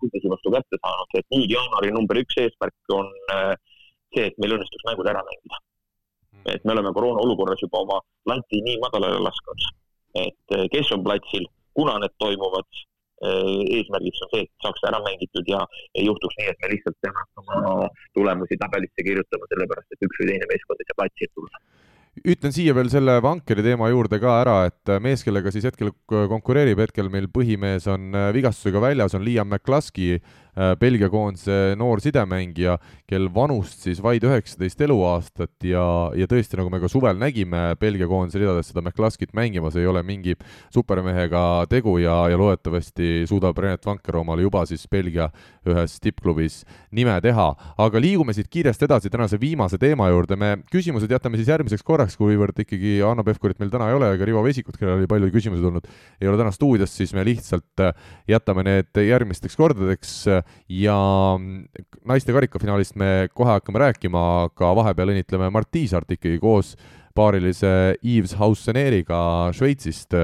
kuldisi vastu kätte saanud, et nüüd jaanuari number üks eesmärk on eh, see, et meil õnnestuks mängud ära mängida. Hmm. et me oleme koroona olukorras juba oma lanti nii madalale lasknud, et eh, kes on platsil, kuna need toimuvad, eesmärgiks on see, et saaks ära mängitud ja ei juhtuks nii, et me lihtsalt peame hakkama tulemusi tabelisse kirjutama, sellepärast et üks või teine meeskond ei saa platsi tulla ütlen siia veel selle vankeri teema juurde ka ära, et mees, kellega siis hetkel konkureerib, hetkel meil põhimees on äh, vigastusega väljas, on Liam McCluskey. äh, Belgia koondise noor sidemängija, kel vanust siis vaid üheksateist eluaastat ja, ja tõesti, nagu me ka suvel nägime Belgia koondise ridades seda McCluskit mängimas, ei ole mingi supermehega tegu ja, ja loodetavasti suudab Renat Vanker omale juba siis Belgia ühes tippklubis nime teha. aga liigume siit kiiresti edasi tänase viimase teema juurde, me küsimused jätame siis järgmiseks korraks, kuivõrd ikkagi Hanno Pevkurit meil täna ei ole, ega Rivo Vesikut, kellel oli palju küsimusi tulnud, ei ole täna stuudios, siis me lihtsalt äh, jätame need järgmisteks kordadeks ja mm, naiste karikafinaalist me kohe hakkame rääkima, aga vahepeal õnnitleme Mart Tiisart ikkagi koos paarilise Yves Hauseneriga Šveitsist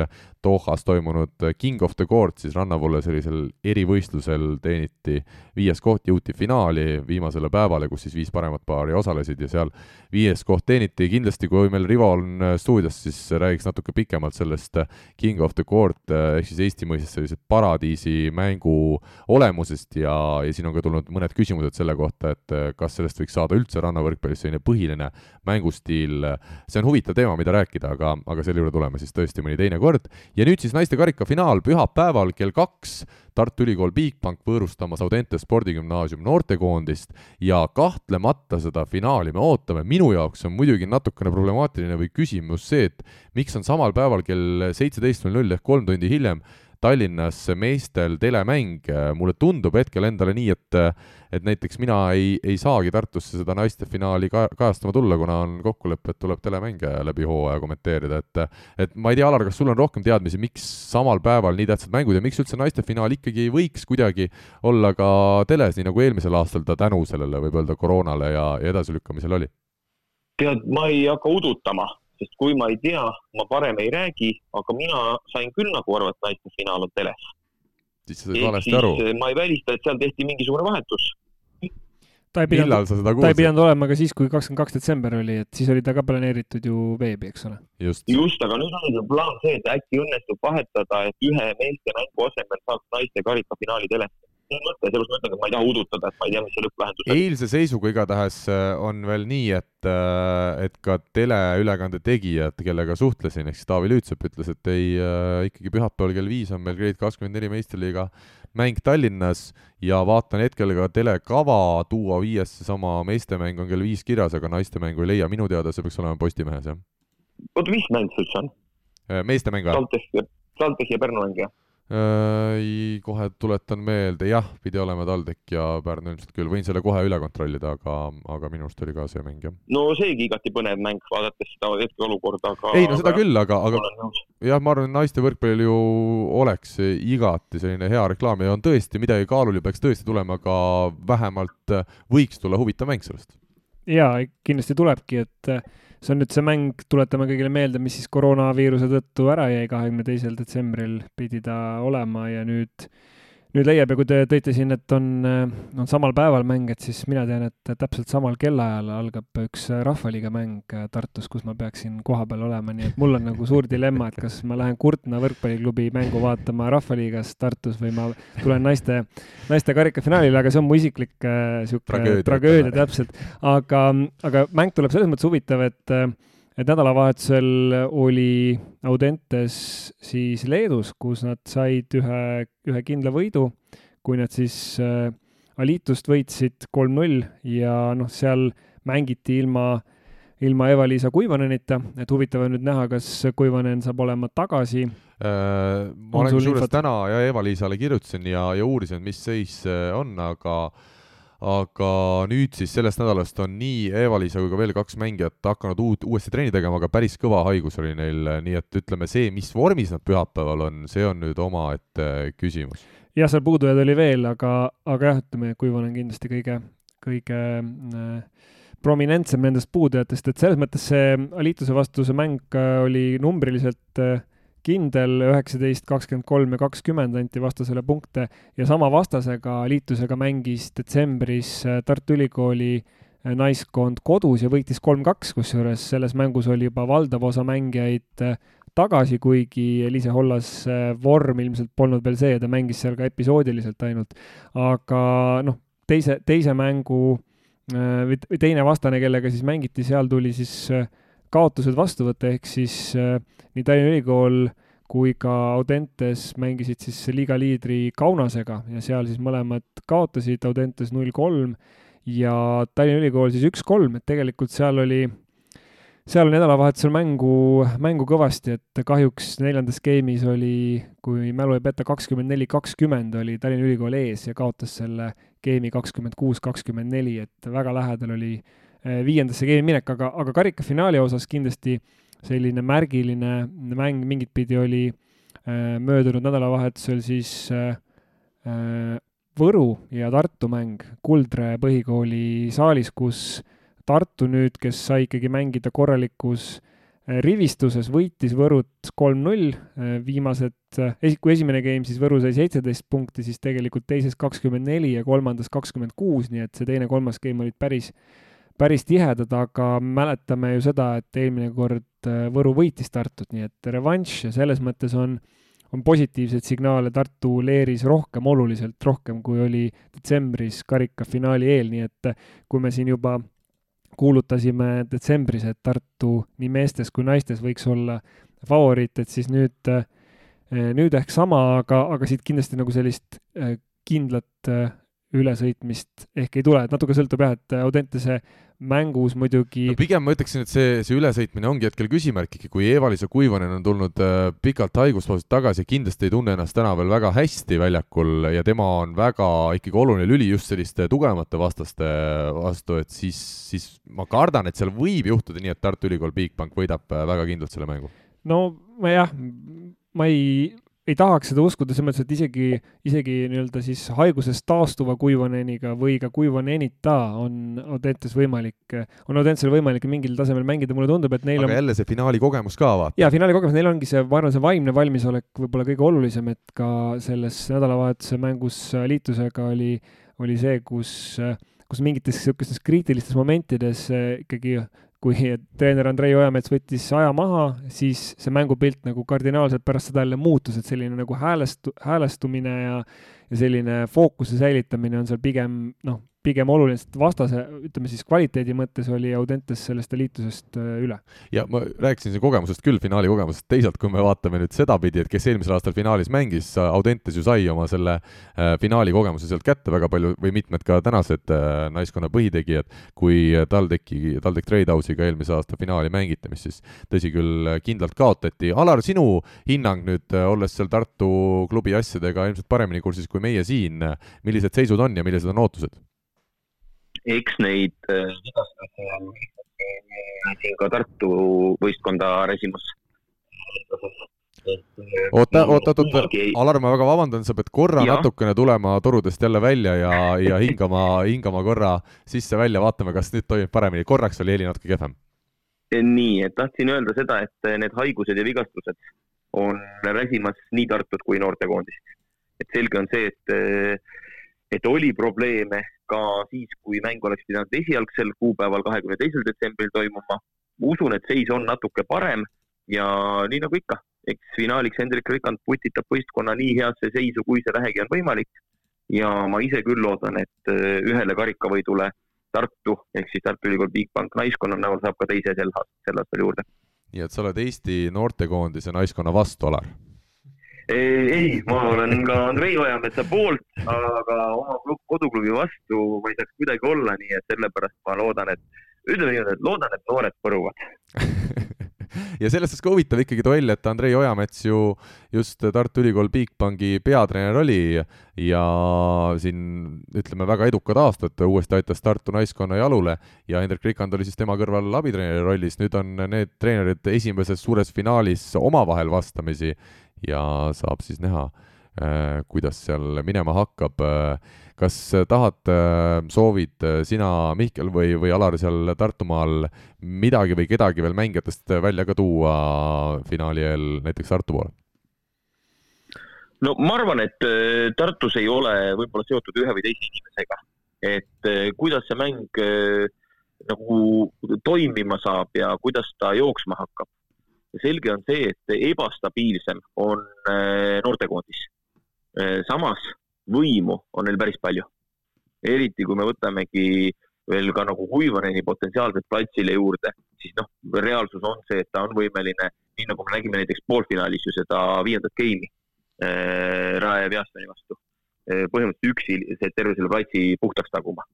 Dohas toimunud King of the Court siis rannavoole sellisel erivõistlusel teeniti viies koht, jõuti finaali viimasele päevale, kus siis viis paremat paari osalesid ja seal viies koht teeniti, kindlasti kui meil Rivo on stuudios, siis räägiks natuke pikemalt sellest King of the Court ehk siis Eesti mõistes sellise paradiisi mängu olemusest ja, ja siin on ka tulnud mõned küsimused selle kohta, et kas sellest võiks saada üldse rannavõrkpallis selline põhiline mängustiil, see on huvitav teema, mida rääkida, aga, aga selle juurde tuleme siis tõesti mõni teine kord ja nüüd siis naiste karikafinaal pühapäeval kell kaks Tartu Ülikool Bigbank võõrustamas Audente spordigümnaasium noortekoondist ja kahtlemata seda finaali me ootame. minu jaoks on muidugi natukene problemaatiline või küsimus see, et miks on samal päeval kell seitseteist null null ehk kolm tundi hiljem Tallinnas meestel telemäng, mulle tundub hetkel endale nii, et et näiteks mina ei, ei saagi Tartusse seda naiste finaali ka kajastama tulla, kuna on kokkulepe, et tuleb telemänge läbi hooaja kommenteerida, et et ma ei tea, Alar, kas sul on rohkem teadmisi, miks samal päeval nii tähtsad mängud ja miks üldse naiste finaal ikkagi ei võiks kuidagi olla ka teles, nii nagu eelmisel aastal ta tänu sellele, võib öelda, koroonale ja, ja edasilükkamisel oli? tead, ma ei hakka udutama sest kui ma ei tea, ma parem ei räägi, aga mina sain küll nagu aru, et naiste finaal on teles. siis sa said valesti aru? Eh, ma ei välista, et seal tehti mingisugune vahetus. ta ei pidanud, ta ei pidanud olema ka siis, kui kakskümmend kaks detsember oli, et siis oli ta ka planeeritud ju veebi, eks ole. just, just, aga nüüd on ju plaan see, et äkki õnnestub vahetada, et ühe meeste mängu asemel saaks naiste karikafinaali telestada mõte, ma ütlengi, et ma ei taha udutada, et ma ei tea, mis see lõpplahendus on. eilse seisuga igatahes äh, on veel nii, et, äh, et ka teleülekande tegijad, kellega suhtlesin, ehk siis Taavi Lüütsepp ütles, et ei äh,, ikkagi pühapäeval kell viis on meil Grade kakskümmend neli meistriliiga mäng Tallinnas ja vaatan hetkel ka telekava, tuua viies seesama meestemäng on kell viis kirjas, aga naistemängu ei leia, minu teada see peaks olema Postimehes, jah. oota, mis mäng see üldse on? Äh, meestemäng või? TalTech ja, TalTech ja Pärnu mäng, jah? Äh, kohe tuletan meelde, jah, pidi olema TalTech ja Pärnu ilmselt küll, võin selle kohe üle kontrollida, aga, aga minu arust oli ka see mäng, jah. no seegi igati põnev mäng, vaadates seda hetkeolukorda, aga ei no seda aga, küll, aga, aga jah, ma arvan, naiste võrkpallil ju oleks igati selline hea reklaam ja on tõesti midagi kaalul ja peaks tõesti tulema ka vähemalt võiks tulla huvitav mäng sellest. jaa, kindlasti tulebki, et see on nüüd see mäng, tuletame kõigile meelde, mis siis koroonaviiruse tõttu ära jäi, kahekümne teisel detsembril pidi ta olema ja nüüd nüüd leiab ja kui te tõite siin, et on, on samal päeval mäng, et siis mina tean, et täpselt samal kellaajal algab üks Rahvaliiga mäng Tartus, kus ma peaksin kohapeal olema, nii et mul on nagu suur dilemma, et kas ma lähen Kurtna võrkpalliklubi mängu vaatama Rahvaliigas Tartus või ma tulen naiste, naiste karikafinaalile, aga see on mu isiklik äh, sihuke tragöödia, tragöödia täpselt. aga, aga mäng tuleb selles mõttes huvitav, et äh, et nädalavahetusel oli Audentes siis Leedus, kus nad said ühe, ühe kindla võidu, kui nad siis äh, Alitust võitsid kolm-null ja noh, seal mängiti ilma, ilma Eva-Liisa Kuivanenita, et huvitav on nüüd näha, kas Kuivanen saab olema tagasi äh,. ma olen kusjuures täna ja Eva-Liisale kirjutasin ja, ja uurisin, mis seis äh, on, aga äh, aga nüüd siis sellest nädalast on nii Eva-Liisa kui ka veel kaks mängijat hakanud uut, uuesti trenni tegema, aga päris kõva haigus oli neil, nii et ütleme, see, mis vormis nad pühapäeval on, see on nüüd omaette küsimus. jah, seal puudujaid oli veel, aga, aga jah, ütleme, Kuivan on kindlasti kõige, kõige äh, prominentsem nendest puudujatest, et selles mõttes see Alituse vastu see mäng äh, oli numbriliselt äh, kindel, üheksateist, kakskümmend kolm ja kakskümmend anti vastasele punkte ja sama vastasega liitusega mängis detsembris äh, Tartu Ülikooli äh, naiskond kodus ja võitis kolm-kaks, kusjuures selles mängus oli juba valdav osa mängijaid äh, tagasi, kuigi Liise Hollas vorm ilmselt polnud veel see ja ta mängis seal ka episoodiliselt ainult. aga noh, teise, teise mängu või teine vastane, kellega siis mängiti, seal tuli siis kaotused vastu võtta, ehk siis nii Tallinna Ülikool kui ka Audentes mängisid siis liiga liidri Kaunasega ja seal siis mõlemad kaotasid, Audentes null kolm ja Tallinna Ülikool siis üks-kolm, et tegelikult seal oli, seal oli nädalavahetusel mängu, mängu kõvasti, et kahjuks neljandas game'is oli, kui mälu ei peta, kakskümmend neli, kakskümmend oli Tallinna Ülikool ees ja kaotas selle game'i kakskümmend kuus, kakskümmend neli, et väga lähedal oli eh, viiendasse game'i minek, aga, aga karikafinaali osas kindlasti selline märgiline mäng mingit pidi oli äh, möödunud nädalavahetusel siis äh, Võru ja Tartu mäng Kuldre põhikooli saalis, kus Tartu nüüd, kes sai ikkagi mängida korralikus äh, rivistuses, võitis Võrut kolm-null, äh, viimased, äh, kui esimene game siis Võru sai seitseteist punkti, siis tegelikult teises kakskümmend neli ja kolmandas kakskümmend kuus, nii et see teine-kolmas game olid päris, päris tihedad, aga mäletame ju seda, et eelmine kord Võru võitis Tartut, nii et revanš ja selles mõttes on äh, on positiivseid signaale. Tartu leeris rohkem, oluliselt rohkem, kui oli detsembris karikafinaali eel, nii et kui me siin juba kuulutasime detsembris, et Tartu nii meestes kui naistes võiks olla favoriit, et siis nüüd, nüüd ehk sama, aga, aga siit kindlasti nagu sellist äh, kindlat äh, ülesõitmist ehk ei tule, et natuke sõltub jah, et Audentese mängus muidugi no pigem ma ütleksin, et see, see ülesõitmine ongi hetkel küsimärk ikkagi, kui Eva-Liisa Kuivanen on tulnud äh, pikalt haiguspaasilt tagasi, kindlasti ei tunne ennast täna veel väga hästi väljakul ja tema on väga ikkagi oluline lüli just selliste tugevamate vastaste vastu, et siis, siis ma kardan, et seal võib juhtuda nii, et Tartu Ülikool Bigbank võidab äh, väga kindlalt selle mängu. no ma jah, ma ei ei tahaks seda uskuda, selles mõttes, et isegi, isegi nii-öelda siis haigusest taastuva kuivaneniga või ka kuivanenita on Audentes võimalik, on Audentesel võimalik mingil tasemel mängida, mulle tundub, et neil aga on jälle see finaali kogemus ka, vaata. jaa, finaali kogemus, neil ongi see, ma arvan, see vaimne valmisolek võib-olla kõige olulisem, et ka selles nädalavahetuse mängus liitusega oli, oli see, kus, kus mingites niisugustes kriitilistes momentides ikkagi kui treener Andrei Ojamets võttis aja maha, siis see mängupilt nagu kardinaalselt pärast seda jälle muutus, et selline nagu häälestu-, häälestumine ja ja selline fookuse säilitamine on seal pigem noh, pigem oluline, sest vastase, ütleme siis kvaliteedi mõttes oli Audentes sellest eliitusest äh, üle. ja ma rääkisin siin kogemusest küll, finaali kogemusest, teisalt kui me vaatame nüüd sedapidi, et kes eelmisel aastal finaalis mängis, Audentes ju sai oma selle äh, finaali kogemuse sealt kätte väga palju või mitmed ka tänased äh, naiskonna põhitegijad, kui TalTechi, TalTech Tradehouse'iga eelmise aasta finaali mängiti, mis siis tõsi küll, kindlalt kaotati. Alar, sinu hinnang nüüd, olles seal Tartu klubi asjadega ilmselt paremini kursis kui meie siin, millised seisud on ja millised on ootused? Eks neid vigastusi on siin ka Tartu võistkonda resimas. oota, oota, oota, Alar, ma väga vabandan, sa pead korra ja. natukene tulema torudest jälle välja ja, ja hingama, hingama korra sisse-välja, vaatame, kas nüüd toimib paremini. korraks oli heli natuke kehvem. nii, et tahtsin öelda seda, et need haigused ja vigastused on räsimas nii Tartut kui noortekoondist. et selge on see, et, et oli probleeme ka siis, kui mäng oleks pidanud esialgsel kuupäeval, kahekümne teisel detsembril toimuma. usun, et seis on natuke parem ja nii nagu ikka, eks finaaliks Hendrik Rikand putitab võistkonna nii heasse seisu, kui see vähegi on võimalik. ja ma ise küll loodan, et äh, ühele karikavõidule Tartu ehk siis Tartu Ülikool Bigbank naiskonna näol saab ka teise sel, sel aastal juurde. nii et sa oled Eesti noortekoondise naiskonna vastu, Alar? Ei, ma olen ka Andrei Ojametsa poolt, aga oma klub, koduklubi vastu ma ei saaks kuidagi olla, nii et sellepärast ma loodan, et ütleme niimoodi, et loodan, et noored põruvad. Ja sellest suhtes ka huvitav ikkagi duell, et Andrei Ojamets ju just Tartu Ülikool Bigbanki peatreener oli ja siin ütleme, väga edukad aastad uuesti aitas Tartu naiskonna jalule ja Hendrik Rikand oli siis tema kõrval abitreeneri rollis, nüüd on need treenerid esimeses suures finaalis omavahel vastamisi ja saab siis näha, äh, kuidas seal minema hakkab. kas tahad, äh, soovid sina, Mihkel või, või Alar seal Tartumaal midagi või kedagi veel mängijatest välja ka tuua finaali eel näiteks Tartu poole? no ma arvan, et äh, Tartus ei ole võib-olla seotud ühe või teise inimesega, et kuidas see mäng nagu toimima saab ja kuidas ta jooksma hakkab selge on see, et ebastabiilsem on äh, noortekoondis. Äh, samas võimu on neil päris palju. eriti kui me võtamegi veel ka nagu Kuivaneni potentsiaalselt platsile juurde, siis noh, reaalsus on see, et ta on võimeline nii nagu me nägime näiteks poolfinaalis ju seda viiendat geimi äh, Rae Viastoni vastu äh,. põhimõtteliselt üksi see terve selle platsi puhtaks taguma.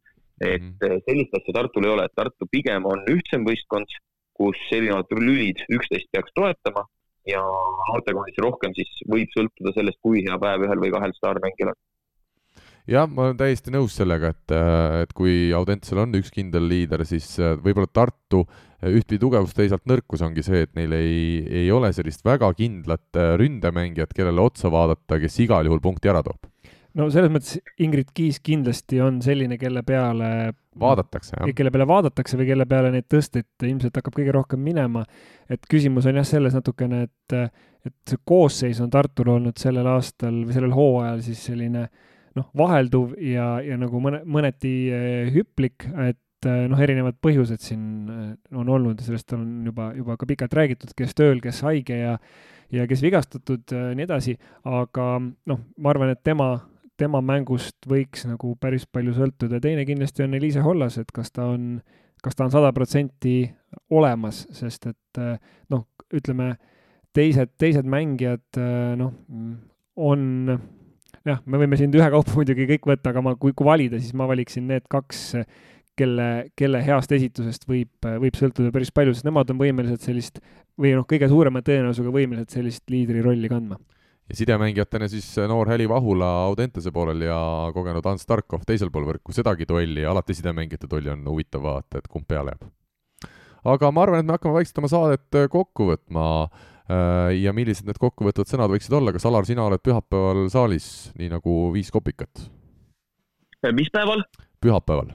et -hmm. sellist asja Tartul ei ole, et Tartu pigem on ühtsem võistkond, kus erinevad lülid üksteist peaks toetama ja noortekoolis rohkem siis võib sõltuda sellest, kui hea päev ühel või kahel staarmängijal on. Jah, ma olen täiesti nõus sellega, et, et kui Audentesel on üks kindel liider, siis äh, võib-olla Tartu ühtpidi tugevus, teisalt nõrkus ongi see, et neil ei, ei ole sellist väga kindlat äh, ründemängijat, kellele otsa vaadata, kes igal juhul punkti ära toob no selles mõttes Ingrid Kiis kindlasti on selline, kelle peale vaadatakse, jah. kelle peale vaadatakse või kelle peale neid tõsteid ilmselt hakkab kõige rohkem minema. et küsimus on jah selles natukene, et, et see koosseis on Tartul olnud sellel aastal või sellel hooajal siis selline noh, vahelduv ja, ja nagu mõne, mõneti eh, hüplik, et eh, noh, erinevad põhjused siin eh, on olnud ja sellest on juba, juba ka pikalt räägitud, kes tööl, kes haige ja ja kes vigastatud ja nii edasi, aga noh, ma arvan, et tema, tema mängust võiks nagu päris palju sõltuda. teine kindlasti on Eliise Hollas, et kas ta on, kas ta on sada protsenti olemas, sest et noh, ütleme, teised, teised mängijad noh, on jah, me võime siin ühekaupa muidugi kõik võtta, aga ma, kui, kui valida, siis ma valiksin need kaks, kelle, kelle heast esitusest võib, võib sõltuda päris palju, sest nemad on võimelised sellist või noh, kõige suurema tõenäosusega võimelised sellist liidri rolli kandma ja sidemängijatena siis noor Häli Vahula Audentese poolel ja kogenud Ants Tarkov teisel pool võrku, sedagi duelli, alati sidemängijate duelli on huvitav vaadata, et kumb peale jääb. aga ma arvan, et me hakkame vaikselt oma saadet kokku võtma Äh, ja millised need kokkuvõtvad sõnad võiksid olla, kas Alar, sina oled pühapäeval saalis, nii nagu Viis kopikat? Äh, mis päeval? pühapäeval.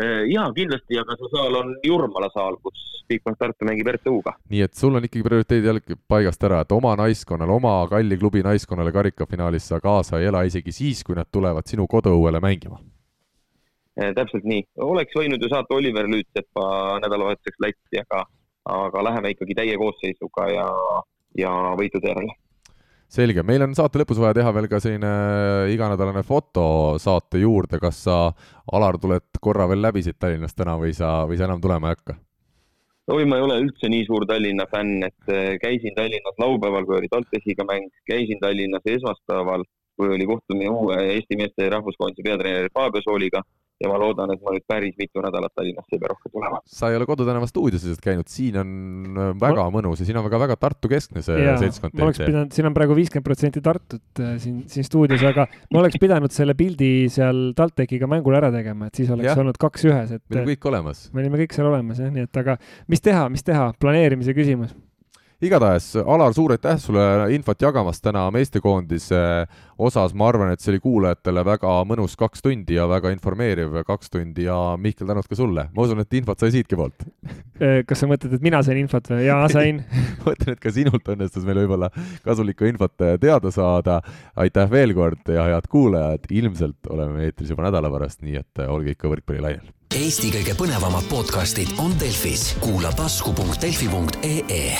Äh, jaa, kindlasti, aga see saal on Jurmala saal, kus Bigbank Tartu mängib RTU-ga. nii et sul on ikkagi prioriteedid jällegi paigast ära, et oma naiskonnale, oma kalli klubi naiskonnale karikafinaalis sa kaasa ei ela isegi siis, kui nad tulevad sinu koduõuele mängima täpselt nii, oleks võinud ju saata Oliver Lüütsepa nädalavahetuseks Lätti, aga aga läheme ikkagi täie koosseisuga ja, ja võitude järele. Selge, meil on saate lõpus vaja teha veel ka selline iganädalane fotosaate juurde, kas sa, Alar, tuled korra veel läbi siit Tallinnast täna või sa, või sa enam tulema ei hakka? oi, ma ei ole üldse nii suur Tallinna fänn, et äh, käisin Tallinnas laupäeval, kui oli TalTechiga mäng, käisin Tallinnas esmaspäeval, kui oli kohtumine uue Eesti meeste rahvuskoondise peatreeneri Fabio Sooliga ja ma loodan, et ma nüüd päris mitu nädalat Tallinnasse ei pea rohkem tulema. sa ei ole Kodutänava stuudios lihtsalt käinud, siin on äh, väga ma... mõnus ja siin on väga, väga Tartu-keskne see ja, seltskond. ma oleks pidanud, siin on praegu viiskümmend protsenti Tartut äh, siin, siin stuudios, aga ma oleks pidanud selle pildi seal TalTechiga mängul ära tegema, et siis oleks ja. olnud kaks ühes, et. meil on kõik olemas. me olime kõik seal olemas jah, nii et aga mis teha, mis teha, planeerimise küsimus igatahes, Alar, suur aitäh sulle infot jagamast täna meestekoondise osas, ma arvan, et see oli kuulajatele väga mõnus kaks tundi ja väga informeeriv kaks tundi ja Mihkel, tänud ka sulle, ma usun, et infot sai siitki poolt. Äh, kas sa mõtled, et mina sain infot või? jaa, sain mõtlen, et ka sinult õnnestus meil võib-olla kasulikku infot teada saada. aitäh veel kord ja head kuulajad, ilmselt oleme eetris juba nädala pärast, nii et olge ikka võrkpallilainel. Eesti kõige põnevamad podcastid on Delfis, kuula tasku.delfi.ee